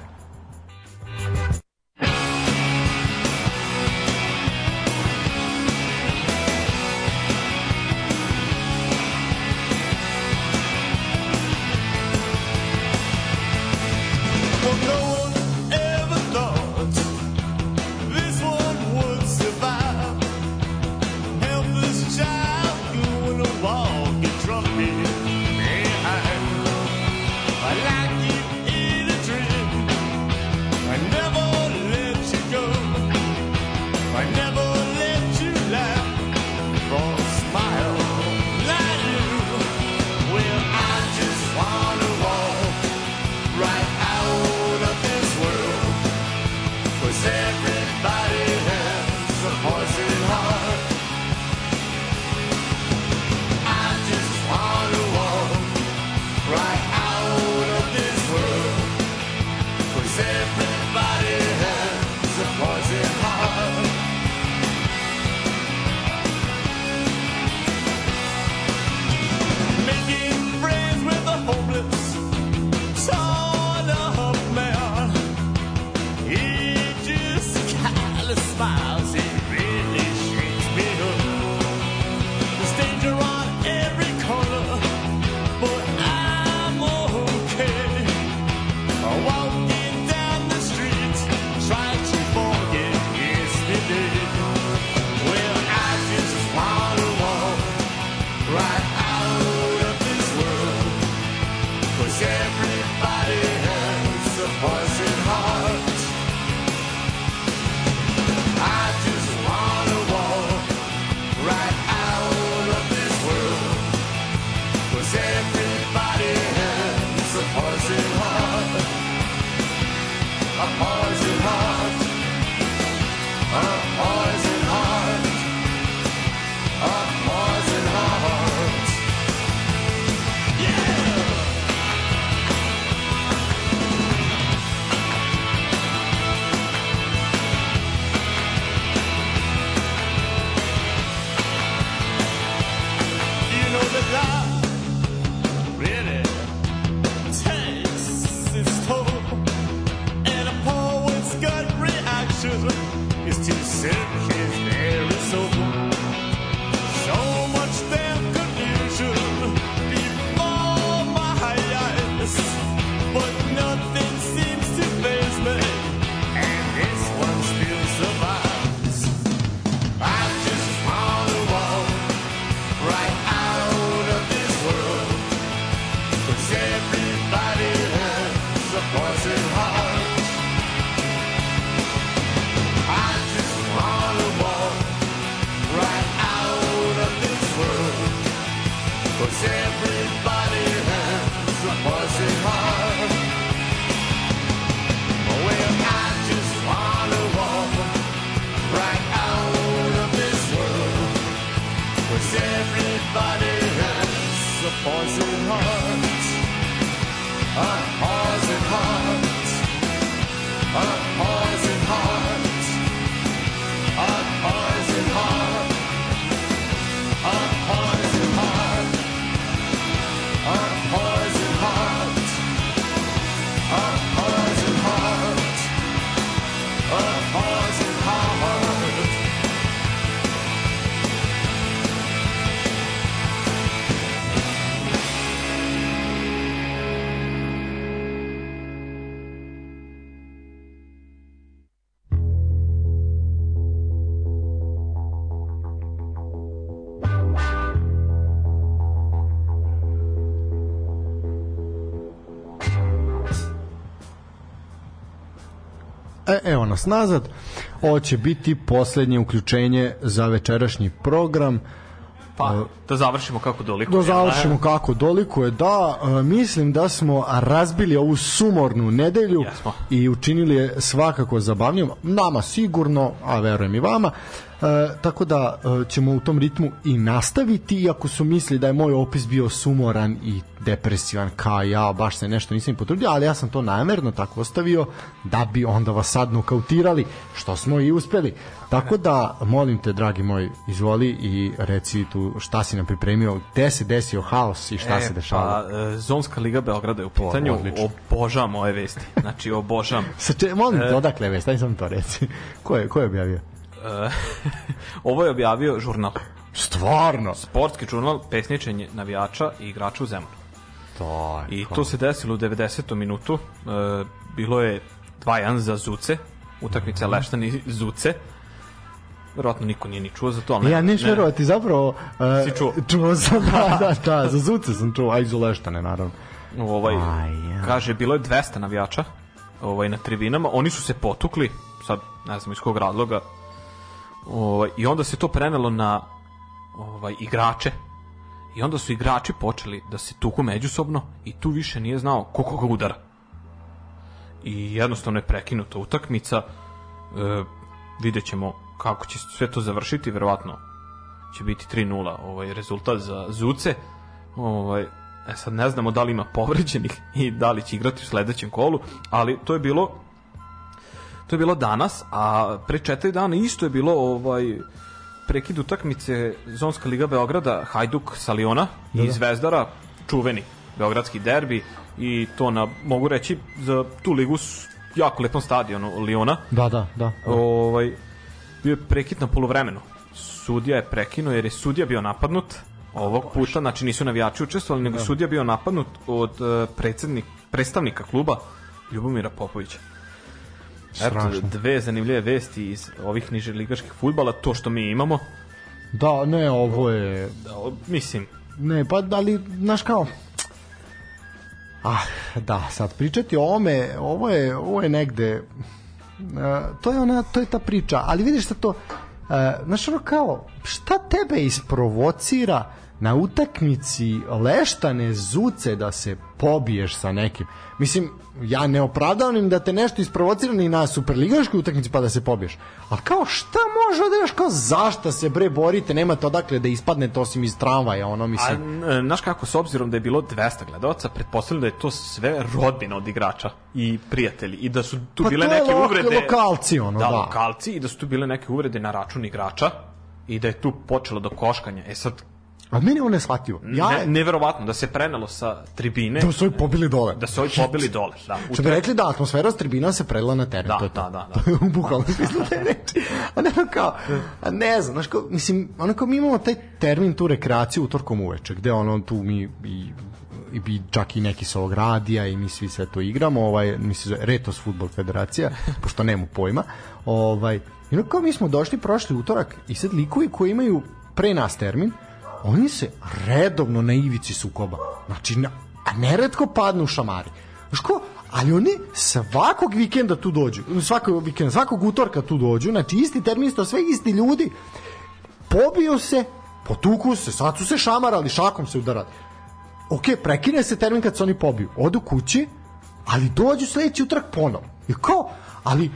Nas nazad. Ovo će biti poslednje uključenje za večerašnji program. Pa, da završimo kako doliko. Da završimo kako doliko je. Da, e, mislim da smo razbili ovu sumornu nedelju Jesmo. i učinili je svakako zabavnijom. Nama sigurno, a verujem i vama. Tako da e, ćemo u tom ritmu i nastaviti, iako su mislili da je moj opis bio sumoran i depresivan kao ja, baš se nešto nisam potrudio, ali ja sam to namerno tako ostavio da bi onda vas sad nokautirali, što smo i uspeli. Tako da, molim te, dragi moj, izvoli i reci tu šta si nam pripremio, gde se desio haos i šta e, se dešava. Pa, e, Zonska liga Beograda je u pitanju, obožavam ove vesti. Znači, obožavam. *laughs* Sače, molim te, e, odakle vesti, daj sam to reci. *laughs* Ko je, ko je objavio? *laughs* Ovo je objavio žurnal. Stvarno? Sportski žurnal, pesničenje navijača i igrača u zemlju. To je I to se desilo u 90. minutu. E, bilo je 2-1 za Zuce, utakmica mm -hmm. Leštani Zuce verovatno niko nije ni čuo za to, ne, ja neću verovati, zapravo uh, si čuo. čuo sam, da, *laughs* da, da, za Zuce sam čuo, a i za Leštane, naravno. Ovaj, Aj, ja. kaže, bilo je 200 navijača ovaj, na tribinama, oni su se potukli, sad ne znam iz kog razloga, ovaj, i onda se to prenelo na ovaj, igrače, i onda su igrači počeli da se tuku međusobno i tu više nije znao ko koga udara. I jednostavno je prekinuta utakmica, e, vidjet ćemo kako će sve to završiti, verovatno će biti 3-0 ovaj rezultat za Zuce. Ovaj e sad ne znamo da li ima povređenih i da li će igrati u sledećem kolu, ali to je bilo to je bilo danas, a pre četiri dana isto je bilo ovaj prekid utakmice Zonska liga Beograda Hajduk sa Liona da, da. i Zvezdara čuveni beogradski derbi i to na mogu reći za tu ligu jako lepom stadionu Liona. Da, da, da. Ovaj bio je prekid na polovremenu. Sudija je prekinuo jer je sudija bio napadnut ovog puta, znači nisu navijači učestvovali, nego da. sudija bio napadnut od uh, predsednik, predstavnika kluba Ljubomira Popovića. Eto, dve zanimljive vesti iz ovih niže ligaških futbala, to što mi imamo. Da, ne, ovo je... Da, mislim... Ne, pa da li, znaš kao... Ah, da, sad pričati o ome, ovo je, ovo je negde Uh, to je ona to je ta priča ali vidiš šta to uh, znaš ono kao šta tebe isprovocira na utakmici leštane zuce da se pobiješ sa nekim. Mislim, ja ne opravdavam da te nešto isprovocira ni na superligaškoj utakmici pa da se pobiješ. Ali kao šta može da još kao zašta se bre borite, nemate odakle da ispadnete osim iz tramvaja, ono mislim. A, znaš kako, s obzirom da je bilo 200 gledalaca, pretpostavljam da je to sve rodbina od igrača i prijatelji i da su tu pa bile neke lo uvrede. lokalci, ono, da. Da, lokalci i da su tu bile neke uvrede na račun igrača i da je tu počelo do koškanja. E sad, A meni je neshvatljivo. Ja... Ne, neverovatno, da se prenelo sa tribine. Da su ovi pobili dole. Da su ovi pobili dole, da. Što bi rekli da atmosfera s tribina se prelila na teren. Da, to je to. da, da. da. *laughs* U bukvalnom smislu te reči. A ne kao, a ne znam, znaš, kao, mislim, ono kao mi imamo taj termin, tu rekreaciju utorkom uveče, gde ono tu mi i i bi čak i neki sa ovog radija i mi svi sve to igramo, ovaj, mi se zove Retos Futbol Federacija, *laughs* pošto nemu pojma, ovaj, i kao mi smo došli prošli utorak i sad likovi koji imaju pre nas termin, oni se redovno na ivici sukoba. Znači, na, a neretko padnu u šamari. Znaš ko, ali oni svakog vikenda tu dođu, svakog vikenda, svakog utorka tu dođu, znači isti terminista, sve isti ljudi, pobio se, potuku se, sad su se šamarali, šakom se udarali. Ok, prekine se termin kad se oni pobiju, odu kući, ali dođu sledeći utorak ponovo. I kao, ali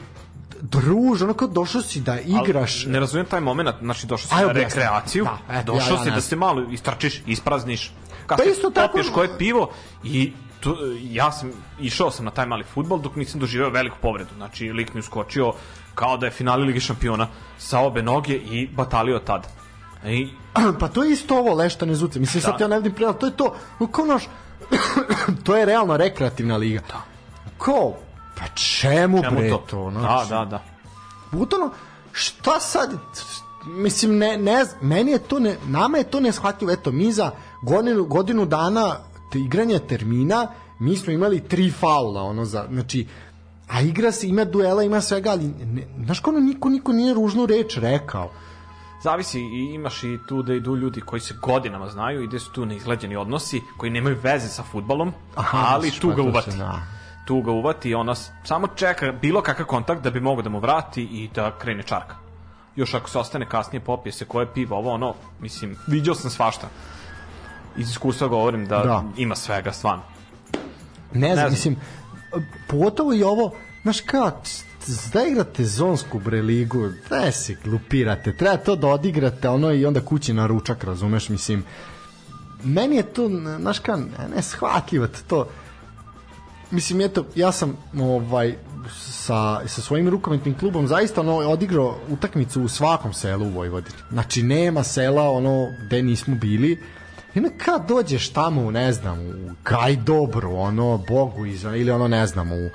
druž, ono kao došao si da igraš. Ali ne razumijem taj moment, znači došao si Aj, na rekreaciju, da, eto, došao ja, ja, si da se malo istračiš, isprazniš, pa isto tako, popiješ koje pivo i tu, ja sam išao sam na taj mali futbol dok nisam doživeo veliku povredu. Znači, lik mi uskočio kao da je finali Ligi šampiona sa obe noge i batalio tad. I... *clears throat* Pa to je isto ovo leštane zuce. Mislim, da. sad ja ne vidim prijel, to je to. Kao naš, *clears throat* to je realno rekreativna liga. Da. Ko? Pa čemu, čemu bre to? to no, da, da, da. Butano, šta sad, mislim, ne, ne, meni je to, ne, nama je to neshvatljivo, eto, mi za godinu, godinu dana te igranja termina, mi smo imali tri faula, ono, za, znači, a igra se, ima duela, ima svega, ali, ne, znaš kao, niko, niko nije ružnu reč rekao. Zavisi i imaš i tu da idu ljudi koji se godinama znaju i gde su tu neizgleđeni odnosi, koji nemaju veze sa futbalom, Aha, ali tu ga uvati. Se, da tu ga uvati, ona samo čeka bilo kakav kontakt da bi mogo da mu vrati i da krene čarka. Još ako se ostane kasnije popije se koje pivo, ovo ono, mislim, vidio sam svašta. Iz iskustva govorim da, da. ima svega, stvarno. Ne znam, ne znam. mislim, pogotovo i ovo, znaš kao, da igrate zonsku bre ligu, da se glupirate, treba to da odigrate ono i onda kući na ručak, razumeš, mislim, meni je to, znaš kao, ne shvatljivate to, mislim, eto, ja sam ovaj, sa, sa svojim rukometnim klubom zaista ono, odigrao utakmicu u svakom selu u Vojvodini. Znači, nema sela ono gde nismo bili. I onda kad dođeš tamo, ne znam, u Gajdobru, ono, Bogu iz, ili ono, ne znam, u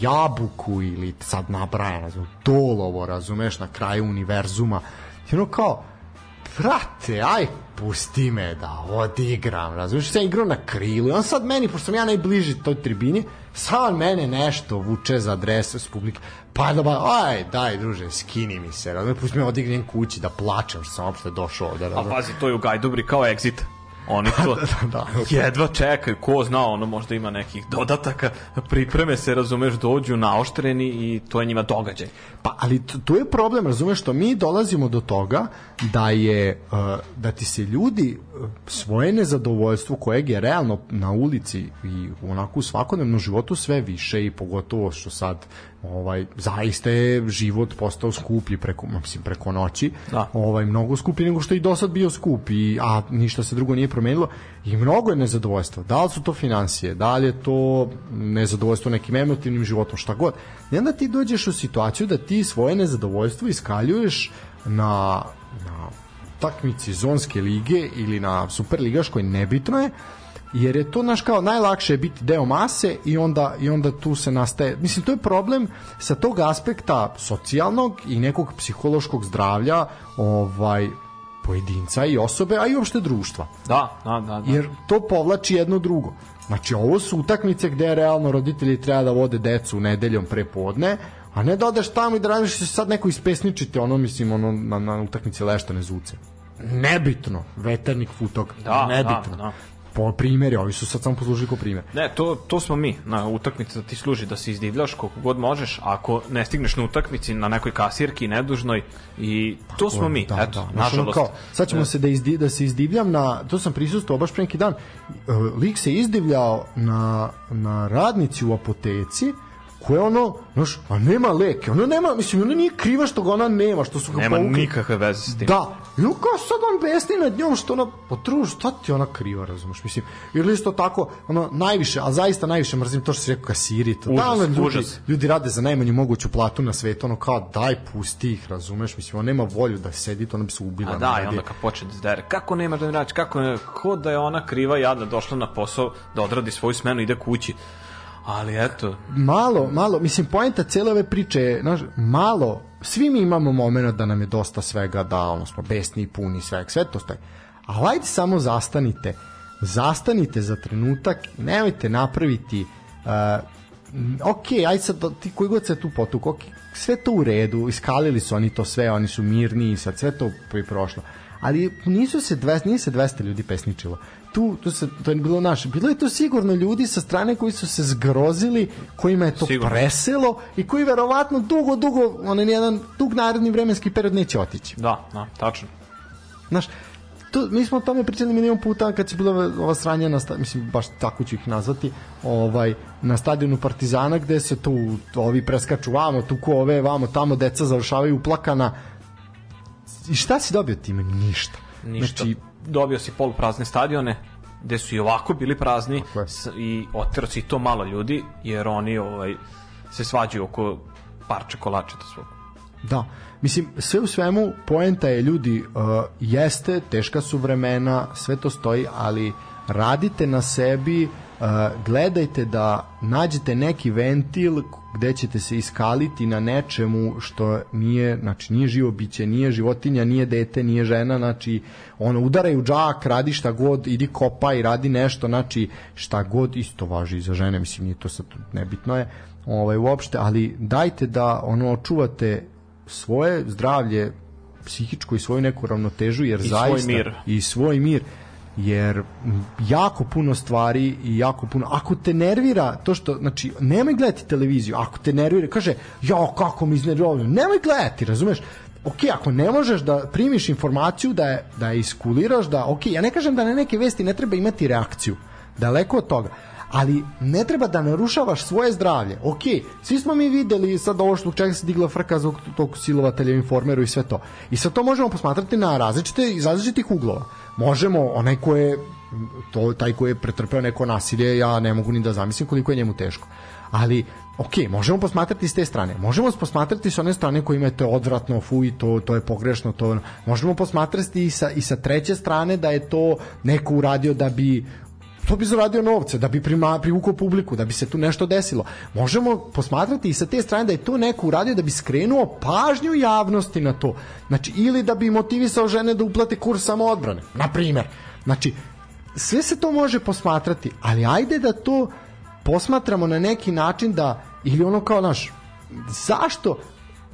Jabuku ili sad nabraja, razum, Dolovo, razumeš, na kraju univerzuma. I ono kao, brate, aj, pusti me da odigram, razumiješ, sam igrao na krilu i on sad meni, pošto sam ja najbliži toj tribini, sad mene nešto vuče za adresu s publike, pa da ba, aj, daj druže, skini mi se, razumiješ, pusti me odignem kući da plačem što sam uopšte došao ovde, razumiješ. A pazi, to je u Gajdobri kao exit. Oni to *laughs* da, da, da. jedva čekaju, ko zna, ono možda ima nekih dodataka, pripreme se, razumeš, dođu naoštreni i to je njima događaj. Pa, ali tu je problem, razumeš, što mi dolazimo do toga da je, uh, da ti se ljudi uh, svoje nezadovoljstvo kojeg je realno na ulici i onako u svakodnevnom životu sve više i pogotovo što sad ovaj zaista je život postao skuplji preko mislim preko noći. Da. ovaj mnogo skuplji nego što je i do sad bio skup i a ništa se drugo nije promenilo. I mnogo je nezadovoljstva. Da li su to financije da li je to nezadovoljstvo nekim emotivnim životom? Šta god. I onda ti dođeš u situaciju da ti svoje nezadovoljstvo iskaljuješ na na takmici zonske lige ili na superligaškoj nebitno je jer je to naš kao najlakše je biti deo mase i onda i onda tu se nastaje mislim to je problem sa tog aspekta socijalnog i nekog psihološkog zdravlja ovaj pojedinca i osobe, a i uopšte društva. Da, da, da, da. Jer to povlači jedno drugo. Znači, ovo su utakmice gde realno roditelji treba da vode decu nedeljom pre podne, a ne da odeš tamo i da radiš se sad neko ispesničite, ono, mislim, ono, na, na utakmici leštane zuce. Nebitno, veternik futog, da, nebitno. Da, da po primjeri, ovi su sad samo poslužili kao primjer. Ne, to, to smo mi na utakmici da ti služi da se izdivljaš koliko god možeš, ako ne stigneš na utakmici na nekoj kasirki nedužnoj i to smo mi, da, eto, da. nažalost. Kao, sad ćemo ne. se da, izdi, da se izdivljam na, to sam prisustao baš pre neki dan, uh, lik se izdivljao na, na radnici u apoteci, koja ono, znaš, a nema leke, ona nema, mislim, ona nije kriva što ga ona nema, što su ga Nema povukli. nikakve veze s tim. Da, i on kao sad on besni nad njom što ona, potruž, šta ti ona kriva, razumeš, mislim, ili isto tako, ono, najviše, a zaista najviše mrzim to što se rekao kasiri, to, užas, da, ljudi, užas. ljudi rade za najmanju moguću platu na svetu, ono kao, daj, pusti ih, razumeš, mislim, on nema volju da sedi, to ona bi se ubila. A da, i onda kad počne da zdere, kako nemaš da mi radiš, kako ne, ko da je ona kriva jadna došla na posao da odradi svoju smenu ide kući Ali eto. Malo, malo, mislim, poenta cele ove priče je, znaš, malo, svi mi imamo moment da nam je dosta svega, da ono smo besni i puni svega, sve to stoji. Ali ajde samo zastanite, zastanite za trenutak, nemojte napraviti uh, ok, ajde sad, ti koji god se tu potuk, ok, sve to u redu, iskalili su oni to sve, oni su mirni i sad sve to je prošlo. Ali nisu se 200, nije se 200 ljudi pesničilo tu, tu se, to je bilo naše, bilo je to sigurno ljudi sa strane koji su se zgrozili, kojima je to sigurno. preselo i koji verovatno dugo, dugo, onaj jedan dug naredni vremenski period neće otići. Da, da, tačno. Znaš, to, mi smo o tome pričali milion puta kad se bila ova sranja na mislim baš tako ću ih nazvati ovaj na stadionu Partizana gde se tu ovi preskaču vamo tu ko ove vamo tamo deca završavaju uplakana i šta si dobio time ništa ništa znači dobio si poluprazne stadione gde su i ovako bili prazni i otero si to malo ljudi jer oni ovaj se svađaju oko parče kolačeta svog. Da, mislim, sve u svemu, poenta je ljudi, uh, jeste, teška su vremena, sve to stoji, ali radite na sebi, gledajte da nađete neki ventil gde ćete se iskaliti na nečemu što nije, znači nije živo biće, nije životinja, nije dete, nije žena, znači ono udaraj u džak, radi šta god, idi kopaj, radi nešto, znači šta god isto važi za žene, mislim nije to sad nebitno je, ovaj uopšte, ali dajte da ono očuvate svoje zdravlje psihičko i svoju neku ravnotežu jer I zaista svoj mir. i svoj mir jer jako puno stvari i jako puno ako te nervira to što znači nemoj gledati televiziju ako te nervira kaže ja kako mi iznervirao nemoj gledati razumeš? Ok, ako ne možeš da primiš informaciju da je, da je iskuliraš, da, ok, ja ne kažem da na neke vesti ne treba imati reakciju, daleko od toga, ali ne treba da narušavaš svoje zdravlje. Ok, svi smo mi videli sad ovo što čega se digla frka zbog tog silovatelja informeru i sve to. I sad to možemo posmatrati na različite iz različitih uglova. Možemo, onaj ko je to, taj ko je pretrpeo neko nasilje, ja ne mogu ni da zamislim koliko je njemu teško. Ali ok, možemo posmatrati s te strane. Možemo posmatrati s one strane koji imate odvratno, fuj, to, to je pogrešno, to možemo posmatrati i sa, i sa treće strane da je to neko uradio da bi to bi zaradio novce, da bi prima, privukao publiku, da bi se tu nešto desilo. Možemo posmatrati i sa te strane da je to neko uradio da bi skrenuo pažnju javnosti na to. Znači, ili da bi motivisao žene da uplate kurs samoodbrane, na primer. Znači, sve se to može posmatrati, ali ajde da to posmatramo na neki način da ili ono kao naš zašto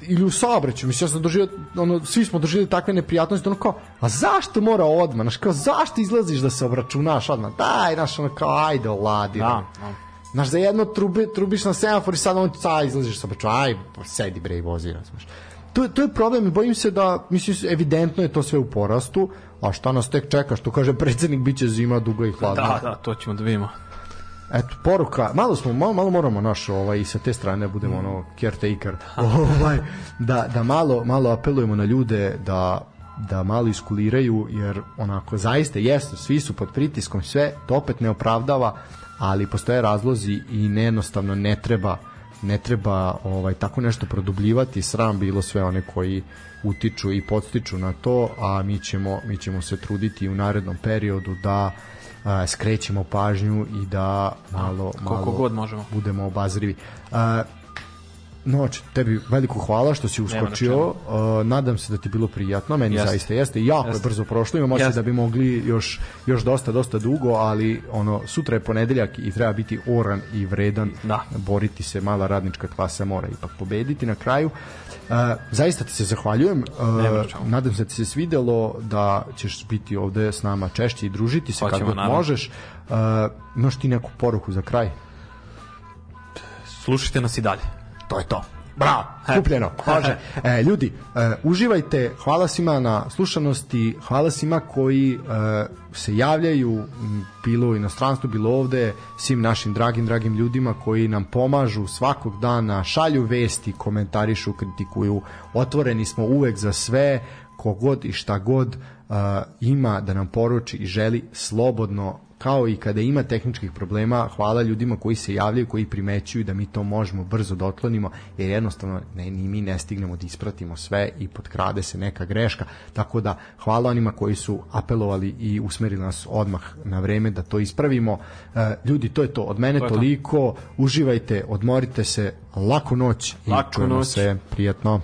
ili u saobraćaju, mislim, ja sam doživio, ono, svi smo doživjeli takve neprijatnosti, ono kao, a zašto mora odmah, znaš, kao, zašto izlaziš da se obračunaš odmah, daj, znaš, ono kao, ajde, oladi, da, da. Znaš, za jedno trubi, trubiš na semafor i sad on ca, izlaziš sa obračuna, aj, sedi bre i vozi, znaš. To, to je problem i bojim se da, mislim, evidentno je to sve u porastu, a šta nas tek čeka, što kaže predsednik, bit će zima duga i hladna. Da, da, to ćemo da vidimo. Eto, poruka, malo smo, malo, malo moramo naš, ovaj, sa te strane da budemo ono caretaker, *laughs* ovaj, da, da malo, malo apelujemo na ljude da da malo iskuliraju, jer onako zaista jesu, svi su pod pritiskom, sve, to opet ne opravdava, ali postoje razlozi i nejednostavno ne treba ne treba ovaj tako nešto produbljivati, sram bilo sve one koji utiču i podstiču na to, a mi ćemo, mi ćemo se truditi u narednom periodu da a, skrećemo pažnju i da malo, malo god možemo. budemo obazrivi. A, Noć, tebi veliko hvala što si uskočio. Uh, nadam se da ti je bilo prijatno, meni jeste. zaista jeste. Jako jeste. je brzo prošlo, imamo se da bi mogli još još dosta dosta dugo, ali ono sutra je ponedeljak i treba biti oran i vredan. Da. Boriti se, mala radnička klasa mora ipak pobediti na kraju. Uh, zaista ti se zahvaljujem. Uh, nadam se da ti se svidelo da ćeš biti ovde s nama češće i družiti se kako možeš. Uh, imaš ti neku poruku za kraj? Slušajte nas i dalje to je to. Bravo, *laughs* kupljeno, može. *laughs* E, ljudi, e, uživajte, hvala svima na slušanosti, hvala svima koji e, se javljaju, bilo u inostranstvu, bilo ovde, svim našim dragim, dragim ljudima koji nam pomažu svakog dana, šalju vesti, komentarišu, kritikuju, otvoreni smo uvek za sve, kogod i šta god uh, ima da nam poruči i želi slobodno kao i kada ima tehničkih problema, hvala ljudima koji se javljaju, koji primećuju da mi to možemo brzo da otklonimo, jer jednostavno ne, ni mi ne stignemo da ispratimo sve i potkrade se neka greška, tako da hvala onima koji su apelovali i usmerili nas odmah na vreme da to ispravimo. E, ljudi, to je to, od mene to toliko, to. uživajte, odmorite se, laku noć laku i čujemo noć. se, prijatno.